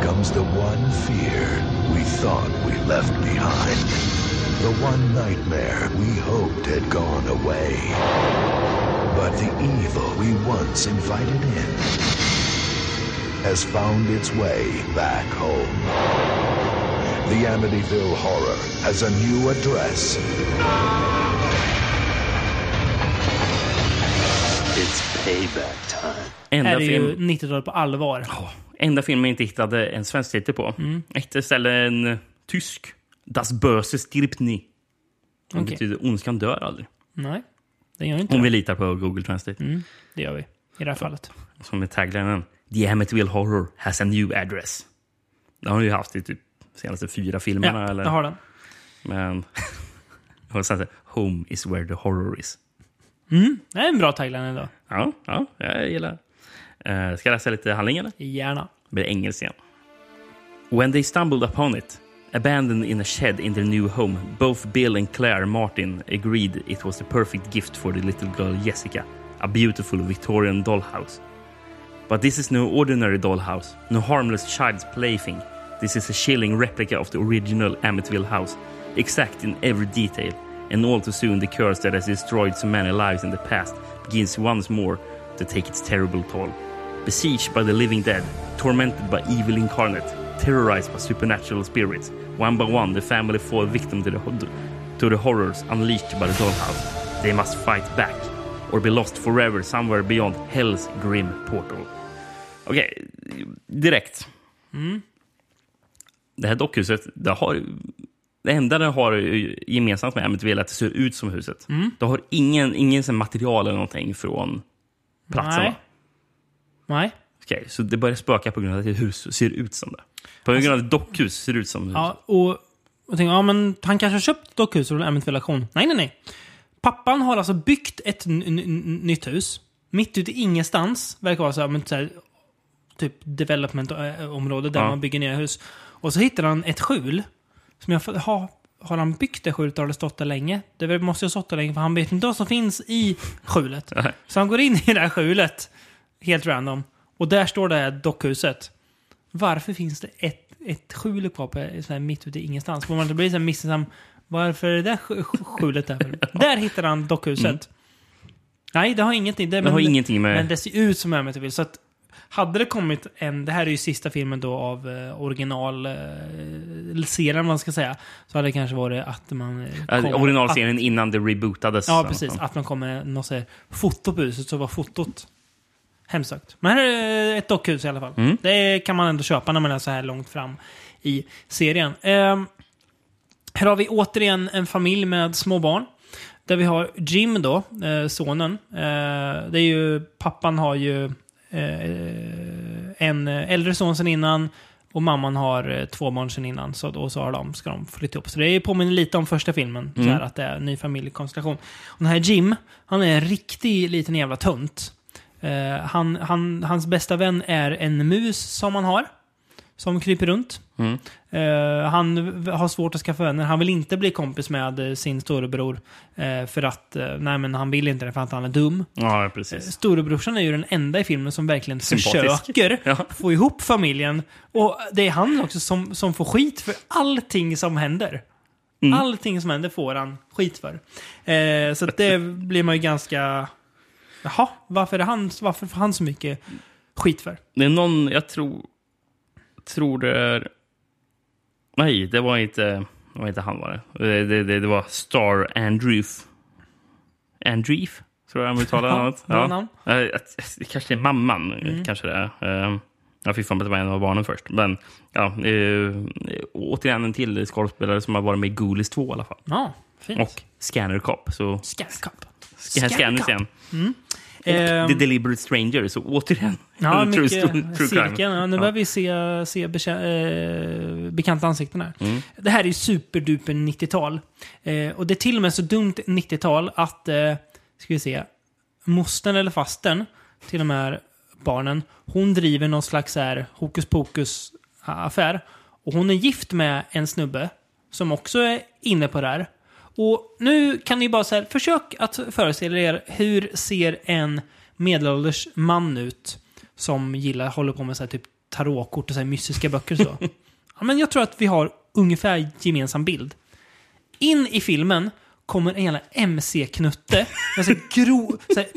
Comes the one fear we thought we left behind. The one nightmare we hoped had gone away. But the evil we once invited in has found its way back home. The Amityville Horror has a new address. It's payback time. Enda är ju film- 90-talet på allvar. Enda filmen jag inte hittade en svensk titel på. Mm. Ett istället en tysk. Das Böse stirbt nie. Det Okej. betyder ondskan dör aldrig. Nej, det gör inte Om det. vi litar på Google Translate. Mm, det gör vi. I det här fallet. Som är taglinen. The Amityville Horror has a new address. Det har den ju haft i typ senaste fyra filmerna. Ja, eller? det har den. Men... och sen Home is where the horror is. Mm, det är en bra tagline ändå. Ja, ja jag gillar uh, Ska jag läsa lite handlingen? Gärna. Det blir engelska igen. When they stumbled upon it, abandoned in a shed in their new home, both Bill and Claire Martin agreed it was the perfect gift for the little girl Jessica, a beautiful Victorian dollhouse. But this is no ordinary dollhouse, no harmless child's plaything. This is a chilling replica of the original Amityville house, exact in every detail, and all too soon the curse that has destroyed so many lives in the past begins once more to take its terrible toll. Besieged by the living dead, tormented by evil incarnate, terrorized by supernatural spirits, one by one the family fall victim to the, to the horrors unleashed by the dollhouse. They must fight back, or be lost forever somewhere beyond hell's grim portal. Okej, direkt. Mm. Det här dockhuset, det har... Det enda det har gemensamt med Amityville är att det ser ut som huset. Mm. Det har ingen, ingen sån material eller någonting från platsen. Nej. va? Nej. Okej, så det börjar spöka på grund av att ett hus ser ut som det. På grund av att ett dockhus ser ut som det. Ja, och och tänkte, ja men han kanske har köpt dockhuset från Amityville Auktion. Nej, nej, nej. Pappan har alltså byggt ett nytt hus. Mitt ute i ingenstans. Verkar vara så här, men så här typ development-område där Ja. man bygger nya hus. Och så hittar han ett skjul. Som jag, har, har han byggt det skjulet har det stått där länge? Det måste ju ha stått där länge för han vet inte vad som finns i skjulet. Så han går in i det här skjulet, helt random. Och där står det här dockhuset. Varför finns det ett, ett skjul kvar på, så här, mitt ute i ingenstans? Får man inte bli så här misstänksam. Varför är det där sk- sk- skjulet där? där hittar han dockhuset. Nej, det har ingenting. Det, Det har ingenting med- Men det ser ut som Amityville. Så att hade det kommit en... Det här är ju sista filmen då av eh, original eh, man ska säga. Så hade det kanske varit att man... eh, Äh, kom- Originalserien innan det rebootades. Ja, precis. Att man kommer med något så här, foto på huset så var fotot hemsökt. Men här är ett dockhus i alla fall. Mm. Det kan man ändå köpa när man är så här långt fram i serien. Ehm, här har vi återigen en familj med små barn. Där vi har Jim då, eh, sonen. Eh, det är ju, pappan har ju eh, en äldre son sen innan. Och mamman har eh, två barn sen innan. Så då så har de, ska de flytta ihop. Så det påminner lite om första filmen. Så Mm. här, att det är en ny familjekonstellation. Och den här Jim, han är en riktig liten jävla tunt. Eh, han, han, hans bästa vän är en mus som han har. Som kryper runt. Mm. Eh, han har svårt att skaffa vänner. Han vill inte bli kompis med eh, sin storebror. eh, för att, eh, nej men han vill inte det för att han är dum. Ja, precis. Storebrorsan är ju den enda i filmen som verkligen Sympatisk. försöker få ihop familjen. Och det är han också som, som får skit för allting som händer. Mm. Allting som händer får han skit för. Så det blir man ju ganska... Jaha, varför, är han, varför får han så mycket skit för? Det är någon, jag tror, tror det är... Nej, det var inte, det var inte han var det. Det, det, det, det var Star Andrew. Andrew, tror jag man uttalar Ja, namnet. namn. Eh, Det kanske är mamman, Mm. kanske det är. Eh, Jag fick för mig att det var en av barnen först. Men ja, eh, återigen en till skådespelare som har varit med i Ghoulies 2 i alla fall. Ja, fint. Och Scanner Cop. Så Scanner Cop. Scanner, Scanners igen. Mm. Och Ehm, The Deliberate Stranger, så återigen. Ja, true, cirkeln. Ja, nu börjar vi se, se bekä- eh, bekanta ansikten här. Mm. Det här är superduper 90-tal. Eh, och det är till och med så dumt 90-tal att, eh, ska vi se, mostern eller fasten till de här barnen, hon driver någon slags här hokus pokus affär. Och hon är gift med en snubbe som också är inne på det här. Och nu kan ni bara säga, försök att föreställa er hur ser en medelålders man ut som gillar, håller på med så här typ tarotkort och så här mystiska böcker och så. ja, men jag tror att vi har ungefär gemensam bild. In i filmen kommer en jävla MC-knutte med så här gro, så här,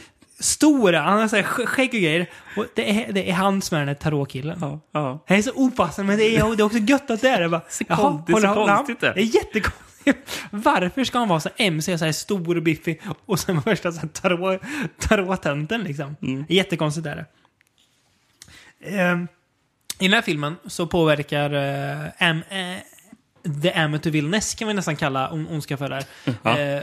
stora, han har så här sk- skägg och grejer. Och det är, det är han som är den här tarotkillen. Ja, ja. Det är så opassande, men det är, det är också gött att det är det. Bara, jaha, det är så håller han- konstigt det. Det är jättekonstigt. Varför ska han vara så MC, så här stor och biffig och sen värsta så här tarot, liksom? Mm. Jättekonstigt är det. Ehm, I den här filmen så påverkar uh, Am, eh, The Amityville-ness kan vi nästan kalla on- ondska för det här. Ja. Eh,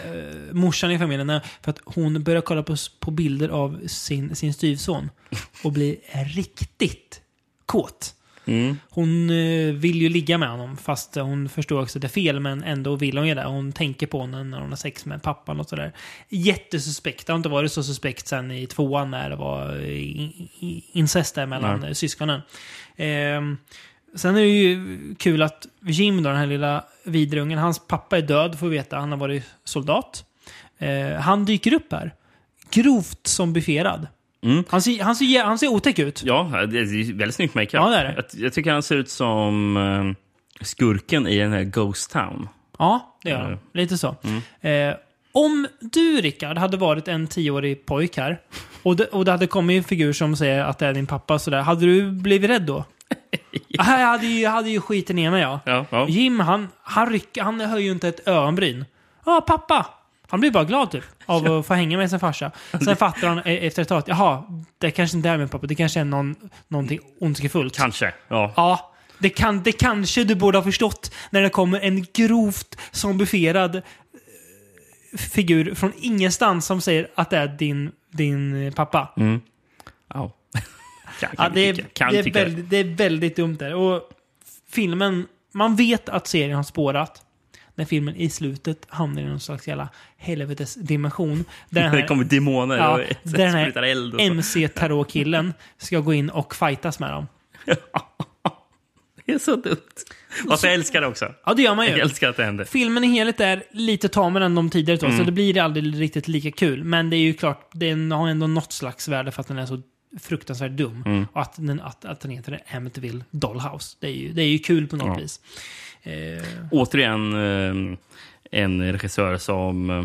morsan i familjen, eh, för att hon börjar kolla på, på bilder av sin, sin styvson och blir riktigt kåt. Mm. Hon eh, vill ju ligga med honom fast hon förstår också att det är fel men ändå vill hon ju det. Hon tänker på honom när hon har sex med pappan och sådär. Jättesuspekt. Det har inte varit så suspekt sen i tvåan när det var i- incest där mellan Nej. eh, syskonen. Ehm, sen är det ju kul att Jim då, den här lilla vidrungen, hans pappa är död får vi veta. Han har varit soldat. Eh, han dyker upp här. Grovt zombifierad. Mm. Han, ser, han, ser, han ser otäck ut. Ja, det är väldigt snyggt makeup. Ja, det är det. Jag, jag tycker han ser ut som eh, skurken i den här Ghost Town. Ja, det gör han. Mm. Lite så. Eh, om du, Rickard, hade varit en tioårig pojk här och det, och det hade kommit en figur som säger att det är din pappa, så där, hade du blivit rädd då? ja. Jag hade ju, jag hade ju skiten ner mig, ja. Ja, ja. Jim, han, han, rycker, han höjer ju inte ett ögonbryn. Ja, pappa! Han blir bara glad typ, av att få hänga med sin farsa. Sen fattar han e- efter ett tag att jaha, det kanske inte är min pappa, det kanske är någon, någonting ondskefullt. Kanske, ja. Ja, det, kan, det kanske du borde ha förstått när det kommer en grovt zombifierad eh, figur från ingenstans som säger att det är din, din pappa. Mm. Kan, Ja, det, är, det, är väldigt, det är väldigt dumt där. Och filmen, man vet att serien har spårat. När filmen i slutet hamnar i någon slags jävla helvetes dimension. Där den Det här, kommer demoner ja, och där den sprutar eld. Och så. MC-tarotkillen ska gå in och fightas med dem. Det är så dumt. Fast jag älskar det också. Ja, det gör man ju. Jag älskar att det händer. Filmen i helhet är lite tamare än de tidigare två, Mm. så det blir aldrig riktigt lika kul. Men det är ju klart, den har ändå något slags värde för att den är så fruktansvärt dum. Mm. Och att den, att, att den heter Amityville Dollhouse. Det är ju, det är ju kul på något Ja. vis. Eh, Återigen eh, en regissör som eh,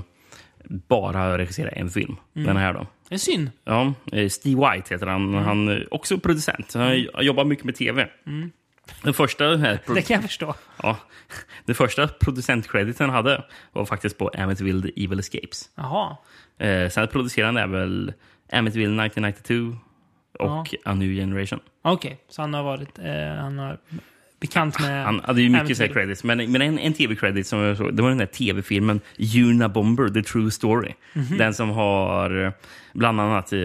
bara har regisserat en film. Mm. Den här då. det är synd. Ja, eh, Steve White heter han. Han är också producent. Han jobbar mycket med tv. Mm. Den första här, Det kan jag förstå. ja, den första producentcrediten han hade var faktiskt på Amityville The Evil Escapes. Jaha. Eh, sen producerade han även Amityville 1992 och A New Generation. Okej, så han har varit eh, han har bekant med... Han hade ju mycket Amityville. credits, men, men en, en tv-credit som jag såg, det var den där tv-filmen Unabomber, The True Story. Mhm. Den som har bland annat eh,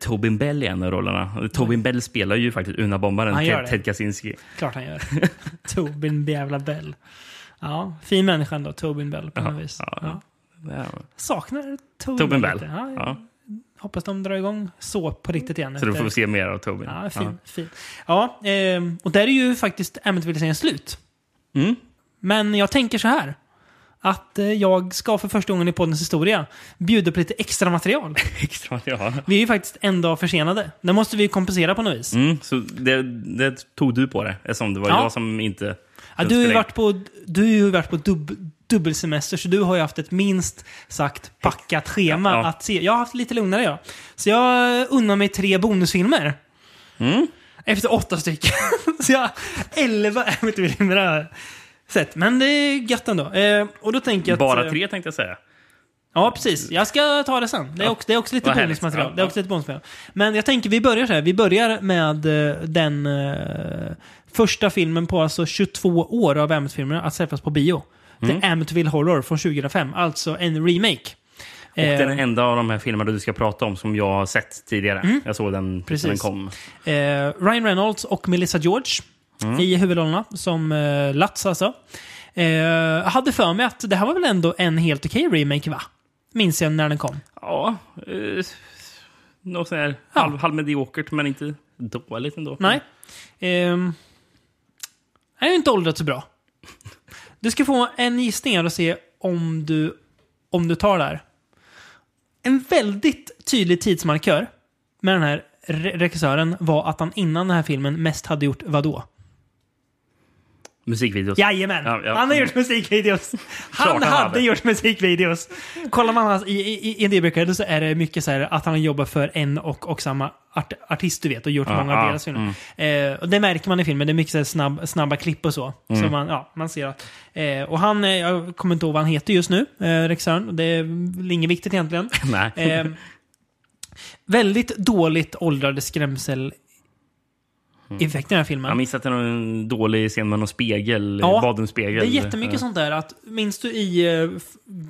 Tobin Bell i en av rollerna. Tobin Bell spelar ju faktiskt Unabombaren, Han gör Ted. Ted Kaczynski. Klart han gör. Tobin jävla Bell. Ja, fin människa ändå, Tobin Bell på Ja, något vis. ja. Ja. Saknar Tobin, Tobin Bell. Ja, Ja. Hoppas de drar igång så på riktigt igen. Så du efter- får se mer av Tobin. Ja, fin. fin. Ja, ehm, och där är ju faktiskt Amityville-serien slut. Mm. Men jag tänker så här. Att eh, jag ska för första gången i poddens historia bjuda på lite extra material. Extra, ja. Vi är ju faktiskt en dag försenade. Det måste vi kompensera på något vis. Mm, så det, det tog du på det, eftersom det var Ja. jag som inte... Ja, du har ju varit på, du har ju varit på dub, dubbelsemester, så du har ju haft ett minst sagt packat schema Ja. att se. Jag har haft lite lugnare jag. Så jag unnar mig tre bonusfilmer. Mm. Efter åtta stycken. så jag elva Amityville-filmer har jag sett. Men det är gött ändå. Eh, och då tänker jag att... Bara eh, tre tänkte jag säga. Ja, precis. Jag ska ta det sen. Det är Ja. också, det är också lite bonusmaterial. Ja, Det är också lite bonusmaterial. Men jag tänker vi börjar så här. Vi börjar med eh, den eh, första filmen på alltså 22 år av Amityville-filmerna att släppas på bio. Mm. The Amityville Horror från 2005. Alltså en remake. Och Eh, den enda av de här filmerna du ska prata om som jag har sett tidigare. Mm. Jag såg den när Precis. den kom. Eh, Ryan Reynolds och Melissa George Mm. i huvudrollerna som eh, Lats alltså. Eh, hade för mig att det här var väl ändå en helt okej remake va? Minns jag när den kom. Ja, eh, något sånt här halv, halvmediokert men inte dåligt ändå. Nej. Ehm, jag har inte åldrats så bra. Du ska få en gissning här och se om du, om du tar det här. En väldigt tydlig tidsmarkör med den här re- regissören var att han innan den här filmen mest hade gjort vadå? Musikvideos. Jajamän! Ja, ja. Han har gjort musikvideos. Han han hade hade. gjort musikvideos. Kollar man hans, i, i, i IMDb så är det mycket så här att han jobbar för en och, och samma art, artist du vet och gjort Ja, många av deras filmer. Eh, och det märker man i filmen. Det är mycket så snabb, snabba klipp och så. Mm. Så man, ja, man ser att... Eh, och han, eh, jag kommer inte ihåg vad han heter just nu, eh, regissören. Det är inget viktigt egentligen. Nej. Eh, väldigt dåligt åldrade skrämsel effekter i den här filmen. Jag minns att det var en dålig scen med någon spegel, Ja, badrumsspegel. Det är jättemycket Ja. sånt där. Att, minns du i uh,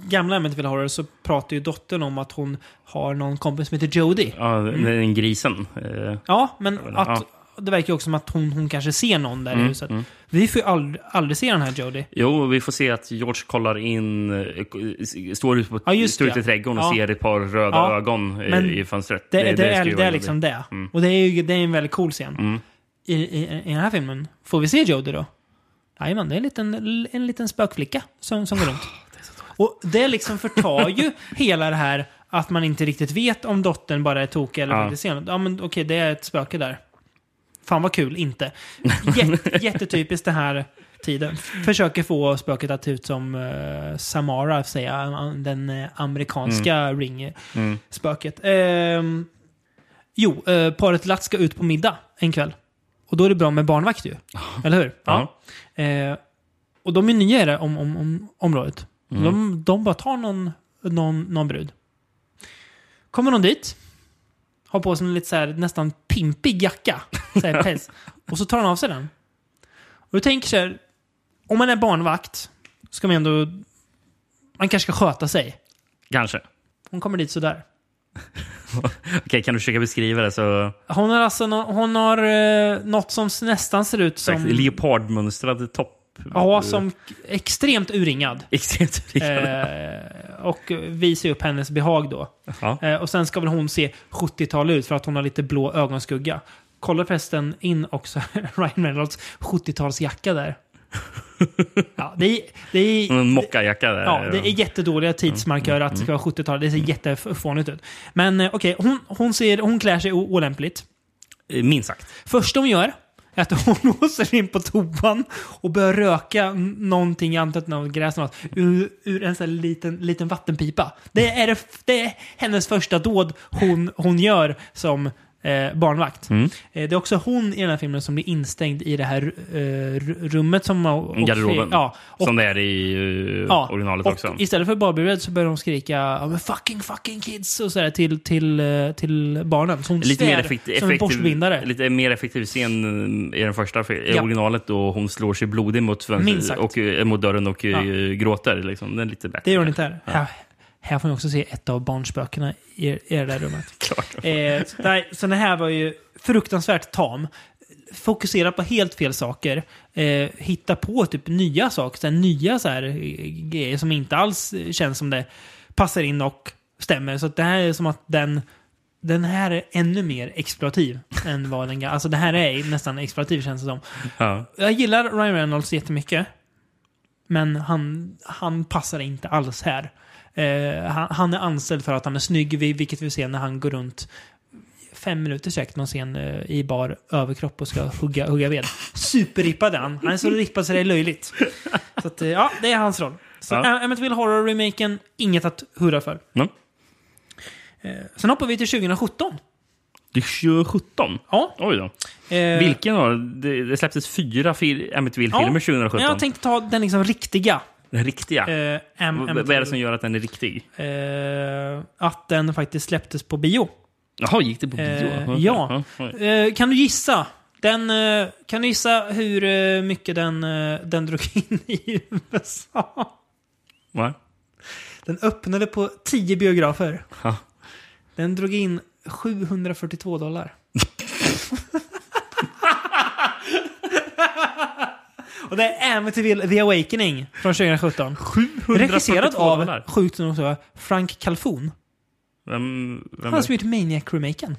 gamla Amityville Horror så pratar ju dottern om att hon har någon kompis som heter Jodie. Ja, den grisen. Eh, Ja, men Ja. att, det verkar ju också som att hon, hon kanske ser någon där i Mm, huset. mm. Vi får ju aldrig, aldrig se den här Jodie. Jo, vi får se att George kollar in, eh, står ute, på, Ja, står det. ute i trädgården Ja. och ser ett par röda Ja, ögon i, men i fönstret. Det, det, det, är, det vara är liksom det. Mm. Och det är ju det är en väldigt cool scen. Mm. I, i, I den här filmen, får vi se Jodie då? Jajamän, det är en liten, en liten spökflicka som, som går runt. Och det liksom förtar ju hela det här att man inte riktigt vet om dottern bara är tokig eller Ja. inte ser något. Ja men okej, det är ett spöke där. Fan vad kul, inte. Jätte, jättetypiskt den här tiden. Försöker få spöket att se ut som uh, Samara, säga, den eh, amerikanska Mm. ring-spöket. Ehm, jo, uh, paret Latt ska ut på middag en kväll. Och då är det bra med barnvakt ju. Eller hur? Ja. Eh, och de är nya i det om, om, om området. Mm. De, de bara tar någon, någon, någon brud. Kommer någon dit. Har på sig en lite så här, nästan pimpig jacka. Så här, päls. och så tar han av sig den. Och du tänker så här. Om man är barnvakt. Ska man ändå... Man kanske ska sköta sig. Kanske. Hon kommer dit sådär. Okej, kan du försöka beskriva det? Så... Hon har alltså nå- hon har eh, något som nästan ser ut som... Leopardmönstrad topp. Ja, som extremt urringad. Extremt urringad. Eh, och visar upp hennes behag då. Eh, och sen ska väl hon se 70-tal ut för att hon har lite blå ögonskugga. Kolla förresten in också Ryan Reynolds 70-talsjacka där. Ja, det är, det är, En mockajacka där. Ja, det är jättedåliga tidsmarkörer att det ska vara 70-tal. Det ser jättefånigt ut. Men eh, okej, hon, hon, ser- hon klär sig olämpligt. Eh, Minst sagt. Första hon gör är att hon låser in på toan och börjar röka någonting, jag antar något gräs något, ur, ur en sån här liten, liten vattenpipa. Det är, det, det är hennes första dåd hon, hon gör som eh, barnvakt. Mm. Eh, det är också hon i den här filmen som blir instängd i det här eh, ru- rummet som... Och, Garderoben. Ja, och, som det är i uh, Ja, originalet också. Istället för Barbie Red så börjar de skrika men fucking fucking kids och sådär till, till, till barnen. Så hon Lite mer svär effektiv, som en borstbindare. lite mer effektiv scen i den första i Ja. originalet då hon slår sig blodig mot, och, mot dörren och Ja. gråter. Liksom. Den är lite bättre. Det gör hon inte här. Ja. Här. Får ni också se ett av barnspökena i, i det där rummet. Klart. Eh, nej, så den här var ju fruktansvärt tam. Fokusera på helt fel saker. Eh, hitta på typ nya saker. Så här, nya så här, eh, grejer som inte alls känns som det passar in och stämmer. Så det här är som att den den här är ännu mer exploativ än vad den gamla... Alltså det här är nästan exploativ känns det som. Ja. Jag gillar Ryan Reynolds jättemycket. Men han, han passar inte alls här. Eh, han, han är anställd för att han är snygg, vi- vilket vi ser när han går runt fem minuter säkert någon scen eh, i bar överkropp och ska hugga, hugga ved. Superrippad är han. Han är så rippad så det är löjligt. Så att, eh, ja, det är hans roll. Så Ja. ja. Amityville Horror-remaken, inget att hurra för. Mm. Eh, sen hoppar vi till 2017. Det är 2017? Ja. Oj då. Eh, Vilken då? Det, det släpptes fyra fil- Amityville-filmer 2017. Jag tänkte ta den liksom riktiga. Den riktiga? Eh, Am- vad, vad är det som gör att den är riktig? Eh, att den faktiskt släpptes på bio. Jaha, gick det på bio? Eh, ja. Eh, kan du gissa? Den, eh, kan du gissa hur eh, mycket den, eh, den drog in i USA? Va? Den öppnade på 10 biografer. Ja. Den drog in 742 dollar. Och det är Amityville The Awakening från 2017. 742 Regisserad av, sjukt nog så, Frank Calhoun. Vem, vem Han som gjort Maniac-remaken.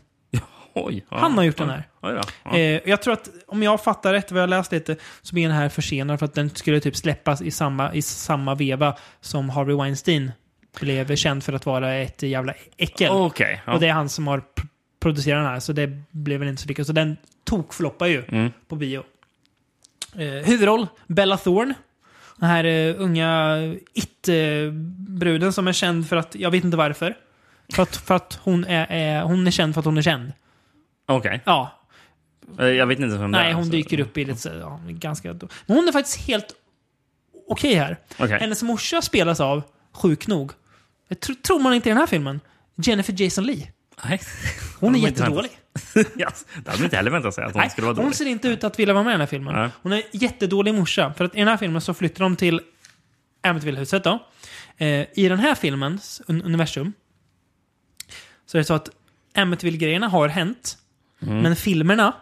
Oj, ja, Han har gjort ja, den här. Då, ja. Eh, jag tror att, om jag fattar rätt, vad jag läst lite, så blir den här försenad för att den skulle typ släppas i samma, i samma veva som Harvey Weinstein blev känd för att vara ett jävla äckel. Ja. Och det är han som har pr- producerat den här, så det blev väl inte så lyckat. Så den tokfloppar ju Mm. på bio. Eh, huvudroll, Bella Thorne. Den här eh, unga It-bruden som är känd för att, jag vet inte varför. För att, för att hon, är, är, hon är känd för att hon är känd. Okej. Ja, Eh, Jag vet inte vem det är. Nej, hon så- dyker upp i lite ja, ganska... Men hon är faktiskt helt okej här. Okej. Hennes morsa spelas av, sjuk nog, tr tror man inte i den här filmen, Jennifer Jason Leigh. Nej. Hon är Det jättedålig. ja, det hade man inte heller väntat sig att hon Nej, skulle vara hon dålig. ser inte ut att vilja vara med i den här filmen. Nej. Hon är jättedålig morsa. För att i den här filmen så flyttar de till Amityville-huset då. Eh, I den här filmens un universum så är det så att Amityville-grejerna har hänt. Mm. Men filmerna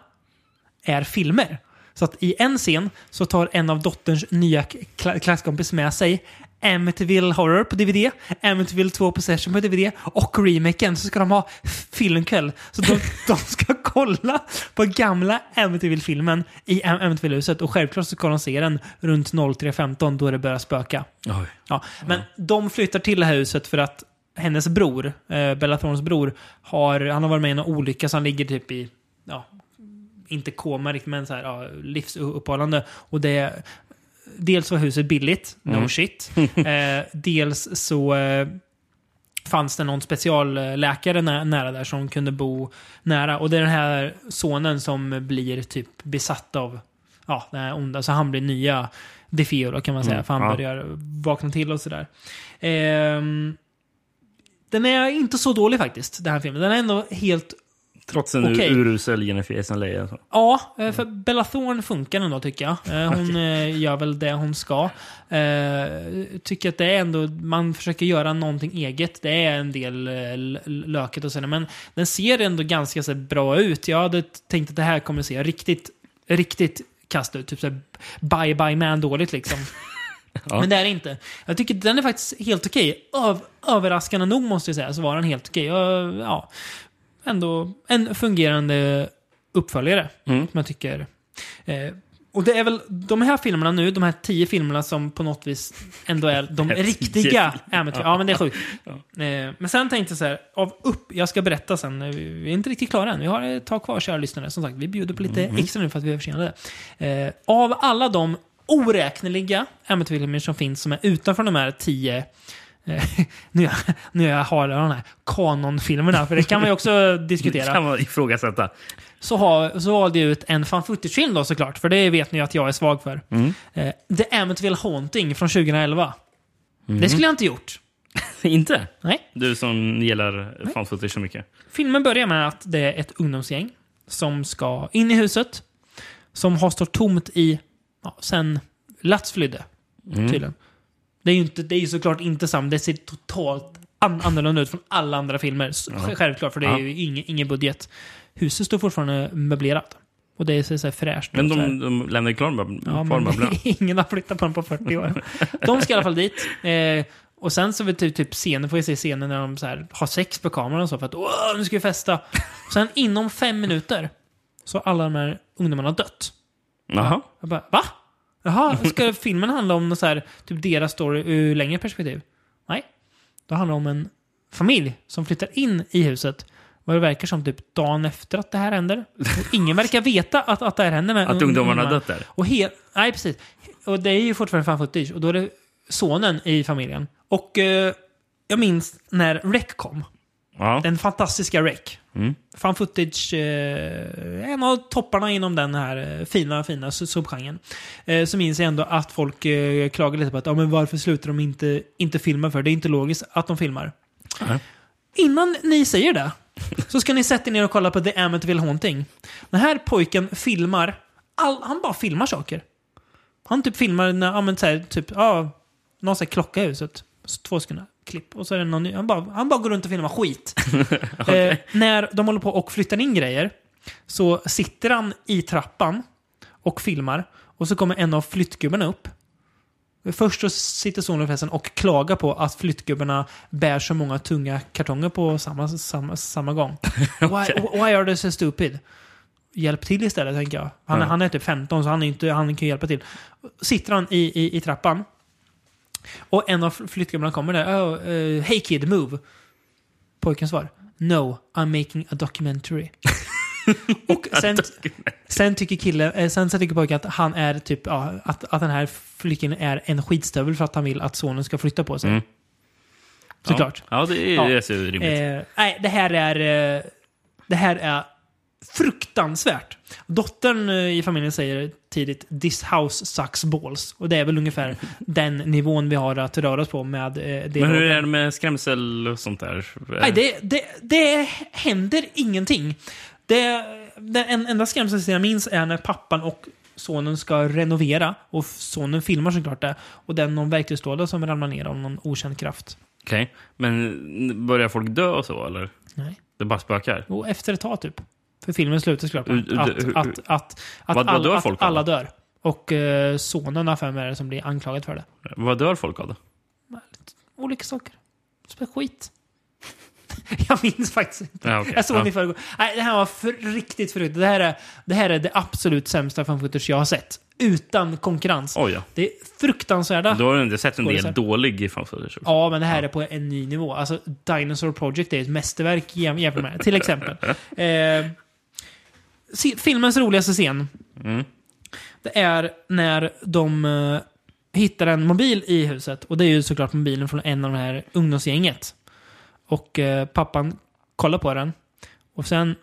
är filmer. Så att i en scen så tar en av dotterns nya kla- klasskompis med sig Amityville Horror på DVD, Amityville 2 Possession på DVD och remaken. Så ska de ha filmkväll. Så de, de ska kolla på gamla Amityville-filmen i Am- Amityville-huset. Och självklart så ska de se den runt 03.15 då det börjar spöka. Oj. Ja, men de flyttar till det här huset för att hennes bror, eh, Bella Thornes bror, har, han har varit med i en olycka så han ligger typ i, ja, inte koma riktigt, men så här, ja, livsuppehållande. Och det, dels var huset billigt, no Mm. shit. Eh, dels så eh, fanns det någon specialläkare nä nära där som kunde bo nära. Och det är den här sonen som blir typ besatt av ja, det här onda. Så han blir nya Defio då kan man säga. Mm, För han ja. börjar vakna till och sådär. Ehm, den är inte så dålig faktiskt, den här filmen. Den är ändå helt Trots en Okej. urusel Jennifer Jason Leigh. så. Ja, eh, för Bella Thorne funkar ändå tycker jag. Eh, Hon eh, gör väl det hon ska. Tycker att det är ändå, man försöker göra någonting eget. Det är en del löket och sådär, men den ser ändå ganska så bra ut. Jag hade tänkt att det här kommer se riktigt, riktigt kast ut. Typ såhär bye bye man dåligt liksom. Ja. Men det är det inte. Jag tycker den är faktiskt helt okej. Öv, överraskande nog måste jag säga så var den helt okej. Jag- Ja, ändå en fungerande uppföljare. Mm. Som jag tycker. Eh, och det är väl de här filmerna nu, de här tio filmerna som på något vis ändå är de riktiga. Amateur. Ja, men det är sjukt. Eh, men sen tänkte jag så här, av upp, jag ska berätta sen, eh, vi är inte riktigt klara än. Vi har ett tag kvar, kära lyssnare. Som sagt, vi bjuder på lite Mm. extra nu för att vi är försenade. Eh, av alla de oräkneliga Amateur-filmer som finns som är utanför de här tio nu, jag, nu jag har de här kanonfilmerna, för det kan man ju också diskutera. Det kan man ifrågasätta. Så, har, så valde jag ut en fan footage-film då såklart, för det vet ni att jag är svag för. Mm. Eh, The Amityville Haunting från 2011. Det skulle jag inte gjort. inte? Nej. Du som gillar fan footage så mycket. Filmen börjar med att det är ett ungdomsgäng som ska in i huset. Som har stått tomt i, ja, sen Lats flydde. Mm. Tydligen. Det är ju inte, det är ju såklart inte samma, det ser totalt an annorlunda ut från alla andra filmer. Ja. Självklart, för det är Ja. ju ingen, ingen budget. Huset står fortfarande möblerat. Och det är så, så här fräscht. Men de, de lämnar Ja, kvar möblerna. ingen har flyttat på den på 40 år. De ska i alla fall dit. Eh, och sen så vid typ, typ scenen, får vi se scenen när de så här, har sex på kameran och så för att Åh, nu ska vi festa. Och sen inom fem minuter så har alla de här ungdomarna dött. Jaha. Jag bara, va? Jaha, ska filmen handla om något så här, typ deras story ur längre perspektiv? Nej. Det handlar om en familj som flyttar in i huset. Vad det verkar som typ dagen efter att det här händer. Och ingen verkar veta att, att det här händer. Med Att ungdomarna har dött där? Och he- Nej, precis. Och det är ju fortfarande fan footage. Och då är det sonen i familjen. Och eh, jag minns när Rec kom. Ja. Den fantastiska Rec. Mm. Fan footage, eh, en av topparna inom den här eh, fina, fina su- subgenren. Eh, så minns jag ändå att folk eh, klagade lite på att ja, men varför slutar de inte, inte filma för? Det är inte logiskt att de filmar. Nej. Innan ni säger det så ska ni sätta er ner och kolla på The Amityville Haunting. Den här pojken filmar, all, han bara filmar saker. Han typ filmar, när, ja, men så här, typ, ja, någon så här klocka i huset. Så Två sekunder klipp. Och så är det någon ny. Han bara, han bara går runt och filmar skit. eh, när de håller på och flyttar in grejer så sitter han i trappan och filmar. Och så kommer en av flyttgubbarna upp. Först så sitter sonen förresten och klagar på att flyttgubbarna bär så många tunga kartonger på samma, samma, samma gång. why, why are they so stupid? Hjälp till istället, tänker jag. Han, Ja. han är typ 15, så han, är inte, han kan hjälpa till. Sitter han i, i, i trappan. Och en av flyttgubbarna kommer där. Oh, eh, hey kid, move. Pojken svar. No, I'm making a documentary. och sen, sen tycker killen, eh, sen så tycker pojken att han är typ, ja, att, att den här flickan är en skitstövel för att han vill att sonen ska flytta på sig. Mm. Såklart. Ja, ja det, är, det ser rimligt. Eh, nej, det här är... Eh, det här är fruktansvärt. Dottern eh, i familjen säger tidigt “This house sucks balls”. Och det är väl ungefär den nivån vi har att röra oss på med eh, det. Men hur är det med skrämsel och sånt där? Nej, det, det, det händer ingenting. Det, den en- enda skrämselscenen jag minns är när pappan och sonen ska renovera. Och sonen filmar såklart det. Och den någon verktygslåda som ramlar ner av någon okänd kraft. Okej, men börjar folk dö och så eller? Nej. Det bara spökar? Och efter ett tag typ. För filmen slutar såklart med att, att, att, att, att, Vad- vad alla, dör att folk av alla då? dör. Och eh, sonen för mig är det som blir anklagad för det. Vad dör folk av då? Olika saker. Spel skit. Jag minns faktiskt inte. Ja, okej. Jag såg Ja. den i förrgår. Nej, det här var för, riktigt förut. Det här, är, det här är det absolut sämsta fan footage jag har sett. Utan konkurrens. Oj, ja. Det är fruktansvärda. Då har du inte sett en del dålig fan footage? Ja, men det här är på en ny nivå. Alltså, Dinosaur Project är ett mästerverk jäm- jämfört med Till exempel. Eh, filmens roligaste scen. Mm. Det är när de eh, hittar en mobil i huset. Och det är ju såklart mobilen från en av de här ungdomsgänget. Och eh, pappan kollar på den. Och sen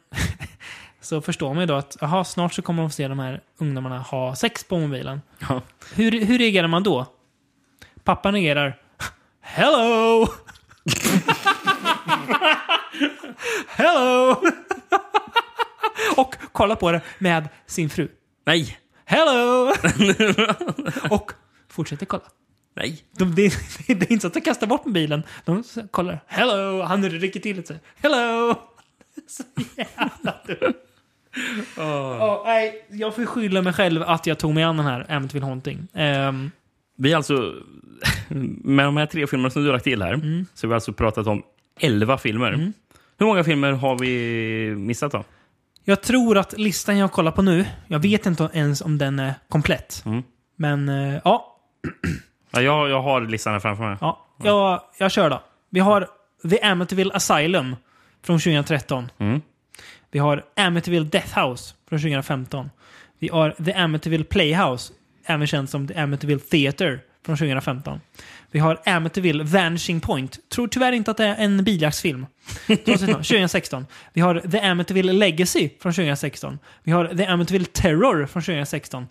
så förstår man ju då att aha, snart så kommer de få se de här ungdomarna ha sex på mobilen. Ja. Hur, hur reagerar man då? Pappan reagerar Hello! Hello! kolla på det med sin fru. Nej! Hello! och fortsätter kolla. Nej. De, det, det är inte så att de kastar bort mobilen. De kollar. Hello! Han rycker till lite. Hello! Så jävla dumt. Ja, nej, jag får skylla mig själv att jag tog mig an den här Amityville Haunting. Ehm, Vi alltså, med de här tre filmerna som du har lagt till här, Mm. så har vi alltså pratat om elva filmer. Hur många filmer har vi missat då? Jag tror att listan jag kollar på nu, jag vet inte ens om den är komplett. Mm. Men eh, ja, Ja, jag, jag har listan här framför mig. ja jag, jag kör då. Vi har The Amityville Asylum från 2013. Mm. Vi har Amityville Death House från 2015. Vi har The Amityville Playhouse, även känd som The Amityville Theater från 2015. Vi har Amityville Vanishing Point. Tror tyvärr inte att det är en biljaktsfilm. 2016. Vi har The Amityville Legacy från 2016. Vi har The Amityville Terror från 2016.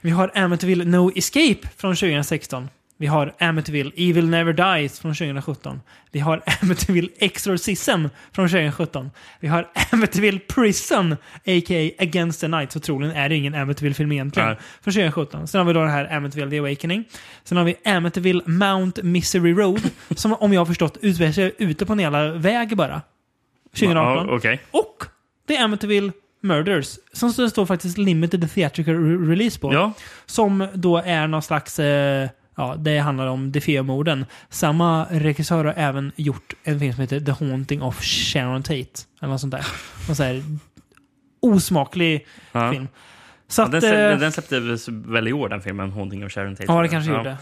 Vi har Amityville No Escape från 2016. Vi har Amityville Evil Never Dies från 2017. Vi har Amityville Exorcism från 2017. Vi har Amityville Prison, a.k.a. Against the Night. Så troligen är det ingen Amityville-film egentligen. Nej. Från 2017. Sen har vi då det här Amityville The Awakening. Sen har vi Amityville Mount Misery Road. som om jag har förstått utspelar sig ute på en jävla väg bara. 2018. Ja, Okej. Och det är Amityville Murders. Som det står faktiskt Limited Theatrical Re- Release på. Ja. Som då är någon slags... Eh, ja, det handlar om Defeo-morden. Samma regissör har även gjort en film som heter The Haunting of Sharon Tate. Eller något sånt där. Någon sån här osmaklig Ja. film. Så Ja, att, den, släpp, eh, den släpptes väl i år, den filmen, Haunting of Sharon Tate. Ja, det kanske gjorde.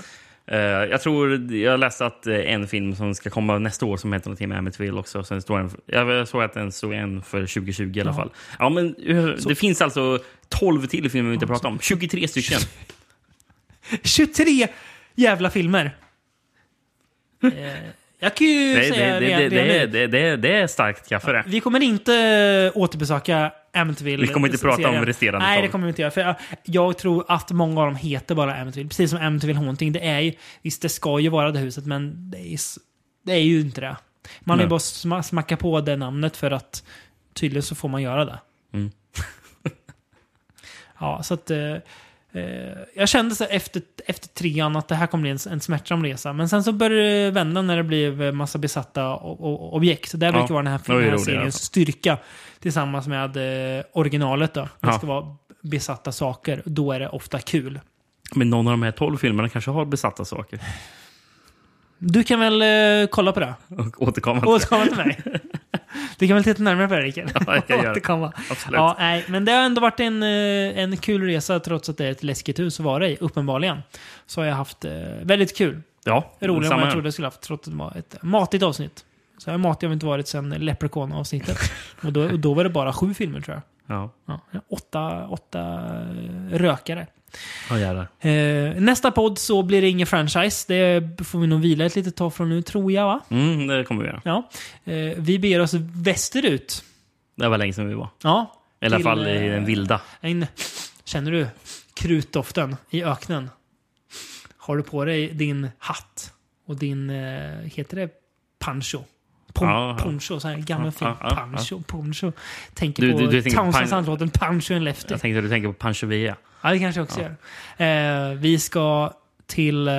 Eh, jag tror, jag läste att eh, en film som ska komma nästa år som heter någonting med Amityville också. Sen står en, jag såg att den stod en för 2020 i alla Ja. fall. Ja, men Så- det finns alltså 12 till filmer vi inte pratat om. 23 stycken. 23 jävla filmer. Eh, jag kan ju Det, säga det, det, det, det, det, det, det är starkt kaffe det. Vi kommer inte återbesöka Amityville. Vi kommer inte prata om resterande Nej, det kommer vi inte göra. För jag, jag tror att många av dem heter bara Amityville. Precis som Amityville Haunting. Det är ju, visst, det ska ju vara det huset, men det är, det är ju inte det. Man har ju bara sma, smacka på det namnet för att tydligen så får man göra det. Mm. Ja, så att... Eh, jag kände så efter, efter trean att det här kommer bli en, en smärtsam resa. Men sen så började det vända när det blev massa besatta o- o- objekt. Så det Ja, brukar vara den här, den här seriens fall. styrka. Tillsammans med eh, originalet då. Det Ja. ska vara besatta saker. Då är det ofta kul. Men någon av de här 12 filmerna kanske har besatta saker. Du kan väl eh, kolla på det? Och återkomma till Återkomma till mig. Du kan väl titta närmare på det, Rickard? Ja, jag göra det. Absolut. Ja, nej, men det har ändå varit en, eh, en kul resa trots att det är ett läskigt hus att vara i, uppenbarligen. Så har jag haft eh, väldigt kul. Ja, Roligare än vad jag trodde jag skulle haft, trots att det var ett matigt avsnitt. Så här matig har vi inte varit sedan Leprechaun-avsnittet. och, då, och då var det bara sju filmer, tror jag. Ja, Ja, åtta, åtta rökare. Jävlar. Eh, nästa podd så blir det ingen franchise. Det får vi nog vila ett litet tag från nu, tror jag, va? Mm, det kommer vi göra. Ja. Eh, vi beger oss västerut. Det var länge sedan vi var. Ja. I alla fall i eh, den vilda. En, känner du krutdoften i öknen? Har du på dig din hatt och din, eh, heter det pancho? Pon, Ja, ja. Poncho, så här gammal film. Pancho, poncho. Tänker Du- på du- du tänker på Townsends pan- låten Pancho and Lefty. Jag tänkte att du tänker på Pancho Villa. Ja, det kanske jag också gör. Eh, vi ska till eh,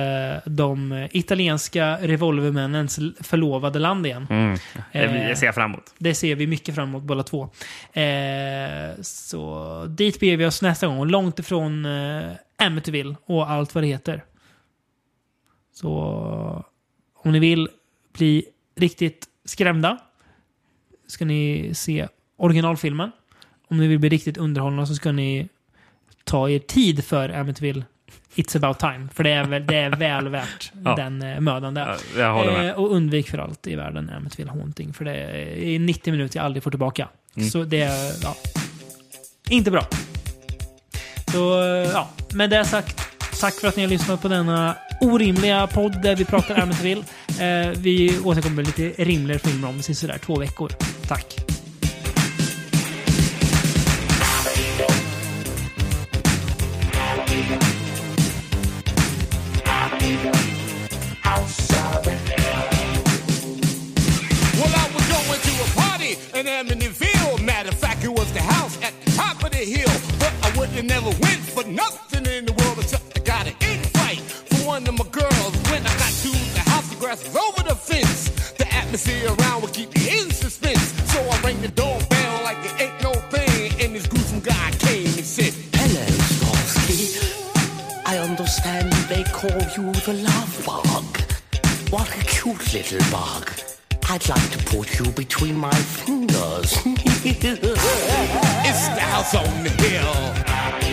de italienska revolvermännens förlovade land igen. Mm. Eh, Jag ser fram emot. Det ser vi mycket fram emot båda två. Eh, så dit beger vi oss nästa gång. Långt ifrån eh, Amityville och allt vad det heter. Så om ni vill bli riktigt skrämda ska ni se originalfilmen. Om ni vill bli riktigt underhållna så ska ni ta er tid för Amityville It's about time. För det är väl, det är väl värt Ja. den eh, mödan där. Ja. Eh, och undvik för allt i världen Amityville Haunting. För det är 90 minuter jag aldrig får tillbaka. Mm. Så det är, ja, inte bra. Så, eh, ja, med det sagt, tack för att ni har lyssnat på denna orimliga podd där vi pratar Amityville. Eh, vi återkommer med lite rimligare filmer om sådär två veckor. Tack. Well, I was going to a party in Amityville. Matter of fact, it was the house at the top of the hill, but I would never win. Aggressors over the fence. The atmosphere around will keep you in suspense. So I rang the doorbell like it ain't no thing. And this gruesome guy came and said, Hello, Starsky. I understand they call you the love bug. What a cute little bug. I'd like to put you between my fingers. It's the house on the hill.